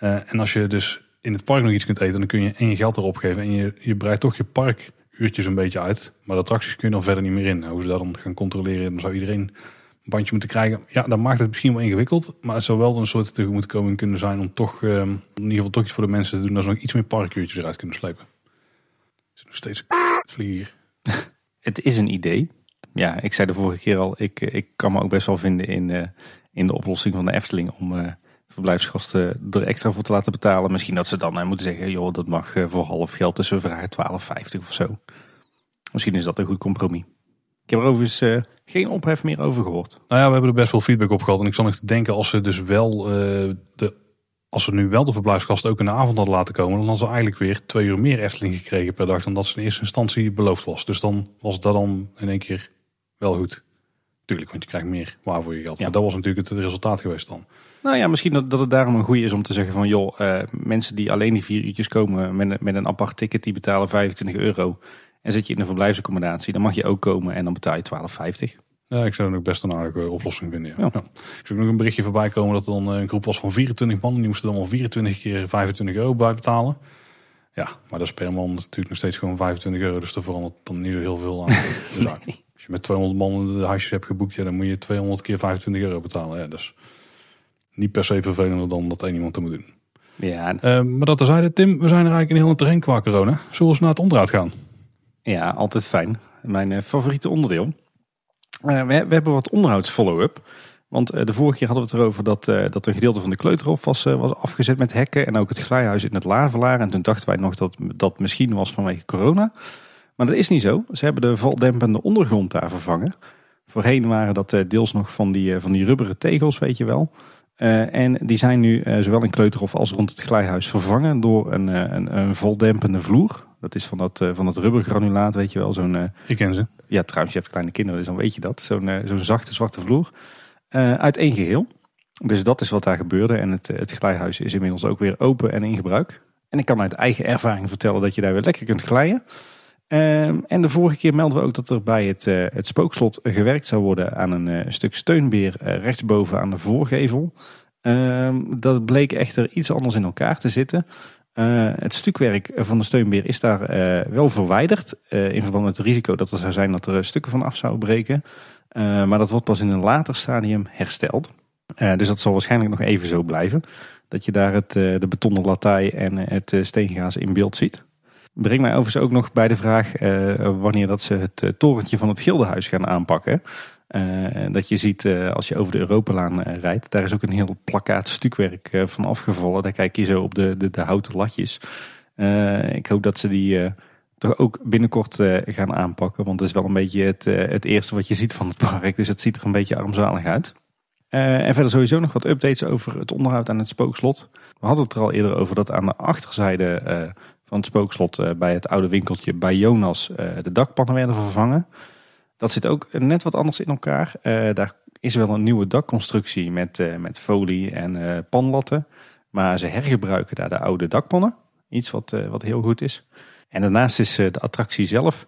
Uh, en als je dus in het park nog iets kunt eten, dan kun je één geld erop geven. En je, je breidt toch je parkuurtjes een beetje uit. Maar de attracties kun je dan verder niet meer in. Nou, hoe ze dat dan gaan controleren, dan zou iedereen een bandje moeten krijgen. Ja, dat maakt het misschien wel ingewikkeld. Maar het zou wel een soort tegemoetkoming kunnen zijn om toch uh, in ieder geval toch iets voor de mensen te doen. Dat ze nog iets meer parkuurtjes eruit kunnen slepen nog steeds het vlieg. het is een idee. Ja, ik zei de vorige keer al, ik, ik kan me ook best wel vinden in, uh, in de oplossing van de Efteling om uh, verblijfsgasten er extra voor te laten betalen. Misschien dat ze dan uh, moeten zeggen, joh, dat mag voor half geld, dus we vragen 12,50 of zo. Misschien is dat een goed compromis. Ik heb er overigens geen ophef meer over gehoord. Nou ja, we hebben er best wel feedback op gehad. En ik zal nog denken, als ze dus wel de als we nu wel de verblijfsgasten ook in de avond hadden laten komen, dan hadden ze eigenlijk weer twee uur meer Efteling gekregen per dag dan dat ze in eerste instantie beloofd was. Dus dan was dat dan in één keer wel goed. Tuurlijk, want je krijgt meer waar voor je geld. Ja. Maar dat was natuurlijk het resultaat geweest dan. Nou ja, misschien dat, dat het daarom een goede is om te zeggen van joh, uh, mensen die alleen die vier uurtjes komen met, met een apart ticket, die betalen 25 euro. En zit je in een verblijfsaccommodatie, dan mag je ook komen en dan betaal je 12,50. Ja, ik zou het ook best een aardige oplossing vinden. Ja. Ja. Ik zag nog een berichtje voorbij komen dat er dan eh, een groep was van 24 man. En die moesten dan al 24 keer 25 euro bijbetalen. Ja, maar dat is per man natuurlijk nog steeds gewoon 25 euro. Dus er verandert dan niet zo heel veel aan de zaak. Als je met 200 man de huisjes hebt geboekt, ja, dan moet je 200 keer 25 euro betalen. Ja, dus niet per se vervelender dan dat één iemand te moet doen. Ja. Uh, maar dat zeiden Tim, we zijn er eigenlijk in heel terrein qua corona. Zullen we naar het onderhoud gaan? Ja, altijd fijn. Mijn uh, favoriete onderdeel. Uh, we, we, hebben wat onderhoudsfollow-up. Want uh, de vorige keer hadden we het erover dat, uh, dat een gedeelte van de kleuterhof was, was afgezet met hekken. En ook het glijhuis in het Lavelaar. En toen dachten wij nog dat dat misschien was vanwege corona. Maar dat is niet zo. Ze hebben de valdempende ondergrond daar vervangen. Voorheen waren dat deels nog van die, van die rubberen tegels, weet je wel. en die zijn nu zowel in Kleuterhof als rond het glijhuis vervangen door een, een, een voldempende vloer. Dat is van dat, van dat rubbergranulaat, weet je wel. Zo'n, Ik ken ze. Ja, trouwens, je hebt kleine kinderen, dus dan weet je dat. Zo'n uh, zo'n zachte zwarte vloer. Uh, uit één geheel. Dus dat is wat daar gebeurde. En het, het glijhuis is inmiddels ook weer open en in gebruik. En ik kan uit eigen ervaring vertellen dat je daar weer lekker kunt glijden. Uh, en de vorige keer melden we ook dat er bij het, uh, het spookslot gewerkt zou worden aan een stuk steunbeer rechtsboven aan de voorgevel. Ehm, dat bleek echter iets anders in elkaar te zitten. Uh, het stukwerk van de steunbeer is daar uh, wel verwijderd. Uh, in verband met het risico dat er zou zijn dat er stukken van af zouden breken. maar dat wordt pas in een later stadium hersteld. dus dat zal waarschijnlijk nog even zo blijven. Dat je daar het, de betonnen latij en het steengaas in beeld ziet. Breng mij overigens ook nog bij de vraag wanneer dat ze het torentje van het Gildenhuis gaan aanpakken. Uh, dat je ziet uh, als je over de Europalaan uh, rijdt. Daar is ook een heel plakkaat stukwerk van afgevallen. Daar kijk je zo op de, de, de houten latjes. ik hoop dat ze die toch ook binnenkort gaan aanpakken. Want het is wel een beetje het, het eerste wat je ziet van het park. Dus het ziet er een beetje armzalig uit. en verder sowieso nog wat updates over het onderhoud aan het spookslot. We hadden het er al eerder over dat aan de achterzijde van het spookslot... bij het oude winkeltje bij Jonas de dakpannen werden vervangen... Dat zit ook net wat anders in elkaar. Uh, daar is wel een nieuwe dakconstructie met, uh, met folie en uh, panlatten. Maar ze hergebruiken daar de oude dakpannen. Iets wat, wat heel goed is. En daarnaast is de attractie zelf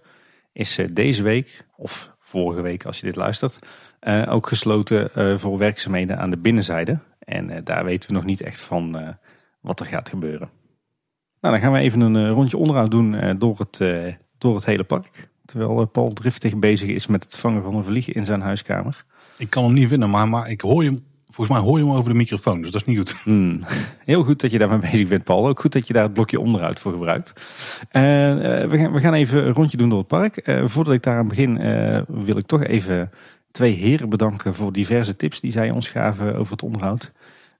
is deze week, of vorige week als je dit luistert, ook gesloten voor werkzaamheden aan de binnenzijde. En daar weten we nog niet echt van wat er gaat gebeuren. Nou, dan gaan we even een rondje onderhoud doen door, het, door het hele park. Terwijl Paul driftig bezig is met het vangen van een vlieg in zijn huiskamer. Ik kan hem niet vinden, maar, maar ik hoor je Volgens mij hoor je hem over de microfoon, dus dat is niet goed. Hmm. Heel goed dat je daarmee bezig bent, Paul. Ook goed dat je daar het blokje onderuit voor gebruikt. Uh, we, gaan, we gaan even een rondje doen door het park. Uh, voordat ik daaraan begin, uh, wil ik toch even twee heren bedanken voor diverse tips die zij ons gaven over het onderhoud.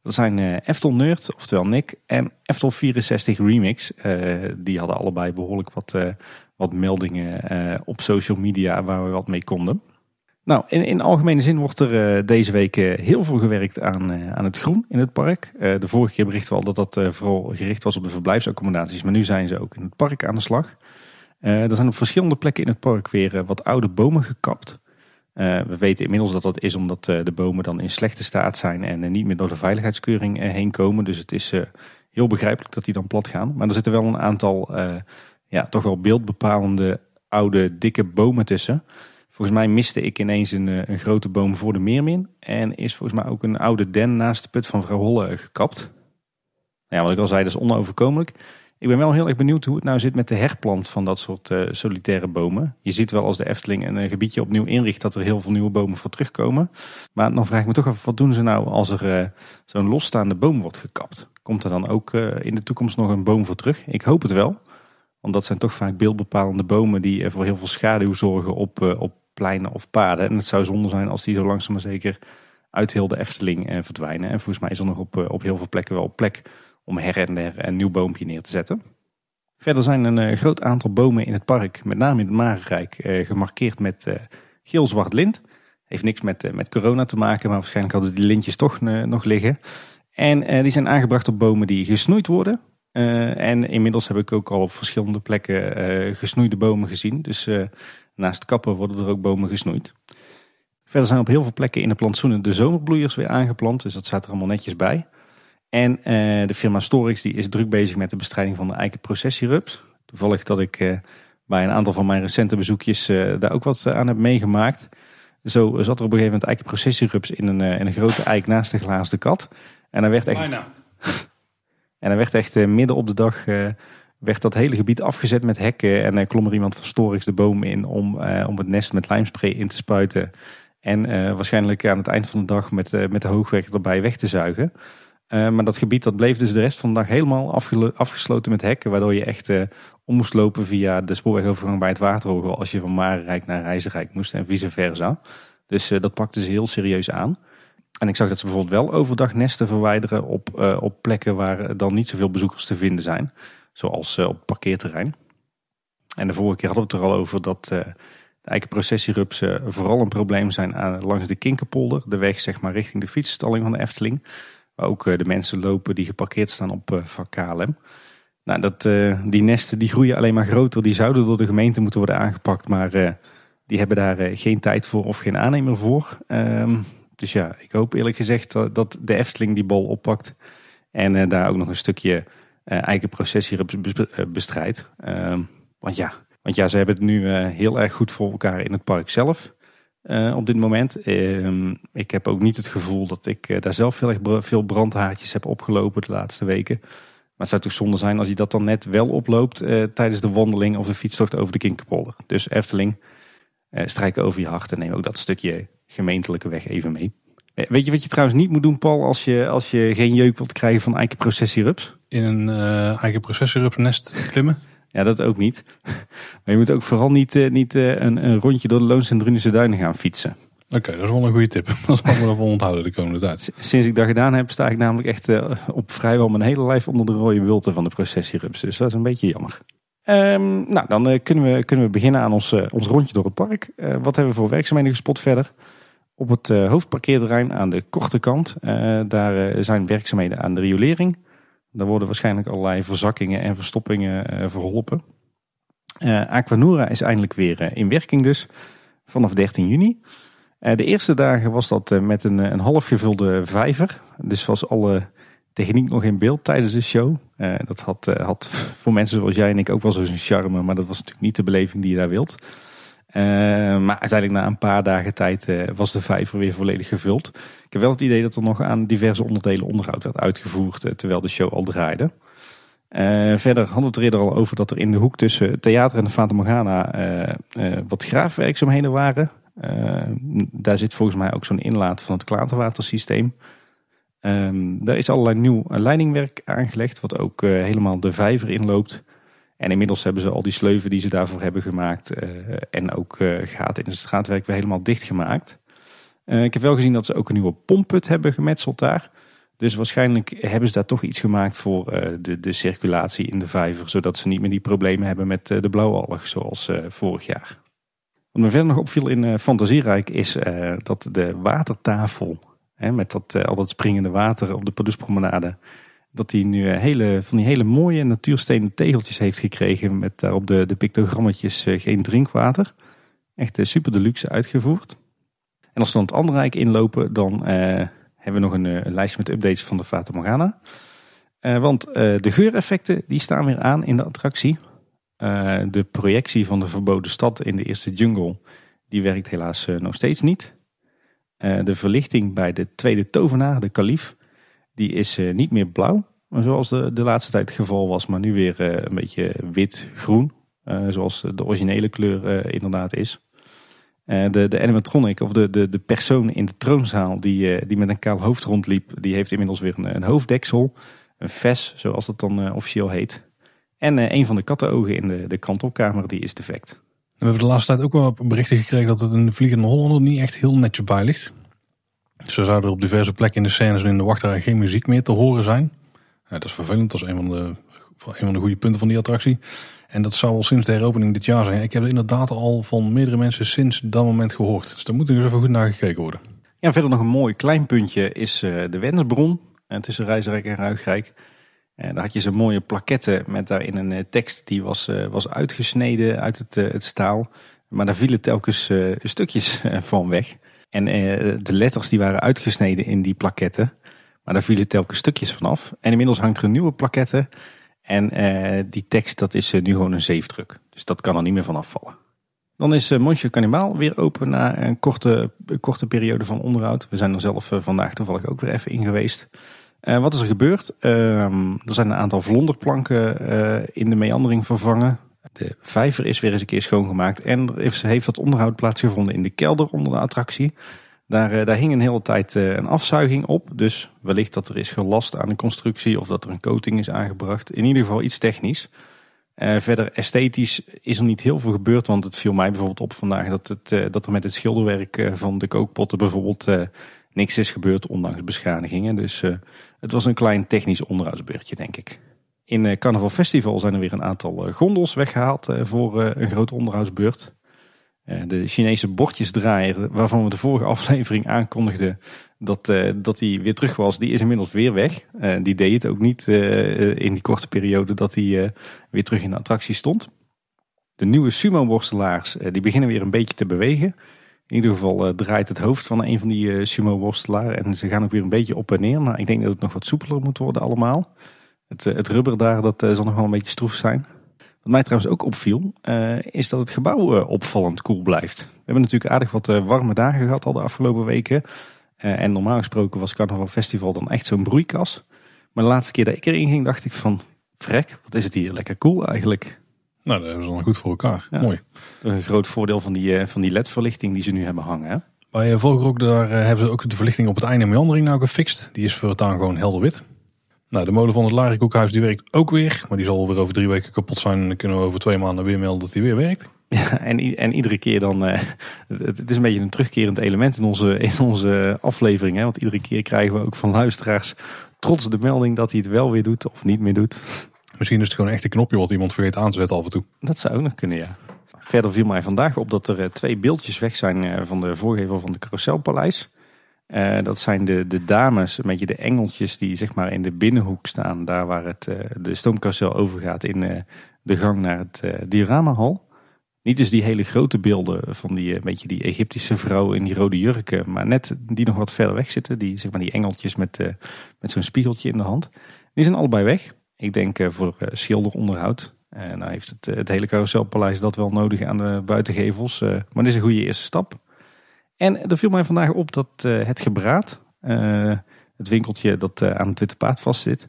Dat zijn Eftel Nerd, oftewel Nick, en Eftel 64 Remix. die hadden allebei behoorlijk wat, wat meldingen op social media waar we wat mee konden. Nou, in, in algemene zin wordt er uh, deze week uh, heel veel gewerkt aan, aan het groen in het park. de vorige keer berichten we al dat dat vooral gericht was op de verblijfsaccommodaties, maar nu zijn ze ook in het park aan de slag. er zijn op verschillende plekken in het park weer wat oude bomen gekapt. we weten inmiddels dat dat is omdat de bomen dan in slechte staat zijn en niet meer door de veiligheidskeuring heen komen. Dus het is heel begrijpelijk dat die dan plat gaan. Maar er zitten wel een aantal ja, toch wel beeldbepalende oude dikke bomen tussen. Volgens mij miste ik ineens een, eh, een grote boom voor de Meermin. En is volgens mij ook een oude den naast de put van vrouw Holle gekapt. Ja, wat ik al zei, dat is onoverkomelijk. Ik ben wel heel erg benieuwd hoe het nou zit met de herplant van dat soort uh, solitaire bomen. Je ziet wel als de Efteling een, gebiedje opnieuw inricht dat er heel veel nieuwe bomen voor terugkomen. Maar dan vraag ik me toch af, wat doen ze nou als er zo'n losstaande boom wordt gekapt? Komt er dan ook in de toekomst nog een boom voor terug? Ik hoop het wel. Want dat zijn toch vaak beeldbepalende bomen die voor heel veel schaduw zorgen op, op pleinen of paden. En het zou zonde zijn als die zo langzaam maar zeker uit heel de Efteling eh, verdwijnen. En volgens mij is er nog op, eh, op heel veel plekken wel plek om her en der een nieuw boompje neer te zetten. Verder zijn een groot aantal bomen in het park, met name in het Marenrijk, gemarkeerd met geel-zwart lint. Heeft niks met, met corona te maken, maar waarschijnlijk hadden die lintjes toch nog liggen. En die zijn aangebracht op bomen die gesnoeid worden. En inmiddels heb ik ook al op verschillende plekken gesnoeide bomen gezien. Dus Naast kappen worden er ook bomen gesnoeid. Verder zijn op heel veel plekken in de plantsoenen de zomerbloeiers weer aangeplant. Dus dat staat er allemaal netjes bij. En eh, de firma Storix die is druk bezig met de bestrijding van de eikenprocessierups. Toevallig dat ik eh, bij een aantal van mijn recente bezoekjes eh, daar ook wat aan heb meegemaakt. Zo zat er op een gegeven moment eikenprocessierups in een, in een grote eik naast de glazen kat. En dan werd echt, Bijna. en dan werd echt midden op de dag werd dat hele gebied afgezet met hekken. En er klom er iemand van Storix de boom in om, uh, om het nest met lijmspray in te spuiten. En waarschijnlijk aan het eind van de dag met, met de hoogwerker erbij weg te zuigen. maar dat gebied dat bleef dus de rest van de dag helemaal afgesloten met hekken. Waardoor je echt om moest lopen via de spoorwegovergang bij het Waterhoogel. Als je van Marenrijk naar Reizenrijk moest en vice versa. Dus dat pakte ze heel serieus aan. En ik zag dat ze bijvoorbeeld wel overdag nesten verwijderen op, op plekken waar dan niet zoveel bezoekers te vinden zijn. Zoals uh, op parkeerterrein. En de vorige keer hadden we het er al over dat uh, de eikenprocessierupsen vooral een probleem zijn langs de Kinkerpolder. De weg zeg maar richting de fietsstalling van de Efteling. Waar ook de mensen lopen die geparkeerd staan op van KLM. Nou, dat, die nesten die groeien alleen maar groter. Die zouden door de gemeente moeten worden aangepakt. Maar die hebben daar geen tijd voor of geen aannemer voor. Um, dus ja, ik hoop eerlijk gezegd dat, de Efteling die bal oppakt. En daar ook nog een stukje uh, eigen proces hier eh, bestrijdt. Ehm, want, ja, want ja, ze hebben het nu eh, heel erg goed voor elkaar in het park zelf. op dit moment. Ehm, ik heb ook niet het gevoel dat ik daar zelf veel brandhaartjes heb opgelopen de laatste weken. Maar het zou toch zonde zijn als hij dat dan net wel oploopt tijdens de wandeling of de fietstocht over de Kinkerpolder. Dus Efteling, strijk over je hart en neem ook dat stukje gemeentelijke weg even mee. Weet je wat je trouwens niet moet doen, Paul, als je, als je geen jeuk wilt krijgen van eikenprocessierups? In een uh, eikenprocessierupsnest klimmen? Ja, dat ook niet. Maar je moet ook vooral niet, uh, niet uh, een, een, rondje door de Loons en Duinen gaan fietsen. Oké, dat is wel een goede tip. Dat ik me wel onthouden de komende tijd. Sinds ik dat gedaan heb, sta ik namelijk echt op vrijwel mijn hele lijf onder de rode wilten van de processierups. Dus dat is een beetje jammer. Um, nou, dan kunnen, we, kunnen we beginnen aan ons, ons rondje door het park. wat hebben we voor werkzaamheden gespot verder? Op het uh, hoofdparkeerterrein aan de korte kant, uh, daar uh, zijn werkzaamheden aan de riolering. Daar worden waarschijnlijk allerlei verzakkingen en verstoppingen verholpen. Aquanura is eindelijk weer in werking dus, vanaf 13 juni. de eerste dagen was dat met een, een half gevulde vijver. Dus was alle techniek nog in beeld tijdens de show. dat had, had voor mensen zoals jij en ik ook wel zo'n charme, maar dat was natuurlijk niet de beleving die je daar wilt. Maar uiteindelijk na een paar dagen tijd was de vijver weer volledig gevuld. Ik heb wel het idee dat er nog aan diverse onderdelen onderhoud werd uitgevoerd terwijl de show al draaide. Uh, verder hadden we het eerder al over dat er in de hoek tussen theater en de Fata Morgana uh, uh, wat graafwerkzaamheden waren. daar zit volgens mij ook zo'n inlaat van het klaterwatersysteem. Um, daar is allerlei nieuw leidingwerk aangelegd, wat ook helemaal de vijver inloopt. En inmiddels hebben ze al die sleuven die ze daarvoor hebben gemaakt en ook gaten in het straatwerk weer helemaal dichtgemaakt. ik heb wel gezien dat ze ook een nieuwe pompput hebben gemetseld daar. Dus waarschijnlijk hebben ze daar toch iets gemaakt voor uh, de, de circulatie in de vijver. Zodat ze niet meer die problemen hebben met uh, de blauwalg zoals uh, vorig jaar. Wat me verder nog opviel in Fantasierijk is dat de watertafel, hè, met dat, al dat springende water op de Paduspromenade, dat die nu hele, van die hele mooie natuurstenen tegeltjes heeft gekregen met daarop de, de pictogrammetjes geen drinkwater. Echt super deluxe uitgevoerd. En als we dan het andere rijk inlopen, dan hebben we nog een, eh, lijstje met updates van de Fata Morgana. Want de geureffecten die staan weer aan in de attractie. De projectie van de verboden stad in de eerste jungle, die werkt helaas nog steeds niet. de verlichting bij de tweede tovenaar, de kalif, die is niet meer blauw. Zoals de, de laatste tijd het geval was, maar nu weer een beetje wit-groen. zoals de originele kleur inderdaad is. De, de animatronic, of de, de, de persoon in de troonzaal die, die met een kaal hoofd rondliep, die heeft inmiddels weer een, een hoofddeksel. Een ves, zoals dat dan officieel heet. En een van de kattenogen in de, de kantelkamer, die is defect. We hebben de laatste tijd ook wel berichten gekregen dat het de Vliegende Hollander niet echt heel netjes bij ligt. Zo zouden op diverse plekken in de scènes en in de wachtrij geen muziek meer te horen zijn. Dat is vervelend, dat is een van de, van de goede punten van die attractie. En dat zou al sinds de heropening dit jaar zijn. Ik heb inderdaad al van meerdere mensen sinds dat moment gehoord. Dus daar moet er eens even goed naar gekeken worden. Ja, verder nog een mooi klein puntje is uh, de Wensbron tussen Rijsrijk en Ruigrijk. En daar had je zo'n mooie plaketten met daarin een uh, tekst die was, was uitgesneden uit het, het staal. Maar daar vielen telkens stukjes van weg. En de letters die waren uitgesneden in die plaketten. Maar daar vielen telkens stukjes van af. En inmiddels hangt er een nieuwe plaketten en uh, die tekst dat is uh, nu gewoon een zeefdruk. Dus dat kan er niet meer van afvallen. Dan is Monsieur Cannibal weer open na een korte, korte periode van onderhoud. We zijn er zelf vandaag toevallig ook weer even in geweest. wat is er gebeurd? Ehm, er zijn een aantal vlonderplanken in de meandering vervangen. De vijver is weer eens een keer schoongemaakt. En er heeft dat onderhoud plaatsgevonden in de kelder onder de attractie. Daar, eh, daar hing een hele tijd eh, een afzuiging op. Dus wellicht dat er is gelast aan de constructie of dat er een coating is aangebracht. In ieder geval iets technisch. Uh, verder esthetisch is er niet heel veel gebeurd. Want het viel mij bijvoorbeeld op vandaag dat, het, dat er met het schilderwerk van de kookpotten bijvoorbeeld niks is gebeurd. Ondanks beschadigingen. Dus het was een klein technisch onderhoudsbeurtje denk ik. In Carnaval Festival zijn er weer een aantal gondels weggehaald voor een grote onderhoudsbeurt. Eh, de Chinese bordjesdraaier, waarvan we de vorige aflevering aankondigden dat, dat die weer terug was, die is inmiddels weer weg. Die deed het ook niet in die korte periode dat hij weer terug in de attractie stond. De nieuwe sumo-worstelaars die beginnen weer een beetje te bewegen. In ieder geval draait het hoofd van een van die sumo-worstelaars en ze gaan ook weer een beetje op en neer. Maar ik denk dat het nog wat soepeler moet worden allemaal. Het, het rubber daar, dat zal nog wel een beetje stroef zijn. Wat mij trouwens ook opviel, uh, is dat het gebouw uh, opvallend koel blijft. We hebben natuurlijk aardig wat uh, warme dagen gehad al de afgelopen weken. en normaal gesproken was Carnaval Festival dan echt zo'n broeikas. Maar de laatste keer dat ik erin ging, dacht ik van... Vrek, wat is het hier lekker koel eigenlijk. Nou, dat hebben ze dan goed voor elkaar. Mooi. Een groot voordeel van die, van die LED-verlichting die ze nu hebben hangen. Hè? Bij Vogelrok daar hebben ze ook de verlichting op het einde meandering nou gefixt. Die is voor het aan gewoon helder wit. Nou, de molen van het Larikoekhuis die werkt ook weer. Maar die zal weer over drie weken kapot zijn. En dan kunnen we over twee maanden weer melden dat hij weer werkt. Ja, en, en iedere keer dan... Uh, het, is een beetje een terugkerend element in onze, in onze aflevering. Hè? Want iedere keer krijgen we ook van luisteraars trots de melding dat hij het wel weer doet of niet meer doet. Misschien is het gewoon echt een knopje wat iemand vergeet aan te zetten af en toe. Dat zou ook nog kunnen, ja. Verder viel mij vandaag op dat er eh, twee beeldjes weg zijn eh, van de voorgevel van de Carouselpaleis. Uh, dat zijn de, de dames, een beetje de engeltjes die zeg maar in de binnenhoek staan. Daar waar het, uh, de stoomcarousel overgaat in uh, de gang naar het dioramahal. Niet dus die hele grote beelden van die, beetje die Egyptische vrouw in die rode jurken. Maar net die nog wat verder weg zitten. Die, zeg maar, die engeltjes met, met zo'n spiegeltje in de hand. Die zijn allebei weg. Ik denk voor schilderonderhoud. Nou heeft het, het hele carouselpaleis dat wel nodig aan de buitengevels. maar dit is een goede eerste stap. En er viel mij vandaag op dat het gebraad, het winkeltje dat aan het Witte Paard vastzit,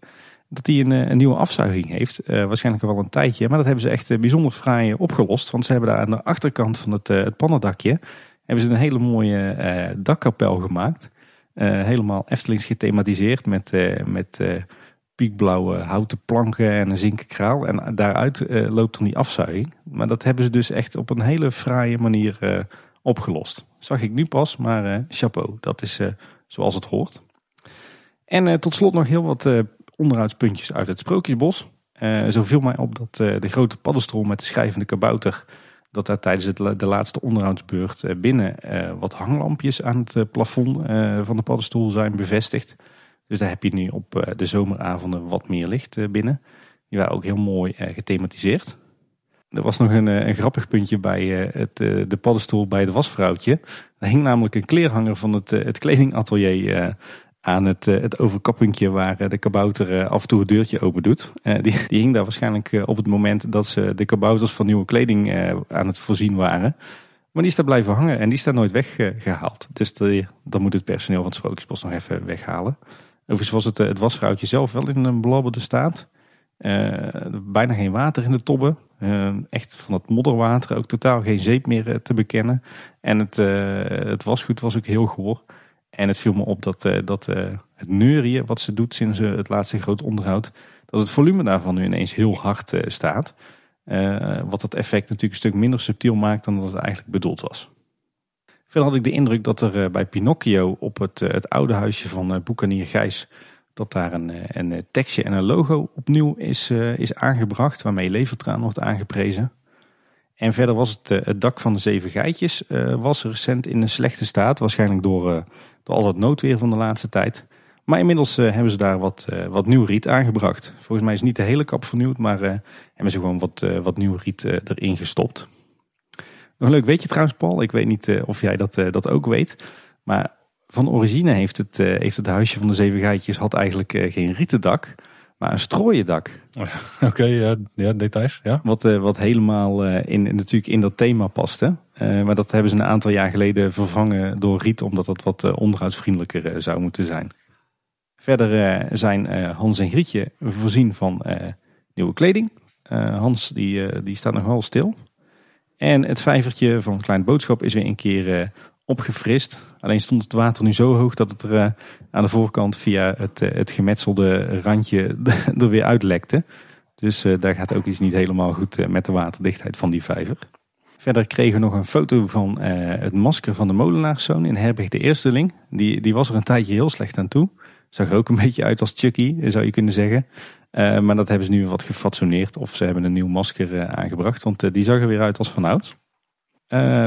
dat hij een, een, nieuwe afzuiging heeft. waarschijnlijk al wel een tijdje. Maar dat hebben ze echt bijzonder fraai opgelost. Want ze hebben daar aan de achterkant van het, het pannendakje hebben ze een hele mooie dakkapel gemaakt. helemaal Eftelings gethematiseerd met, met piekblauwe houten planken en een zinken kraal. En daaruit loopt dan die afzuiging. Maar dat hebben ze dus echt op een hele fraaie manier opgelost. Zag ik nu pas, maar chapeau. Dat is zoals het hoort. En tot slot nog heel wat onderhoudspuntjes uit het Sprookjesbos. Zo viel mij op dat de grote paddenstoel met de schrijvende kabouter... dat daar tijdens het, de laatste onderhoudsbeurt binnen wat hanglampjes aan het plafond van de paddenstoel zijn bevestigd. Dus daar heb je nu op de zomeravonden wat meer licht binnen. Die waren ook heel mooi gethematiseerd. Er was nog een, een grappig puntje bij het, de paddenstoel bij het wasvrouwtje. Er hing namelijk een kleerhanger van het, het kledingatelier aan het, eh, het waar eh, de kabouter eh, af en toe het deurtje open doet. Die, die hing daar waarschijnlijk op het moment dat ze de kabouters van nieuwe kleding aan het voorzien waren. Maar die is daar blijven hangen en die is daar nooit weggehaald. Dus dan moet het personeel van het Sprookjesbos nog even weghalen. Overigens was het, het wasvrouwtje zelf wel in een belabberde staat. Bijna geen water in de tobben. echt van het modderwater, ook totaal geen zeep meer te bekennen. En het, het wasgoed was ook heel goor. En het viel me op dat, uh, dat uh, het neurien wat ze doet sinds uh, het laatste groot onderhoud, dat het volume daarvan nu ineens heel hard staat. wat het effect natuurlijk een stuk minder subtiel maakt dan dat het eigenlijk bedoeld was. Verder had ik de indruk dat er bij Pinocchio op het, het oude huisje van Boekanier Gijs, dat daar een, een tekstje en een logo opnieuw is, is aangebracht, waarmee Levertraan wordt aangeprezen. En verder was het, het dak van de zeven geitjes was recent in een slechte staat, waarschijnlijk door door al het noodweer van de laatste tijd. Maar inmiddels hebben ze daar wat, wat nieuw riet aangebracht. Volgens mij is niet de hele kap vernieuwd, maar hebben ze gewoon wat, wat nieuw riet erin gestopt. Nog leuk weet je trouwens Paul, ik weet niet of jij dat, dat ook weet. Maar van origine heeft het, heeft het huisje van de zeven geitjes had eigenlijk geen rieten dak, maar een strooien dak. Oké, ja, ja, details. Ja. Wat, wat helemaal in, natuurlijk in dat thema paste. Maar dat hebben ze een aantal jaar geleden vervangen door riet, omdat dat wat onderhoudsvriendelijker zou moeten zijn. Verder zijn Hans en Grietje voorzien van nieuwe kleding. Hans die, die staat nog wel stil. En het vijvertje van Klein Boodschap is weer een keer opgefrist. Alleen stond het water nu zo hoog dat het er aan de voorkant via het, het gemetselde randje er weer uitlekte. Dus daar gaat ook iets niet helemaal goed met de waterdichtheid van die vijver. Verder kregen we nog een foto van het masker van de molenaarszoon in Herberg de Eersteling. Die, die was er een tijdje heel slecht aan toe. Zag er ook een beetje uit als Chucky, zou je kunnen zeggen. Maar dat hebben ze nu wat gefatsoeneerd. Of ze hebben een nieuw masker aangebracht. Want die zag er weer uit als vanouds.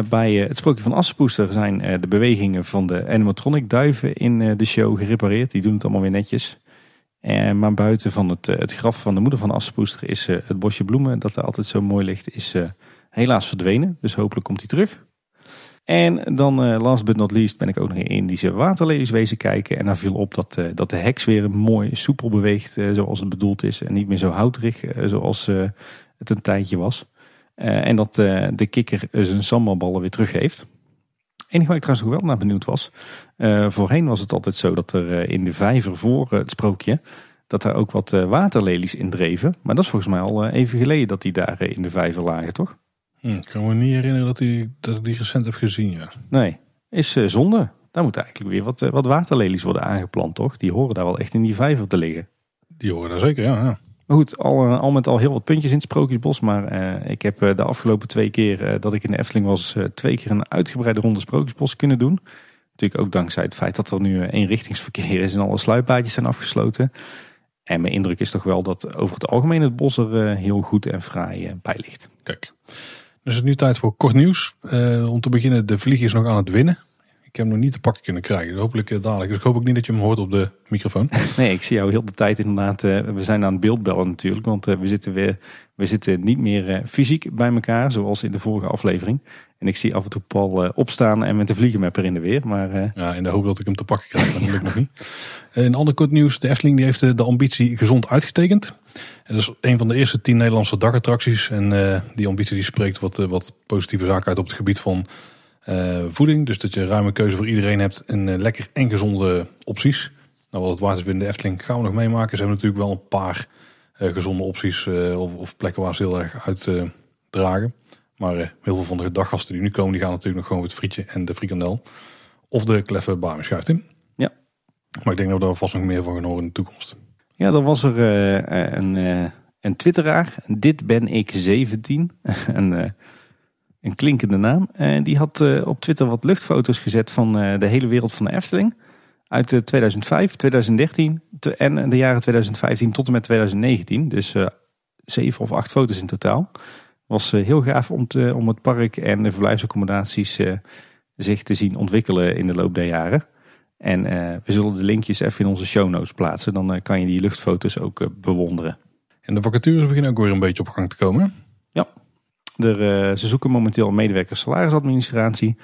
Bij het sprookje van Assepoester zijn de bewegingen van de animatronic duiven in de show gerepareerd. Die doen het allemaal weer netjes. maar buiten van het, het graf van de moeder van Assepoester is het bosje bloemen dat er altijd zo mooi ligt, is helaas verdwenen. Dus hopelijk komt hij terug. En dan last but not least ben ik ook nog in Indische waterlelies wezen kijken. En daar viel op dat, dat de heks weer mooi soepel beweegt zoals het bedoeld is. En niet meer zo houterig zoals het een tijdje was. En dat de kikker zijn sambalballen weer teruggeeft. Enige waar ik trouwens nog wel naar benieuwd was. voorheen was het altijd zo dat er in de vijver voor het sprookje... dat er ook wat waterlelies in dreven. Maar dat is volgens mij al even geleden dat die daar in de vijver lagen, toch? Hm, ik kan me niet herinneren dat, die, dat ik die recent heb gezien. Ja. Nee, is zonde. Daar moeten eigenlijk weer wat, wat waterlelies worden aangeplant, toch? Die horen daar wel echt in die vijver te liggen. Die horen daar zeker, ja. ja. Maar goed, al, eh, al met al heel wat puntjes in het Sprookjesbos. Maar uh, ik heb de afgelopen twee keer dat ik in de Efteling was, twee keer een uitgebreide ronde Sprookjesbos kunnen doen. Natuurlijk ook dankzij het feit dat er nu eenrichtingsverkeer is en alle sluippaadjes zijn afgesloten. En mijn indruk is toch wel dat over het algemeen het bos er heel goed en fraai bij ligt. Kijk. Dus het is nu tijd voor kort nieuws. Om te beginnen, de vlieg is nog aan het winnen. Ik heb hem nog niet te pakken kunnen krijgen. Hopelijk uh, dadelijk. Dus ik hoop ook niet dat je hem hoort op de microfoon. Nee, ik zie jou heel de tijd inderdaad. Uh, we zijn aan het beeldbellen natuurlijk. Want we zitten weer we zitten niet meer fysiek bij elkaar. Zoals in de vorige aflevering. En ik zie af en toe Paul opstaan en met de vliegenmapper in de weer. Maar, Ja, in de hoop dat ik hem te pakken krijg. Dat lukt nog niet. Een ander kort nieuws. De Efteling die heeft de ambitie gezond uitgetekend. En dat is een van de eerste tien Nederlandse dagattracties. En die ambitie die spreekt wat, wat positieve zaken uit op het gebied van uh, voeding. Dus dat je ruime keuze voor iedereen hebt en uh, lekker en gezonde opties. Nou, wat het waard is binnen de Efteling gaan we nog meemaken. Ze hebben natuurlijk wel een paar uh, gezonde opties of, of, plekken waar ze heel erg uit dragen. Maar heel veel van de daggasten die nu komen, die gaan natuurlijk nog gewoon het frietje en de frikandel. Of de kleffe barmeschuit in. Ja. Maar ik denk dat we daar vast nog meer van gaan horen in de toekomst. Ja, dan was er een, een twitteraar. Dit ben ik 17. een een klinkende naam. En die had eh, op Twitter wat luchtfoto's gezet van eh, de hele wereld van de Efteling. Uit 2005, 2013 en de jaren 2015 tot en met 2019. Dus zeven of acht foto's in totaal. Was heel gaaf om, te, om het park en de verblijfsaccommodaties zich te zien ontwikkelen in de loop der jaren. En we zullen de linkjes even in onze show notes plaatsen. Dan kan je die luchtfoto's ook bewonderen. En de vacatures beginnen ook weer een beetje op gang te komen. Ja, er, eh, ze zoeken momenteel een medewerker salarisadministratie.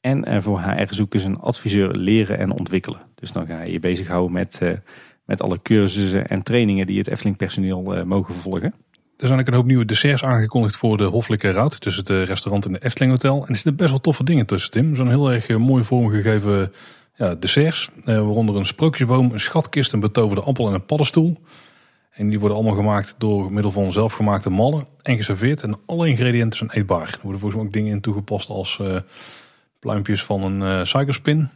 En uh, voor HR zoeken ze een adviseur leren en ontwikkelen. Dus dan ga je je bezighouden met, uh, met alle cursussen en trainingen die het Efteling personeel mogen volgen. Er zijn ook een hoop nieuwe desserts aangekondigd voor de Hoffelijke Route. Tussen het restaurant en de Efteling Hotel. En er zitten best wel toffe dingen tussen, Tim. Zo'n heel erg mooi vormgegeven ja, desserts. waaronder een sprookjesboom, een schatkist, een betoverde appel en een paddenstoel. En die worden allemaal gemaakt door middel van zelfgemaakte mallen en geserveerd. En alle ingrediënten zijn eetbaar. Er worden volgens mij ook dingen in toegepast als uh, pluimpjes van een uh, suikerspin.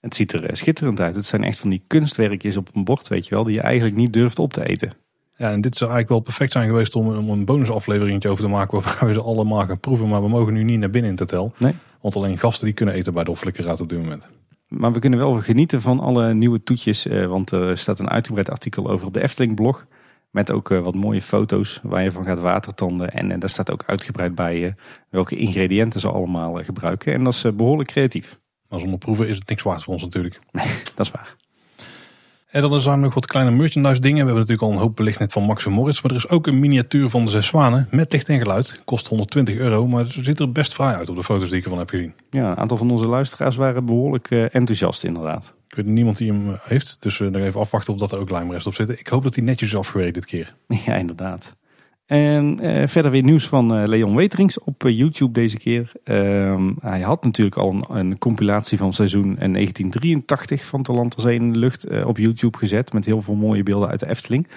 Het ziet er eh, schitterend uit. Het zijn echt van die kunstwerkjes op een bord, weet je wel, die je eigenlijk niet durft op te eten. Ja, en dit zou eigenlijk wel perfect zijn geweest om, om een bonusaflevering over te maken waar we ze allemaal gaan proeven. Maar we mogen nu niet naar binnen in het hotel. Nee. Want alleen gasten die kunnen eten bij de Hoffelijke op dit moment. Maar we kunnen wel genieten van alle nieuwe toetjes. want er staat een uitgebreid artikel over op de Efteling blog. Met ook eh, wat mooie foto's waar je van gaat watertanden. En, en daar staat ook uitgebreid bij uh, welke ingrediënten ze allemaal gebruiken. En dat is behoorlijk creatief. Maar zonder proeven is het niks waard voor ons natuurlijk. dat is waar. En dan zijn er nog wat kleine merchandise dingen. We hebben natuurlijk al een hoop belicht net van Max Moritz. Maar er is ook een miniatuur van de Zes Zwanen met licht en geluid. Kost 120 euro, maar het ziet er best fraai uit op de foto's die ik ervan heb gezien. Ja, een aantal van onze luisteraars waren behoorlijk enthousiast inderdaad. Niemand die hem eh, heeft. Dus nog even afwachten of dat er ook lijmrest op zit. Ik hoop dat hij netjes is afgewerkt dit keer. Ja, inderdaad. En uh, verder weer nieuws van Leon Weterings op YouTube deze keer. Ehm, hij had natuurlijk al een, een, compilatie van seizoen 1983 van Talent Zee in de Lucht op YouTube gezet. Met heel veel mooie beelden uit de Efteling.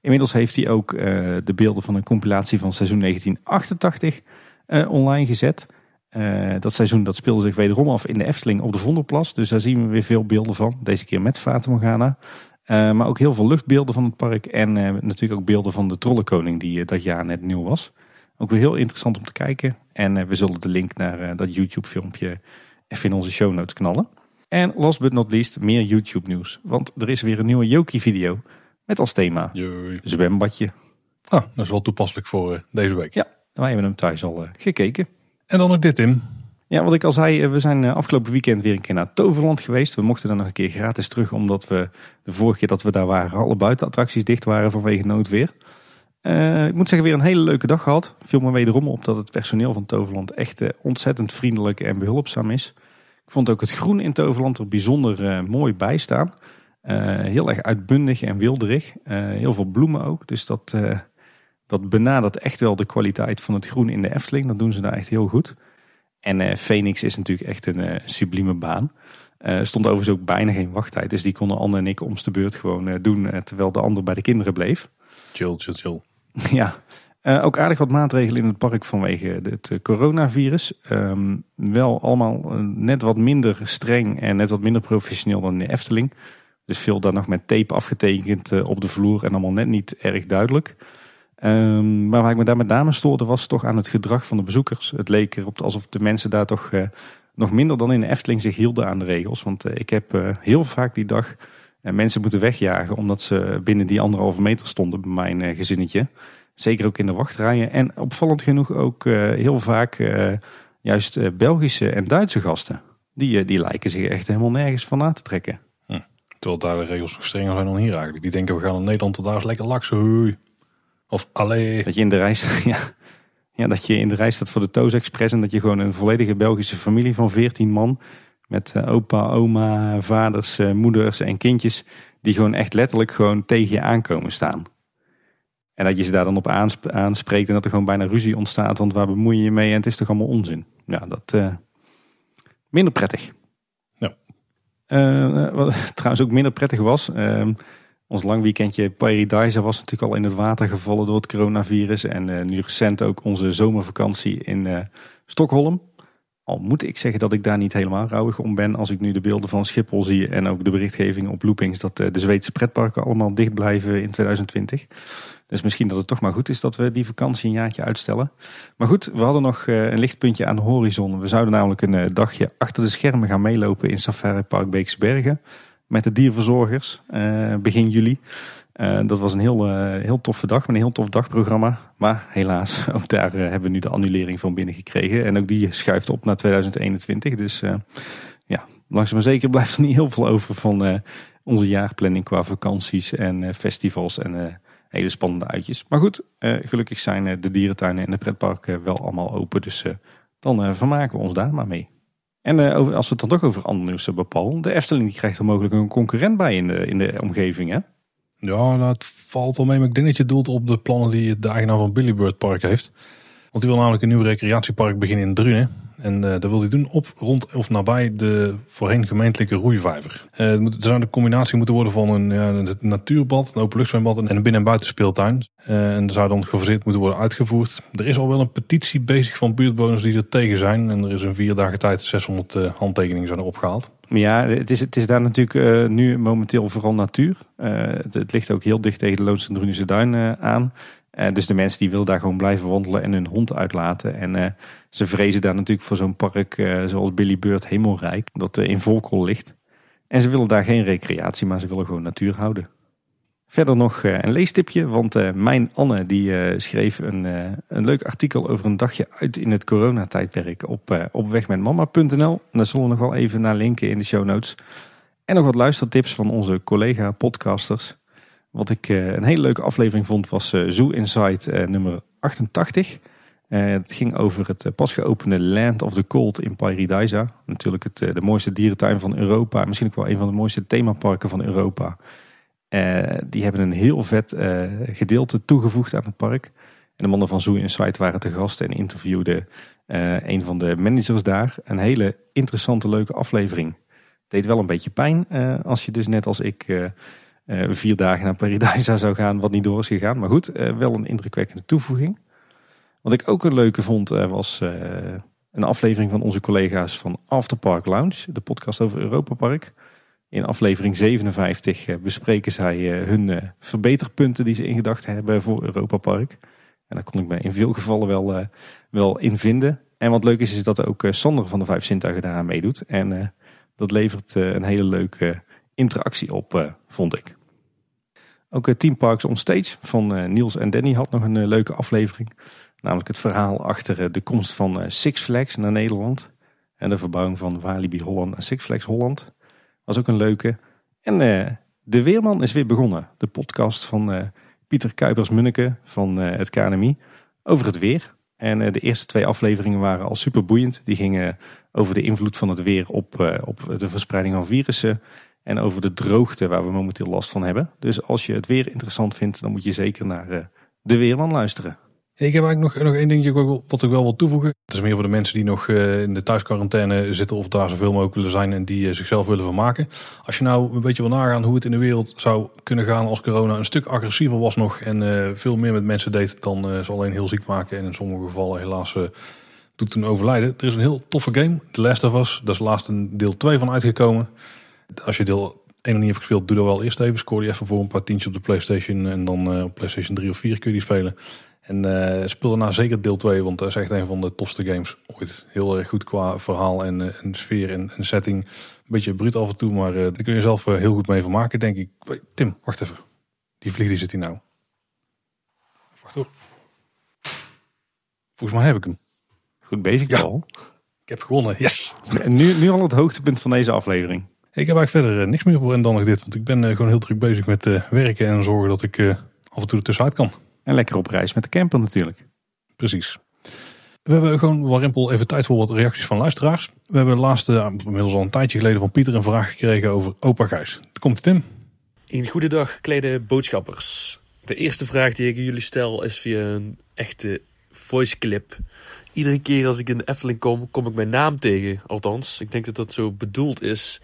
Inmiddels heeft hij ook de beelden van een compilatie van seizoen 1988 online gezet. Uh, dat seizoen dat speelde zich wederom af in de Efteling op de Vondelplas. Dus daar zien we weer veel beelden van. Deze keer met Fata Morgana. Uh, maar ook heel veel luchtbeelden van het park. En uh, natuurlijk ook beelden van de Trollenkoning die dat jaar net nieuw was. Ook weer heel interessant om te kijken. En we zullen de link naar dat YouTube filmpje even in onze show notes knallen. En last but not least meer YouTube nieuws. Want er is weer een nieuwe Yoki video. Met als thema Jee. zwembadje. Ah, dat is wel toepasselijk voor deze week. Ja, wij hebben hem thuis al gekeken. En dan ook dit, in. Ja, wat ik al zei, eh, we zijn eh, afgelopen weekend weer een keer naar Toverland geweest. We mochten dan nog een keer gratis terug, omdat we de vorige keer dat we daar waren, alle buitenattracties dicht waren vanwege noodweer. Uh, ik moet zeggen, weer een hele leuke dag gehad. Viel me wederom op dat het personeel van Toverland echt ontzettend vriendelijk en behulpzaam is. Ik vond ook het groen in Toverland er bijzonder mooi bij staan. heel erg uitbundig en wilderig. heel veel bloemen ook. Dus dat, dat benadert echt wel de kwaliteit van het groen in de Efteling. Dat doen ze daar echt heel goed. En uh, Phoenix is natuurlijk echt een uh, sublieme baan. Uh, er stond overigens ook bijna geen wachttijd. Dus die konden Anne en ik om de beurt gewoon doen. terwijl de ander bij de kinderen bleef. Chill, chill, chill. ja. ook aardig wat maatregelen in het park vanwege het coronavirus. Um, wel allemaal net wat minder streng en net wat minder professioneel dan in de Efteling. Dus veel daar nog met tape afgetekend op de vloer en allemaal net niet erg duidelijk. Um, maar waar ik me daar met name stoorde was toch aan het gedrag van de bezoekers. Het leek erop alsof de mensen daar toch uh, nog minder dan in de Efteling zich hielden aan de regels. Want uh, ik heb uh, heel vaak die dag mensen moeten wegjagen omdat ze binnen die anderhalve meter stonden bij mijn gezinnetje. Zeker ook in de wachtrijen. En opvallend genoeg ook heel vaak juist Belgische en Duitse gasten. Die, die lijken zich echt helemaal nergens van na te trekken. Terwijl daar de regels nog strenger zijn dan hier eigenlijk. Die denken we gaan in Nederland tot daar eens lekker laksen. Of allee. Dat je in de rij staat, ja. ja, dat je in de rij staat voor de Toos Express en dat je gewoon een volledige Belgische familie van 14 man met uh, opa, oma, vaders, uh, moeders en kindjes die gewoon echt letterlijk gewoon tegen je aankomen staan. En dat je ze daar dan op aansp aanspreekt en dat er gewoon bijna ruzie ontstaat, want waar bemoei je je mee en het is toch allemaal onzin. Ja, dat uh, minder prettig. Uh, wat trouwens ook minder prettig was. Uh, ons lang weekendje Paradise was natuurlijk al in het water gevallen door het coronavirus. En uh, nu recent ook onze zomervakantie in Stockholm. Al moet ik zeggen dat ik daar niet helemaal rouwig om ben als ik nu de beelden van Schiphol zie en ook de berichtgeving op loopings dat de Zweedse pretparken allemaal dicht blijven in 2020. Dus misschien dat het toch maar goed is dat we die vakantie een jaartje uitstellen. Maar goed, we hadden nog eh, een lichtpuntje aan de horizon. We zouden namelijk een eh, dagje achter de schermen gaan meelopen in Safari Park Beeksbergen. Met de dierverzorgers uh, begin juli. dat was een heel, heel toffe dag, met een heel tof dagprogramma. Maar helaas, ook daar hebben we nu de annulering van binnen gekregen. En ook die schuift op naar 2021. Dus ja, langzaam maar zeker blijft er niet heel veel over van onze jaarplanning qua vakanties en festivals en hele spannende uitjes. Maar goed, gelukkig zijn eh, de dierentuinen en de pretparken wel allemaal open. Dus dan vermaken we ons daar maar mee. En over, als we het dan toch over ander nieuws hebben, Paul. De Efteling die krijgt er mogelijk een concurrent bij in de, in de omgeving, hè? Ja, dat valt wel mee. Maar ik denk dat je doelt op de plannen die de eigenaar van Billy Bird Park heeft. Want die wil namelijk een nieuw recreatiepark beginnen in Drunen. En uh, dat wil hij doen op, rond of nabij de voorheen gemeentelijke roeivijver. Uh, het, moet, zou een combinatie moeten worden van een, ja, een natuurbad, een openluchtzwembad en een binnen- en buitenspeeltuin. Uh, en er zou dan gefaseerd moeten worden uitgevoerd. Er is al wel een petitie bezig van buurtbewoners die er tegen zijn. En er is in vier dagen tijd 600 handtekeningen zijn erop gehaald. Ja, het is, het is daar natuurlijk nu momenteel vooral natuur. Het, ligt ook heel dicht tegen de Loonse Drunense Duin aan. Uh, dus de mensen die willen daar gewoon blijven wandelen en hun hond uitlaten. En uh, ze vrezen daar natuurlijk voor zo'n park uh, zoals Billy Bird Hemelrijk, dat in Volkel ligt. En ze willen daar geen recreatie, maar ze willen gewoon natuur houden. Verder nog een leestipje, want mijn Anne die schreef een, een leuk artikel over een dagje uit in het coronatijdperk op, op wegmetmama.nl. Daar zullen we nog wel even naar linken in de show notes. En nog wat luistertips van onze collega podcasters. Wat ik eh, een hele leuke aflevering vond was eh, Zoo Inside eh, nummer 88. het ging over het pas geopende Land of the Cold in Paradise. Natuurlijk het, de mooiste dierentuin van Europa. Misschien ook wel een van de mooiste themaparken van Europa. die hebben een heel vet gedeelte toegevoegd aan het park. En de mannen van Zoo Inside waren te gast en interviewden een van de managers daar. Een hele interessante, leuke aflevering. Deed wel een beetje pijn als je dus net als ik vier dagen naar Paradise zou gaan, wat niet door is gegaan. Maar goed, uh, wel een indrukwekkende toevoeging. Wat ik ook een leuke vond, uh, was een aflevering van onze collega's van Afterpark Lounge, de podcast over Europa Park. In aflevering 57 bespreken zij hun verbeterpunten die ze in gedachten hebben voor Europa Park. En daar kon ik me in veel gevallen wel, wel in vinden. En wat leuk is, is dat ook Sander van de Vijf Zintuigen daaraan meedoet. En dat levert een hele leuke interactie op, vond ik. Ook Team Parks on Stage van uh, Niels en Danny had nog een uh, leuke aflevering. Namelijk het verhaal achter de komst van Six Flags naar Nederland. En de verbouwing van Walibi Holland en Six Flags Holland. Was ook een leuke. En De Weerman is weer begonnen. De podcast van Pieter Kuipers-Munneke van het KNMI over het weer. En de eerste twee afleveringen waren al super boeiend. Die gingen over de invloed van het weer op, op de verspreiding van virussen. En over de droogte waar we momenteel last van hebben. Dus als je het weer interessant vindt, dan moet je zeker naar uh, de Weerman luisteren. Ik heb eigenlijk nog, nog één dingetje wat ik wel wil toevoegen. Het is meer voor de mensen die nog uh, in de thuisquarantaine zitten of daar zoveel mogelijk willen zijn en die uh, zichzelf willen vermaken. Als je nou een beetje wil nagaan hoe het in de wereld zou kunnen gaan als corona een stuk agressiever was nog en veel meer met mensen deed dan ze alleen heel ziek maken en in sommige gevallen helaas doet toen overlijden. Er is een heel toffe game, The Last of Us. Daar is laatst een deel 2 van uitgekomen. Als je deel 1 nog niet hebt gespeeld, doe dat wel eerst even. Scoor die even voor een paar tientjes op de Playstation. En dan uh, op Playstation 3 of 4 kun je die spelen. En uh, speel daarna zeker deel 2, want dat is echt een van de tofste games ooit. Heel erg goed qua verhaal en, uh, en sfeer en, en, setting. Een beetje bruut af en toe, maar daar kun je zelf heel goed mee vermaken, denk ik. Tim, wacht even. Die vlieg die zit hier nou. Wacht hoor. Volgens mij heb ik hem. Goed bezig, ja. Paul. Ik heb gewonnen, yes! Nu, nu al het hoogtepunt van deze aflevering. Ik heb eigenlijk verder eh, niks meer voor en dan nog dit. Want ik ben eh, gewoon heel druk bezig met eh, werken en zorgen dat ik af en toe er tussenuit kan. En lekker op reis met de camper natuurlijk. Precies. We hebben gewoon, Warempel, even tijd voor wat reacties van luisteraars. We hebben de laatste, inmiddels al een tijdje geleden van Pieter een vraag gekregen over opa Gijs. Daar komt Tim. Een goede dag, kleine boodschappers. De eerste vraag die ik jullie stel is via een echte voice clip. Iedere keer als ik in de Efteling kom, kom ik mijn naam tegen. Althans, ik denk dat dat zo bedoeld is.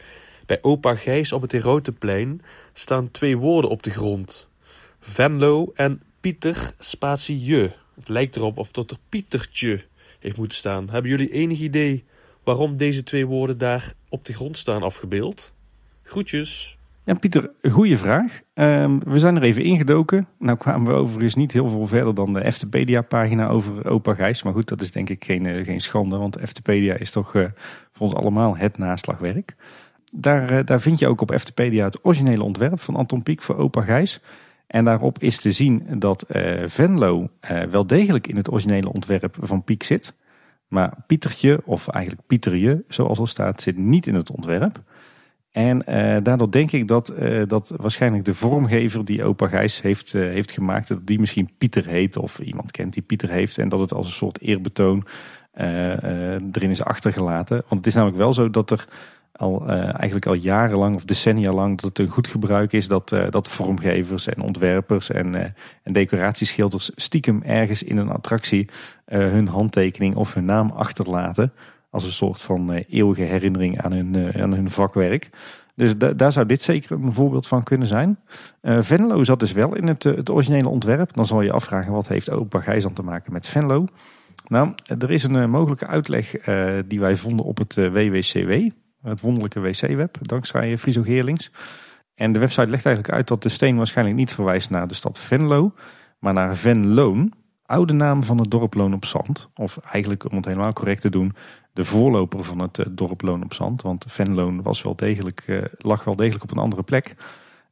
Bij opa Gijs op het Heroteplein staan twee woorden op de grond. Venlo en Pieter spatie je. Het lijkt erop of dat er Pietertje heeft moeten staan. Hebben jullie enig idee waarom deze twee woorden daar op de grond staan afgebeeld? Groetjes. Ja, Pieter, goede vraag. Ehm, we zijn er even ingedoken. Nou kwamen we overigens niet heel veel verder dan de Eftepedia-pagina over opa Gijs. Maar goed, dat is denk ik geen, uh, geen schande, want Eftepedia is toch uh, voor ons allemaal het naslagwerk. Daar, uh, daar vind je ook op Eftepedia het originele ontwerp van Anton Pieck voor opa Gijs. En daarop is te zien dat Venlo wel degelijk in het originele ontwerp van Pieck zit. Maar Pietertje, of eigenlijk Pieterje, zoals al staat, zit niet in het ontwerp. En uh, daardoor denk ik dat, uh, dat waarschijnlijk de vormgever die opa Gijs heeft, uh, heeft gemaakt, dat die misschien Pieter heet of iemand kent die Pieter heeft. En dat het als een soort eerbetoon erin is achtergelaten. Want het is namelijk wel zo dat er al eigenlijk al jarenlang of decennia lang dat het een goed gebruik is dat, dat vormgevers en ontwerpers en, en decoratieschilders stiekem ergens in een attractie hun handtekening of hun naam achterlaten. Als een soort van uh, eeuwige herinnering aan hun, uh, aan hun vakwerk. Dus da daar zou dit zeker een voorbeeld van kunnen zijn. Uh, Venlo zat dus wel in het, het originele ontwerp. Dan zal je afvragen wat heeft opa Gijs aan te maken met Venlo. Nou, er is een mogelijke uitleg die wij vonden op het WWCW. Het wonderlijke wc-web, dankzij Friso Geerlings. En de website legt eigenlijk uit dat de steen waarschijnlijk niet verwijst naar de stad Venlo, maar naar Venloon oude naam van het dorp Loon op Zand. Of eigenlijk, om het helemaal correct te doen, de voorloper van het eh, dorp Loon op Zand. Want Venloon was wel degelijk, uh, lag wel degelijk op een andere plek.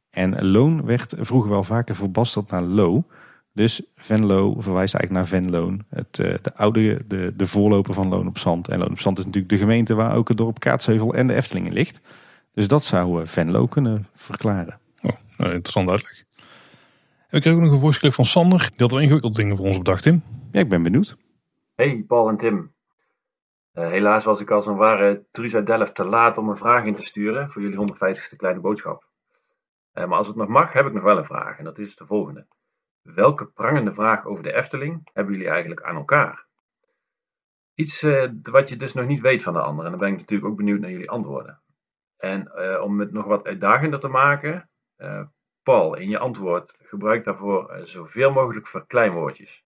En Loon werd vroeger wel vaker verbasterd naar Lo. Dus Venlo verwijst eigenlijk naar Venloon. Het, uh, de oude, de, de voorloper van Loon op Zand. En Loon op Zand is natuurlijk de gemeente waar ook het dorp Kaatsheuvel en de Efteling in ligt. Dus dat zou Venlo kunnen verklaren. Oh, nou, interessant uitleg. We kregen ook nog een voice van Sander. Die had wel ingewikkelde dingen voor ons bedacht, Tim. Ja, ik ben benieuwd. Hey, Paul en Tim. Uh, helaas was ik als een ware Truus uit Delft te laat om een vraag in te sturen voor jullie 150ste kleine boodschap. Uh, maar als het nog mag, heb ik nog wel een vraag. En dat is de volgende. Welke prangende vraag over de Efteling hebben jullie eigenlijk aan elkaar? Iets uh, wat je dus nog niet weet van de ander. En dan ben ik natuurlijk ook benieuwd naar jullie antwoorden. En om het nog wat uitdagender te maken, Paul, in je antwoord gebruik daarvoor eh, zoveel mogelijk verkleinwoordjes.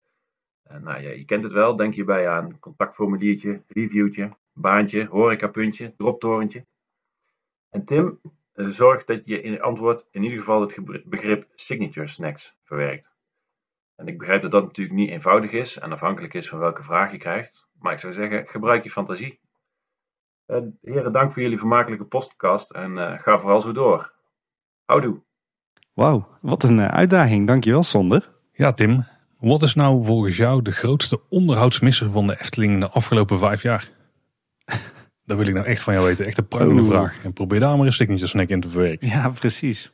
nou ja, je kent het wel, denk hierbij aan contactformuliertje, reviewtje, baantje, horecapuntje, droptorentje. En Tim, eh, zorg dat je in het antwoord in ieder geval het begrip signature snacks verwerkt. En ik begrijp dat dat natuurlijk niet eenvoudig is en afhankelijk is van welke vraag je krijgt. Maar ik zou zeggen, gebruik je fantasie. Uh, heren, dank voor jullie vermakelijke podcast en uh, ga vooral zo door. Houdoe! Wauw, wat een eh, uitdaging. Dankjewel, Sander. Ja, Tim. Wat is nou volgens jou de grootste onderhoudsmisser van de Efteling de afgelopen vijf jaar? Dat wil ik nou echt van jou weten. Echt een prangende vraag. En probeer daar maar een signature snack in te verwerken. Ja, precies.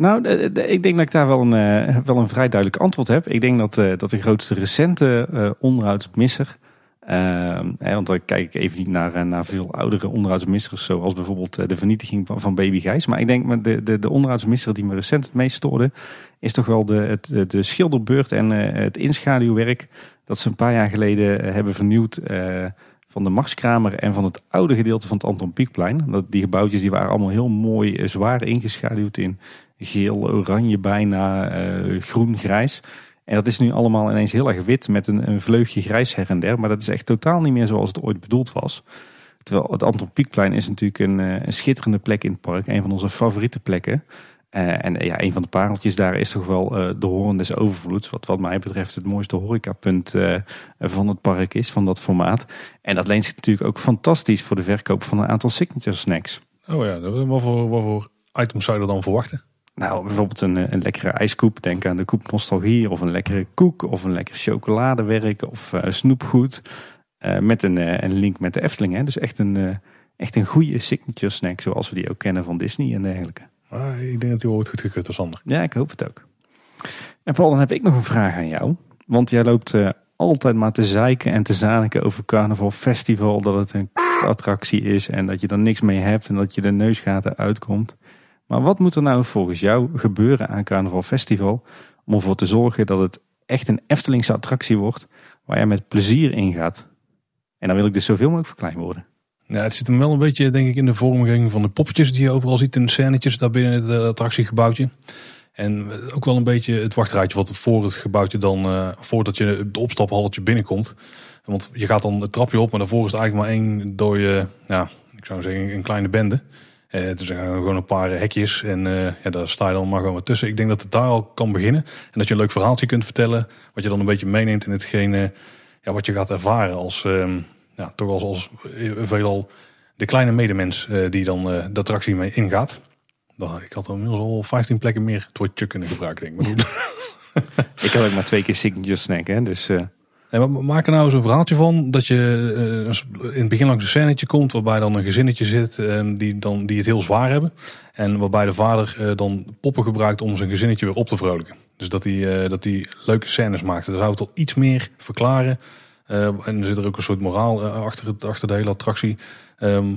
Nou, ik denk dat ik daar wel een, eh, wel een vrij duidelijk antwoord heb. Ik denk dat, eh, dat de grootste recente onderhoudsmisser uh, want dan kijk ik even niet naar, eh, naar veel oudere onderhoudsmissers, zoals bijvoorbeeld eh, de vernietiging van, van Baby Gijs. Maar ik denk de, de, de onderhoudsmisser die me recent het meest stoorde, is toch wel de, het, de schilderbeurt en het inschaduwwerk dat ze een paar jaar geleden hebben vernieuwd van de Marskramer en van het oude gedeelte van het Anton Pieckplein. Die gebouwtjes die waren allemaal heel mooi zwaar ingeschaduwd in geel, oranje bijna, groen, grijs. En dat is nu allemaal ineens heel erg wit met een, een vleugje grijs her en der. Maar dat is echt totaal niet meer zoals het ooit bedoeld was. Terwijl het Anton Pieckplein is natuurlijk een, eh, schitterende plek in het park. Een van onze favoriete plekken. Uh, en ja, een van de pareltjes daar is toch wel de Hoorn des Overvloeds. Wat wat mij betreft het mooiste horecapunt van het park is, van dat formaat. En dat leent zich natuurlijk ook fantastisch voor de verkoop van een aantal signature snacks. Oh ja, wat voor, wat voor items zou je er dan verwachten? Nou, bijvoorbeeld een, een lekkere ijskoep. Denk aan de koep Nostalgie. Of een lekkere koek. Of een lekker chocoladewerk. Of uh, snoepgoed. Eh, met een, eh, een link met de Efteling. Hè? Dus echt een, eh, echt een goede signature snack zoals we die ook kennen van Disney en dergelijke. Maar ik denk dat die wordt goed gekeurd door Sander. Ja, ik hoop het ook. En Paul, dan heb ik nog een vraag aan jou. Want jij loopt eh, altijd maar te zeiken en te zaniken over Carnaval Festival. Dat het een attractie is en dat je er niks mee hebt en dat je de neusgaten uitkomt. Maar wat moet er nou volgens jou gebeuren aan Carnaval Festival om ervoor te zorgen dat het echt een Eftelingse attractie wordt waar jij met plezier in gaat? En dan wil ik dus zoveel mogelijk verklein worden. Ja, het zit hem wel een beetje, denk ik, in de vormgeving van de poppetjes die je overal ziet in de scènetjes daar binnen het eh, attractiegebouwtje. En eh, ook wel een beetje het wachtrijtje wat voor het gebouwtje dan, eh, voordat je het opstaphalletje binnenkomt. Want je gaat dan het trapje op, maar daarvoor is het eigenlijk maar één dode, ja, ik zou zeggen, een kleine bende. Het zijn gewoon een paar hekjes en eh, ja, daar sta je dan maar gewoon tussen. Ik denk dat het daar al kan beginnen. En dat je een leuk verhaaltje kunt vertellen, wat je dan een beetje meeneemt in hetgene ja, wat je gaat ervaren als, ehm, ja, toch als, als eh, veelal de kleine medemens die dan de attractie mee ingaat. Nou, ik had inmiddels al 15 plekken meer het woord kunnen gebruiken, denk ik. Ik heb ook maar twee keer signature snack, hè? dus Nee, maar maak er nou een verhaaltje van dat je eh, in het begin langs een scènetje komt waarbij dan een gezinnetje zit eh, die, dan, die het heel zwaar hebben. En waarbij de vader eh, dan poppen gebruikt om zijn gezinnetje weer op te vrolijken. Dus dat hij, eh, dat hij leuke scènes maakt. Dat het al iets meer verklaren. En er zit er ook een soort moraal achter, het, achter de hele attractie. Ehm,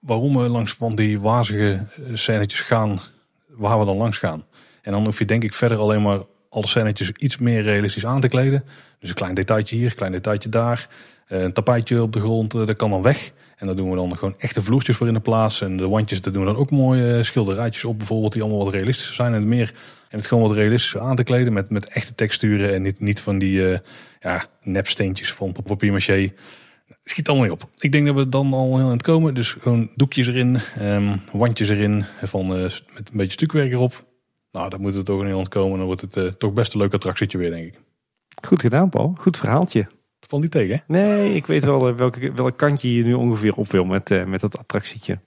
waarom we langs van die wazige scènetjes gaan, waar we dan langs gaan. En dan hoef je denk ik verder alleen maar alle scènetjes iets meer realistisch aan te kleden. Dus een klein detailtje hier, een klein detailtje daar. Eh, Een tapijtje op de grond, eh, dat kan dan weg. En daar doen we dan gewoon echte vloertjes voor in de plaats. En de wandjes, daar doen we dan ook mooie schilderijtjes op bijvoorbeeld. Die allemaal wat realistischer zijn. En meer en het gewoon wat realistischer aan te kleden met, met echte texturen. En niet, niet van die eh, ja, nepsteentjes van papier maché. Schiet allemaal op. Ik denk dat we dan al heel aan het komen. Dus gewoon doekjes erin, ehm, wandjes erin. Van, eh, met een beetje stukwerk erop. Nou, dan moet het toch aan het komen. Dan wordt het eh, toch best een leuk attractietje weer, denk ik. goed gedaan, Paul. Goed verhaaltje. Val niet tegen, hè? Nee, ik weet wel eh, welke, welk kantje je nu ongeveer op wil met, eh, met dat attractietje.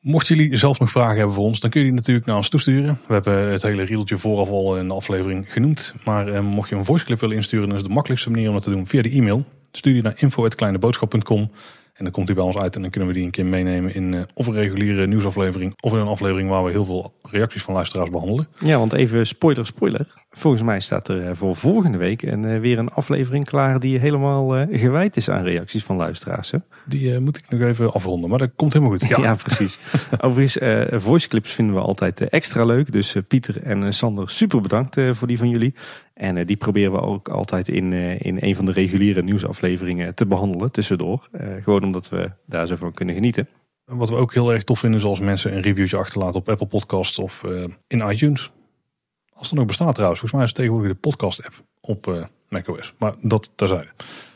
Mochten jullie zelf nog vragen hebben voor ons, dan kun je die natuurlijk naar ons toesturen. We hebben het hele riedeltje vooraf al in de aflevering genoemd. Maar mocht je een voiceclip willen insturen, dan is de makkelijkste manier om dat te doen via de e-mail. Stuur die naar info.kleineboodschap.com en dan komt die bij ons uit en dan kunnen we die een keer meenemen in eh, of een reguliere nieuwsaflevering of in een aflevering waar we heel veel reacties van luisteraars behandelen. Ja, want even spoiler, spoiler. Volgens mij staat er eh, voor volgende week een, eh, weer een aflevering klaar die helemaal gewijd is aan reacties van luisteraars. Hè? Die moet ik nog even afronden, maar dat komt helemaal goed. Ja, precies. Overigens, eh voiceclips vinden we altijd extra leuk. Dus Pieter en Sander, super bedankt voor die van jullie. En eh, die proberen we ook altijd in, eh, in een van de reguliere nieuwsafleveringen te behandelen, tussendoor. Eh, gewoon omdat we daar zo van kunnen genieten. Wat we ook heel erg tof vinden is als mensen een reviewtje achterlaten op Apple Podcasts of in iTunes. Als het nog bestaat trouwens. Volgens mij is het tegenwoordig de podcast app op macOS. Maar dat terzijde.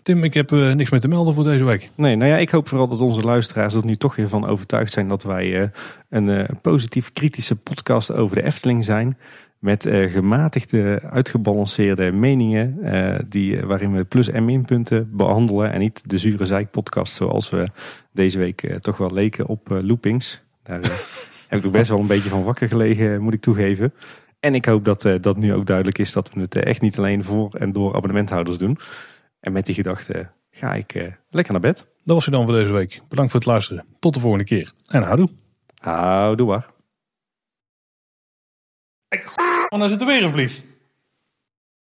Tim, ik heb niks meer te melden voor deze week. Nee, nou ja, ik hoop vooral dat onze luisteraars er nu toch weer van overtuigd zijn dat wij een positief kritische podcast over de Efteling zijn. Met eh, gematigde, uitgebalanceerde meningen, eh, die, eh, waarin we plus- en minpunten behandelen. En niet de zure zeik-podcast zoals we deze week toch wel leken op loopings. Daar heb ik toch best wel een beetje van wakker gelegen, moet ik toegeven. En ik hoop dat, dat nu ook duidelijk is dat we het echt niet alleen voor en door abonnementhouders doen. En met die gedachte ga ik lekker naar bed. Dat was het dan voor deze week. Bedankt voor het luisteren. Tot de volgende keer. En houdoe. Houdoe waar. Oh, nou zit er weer een vlieg.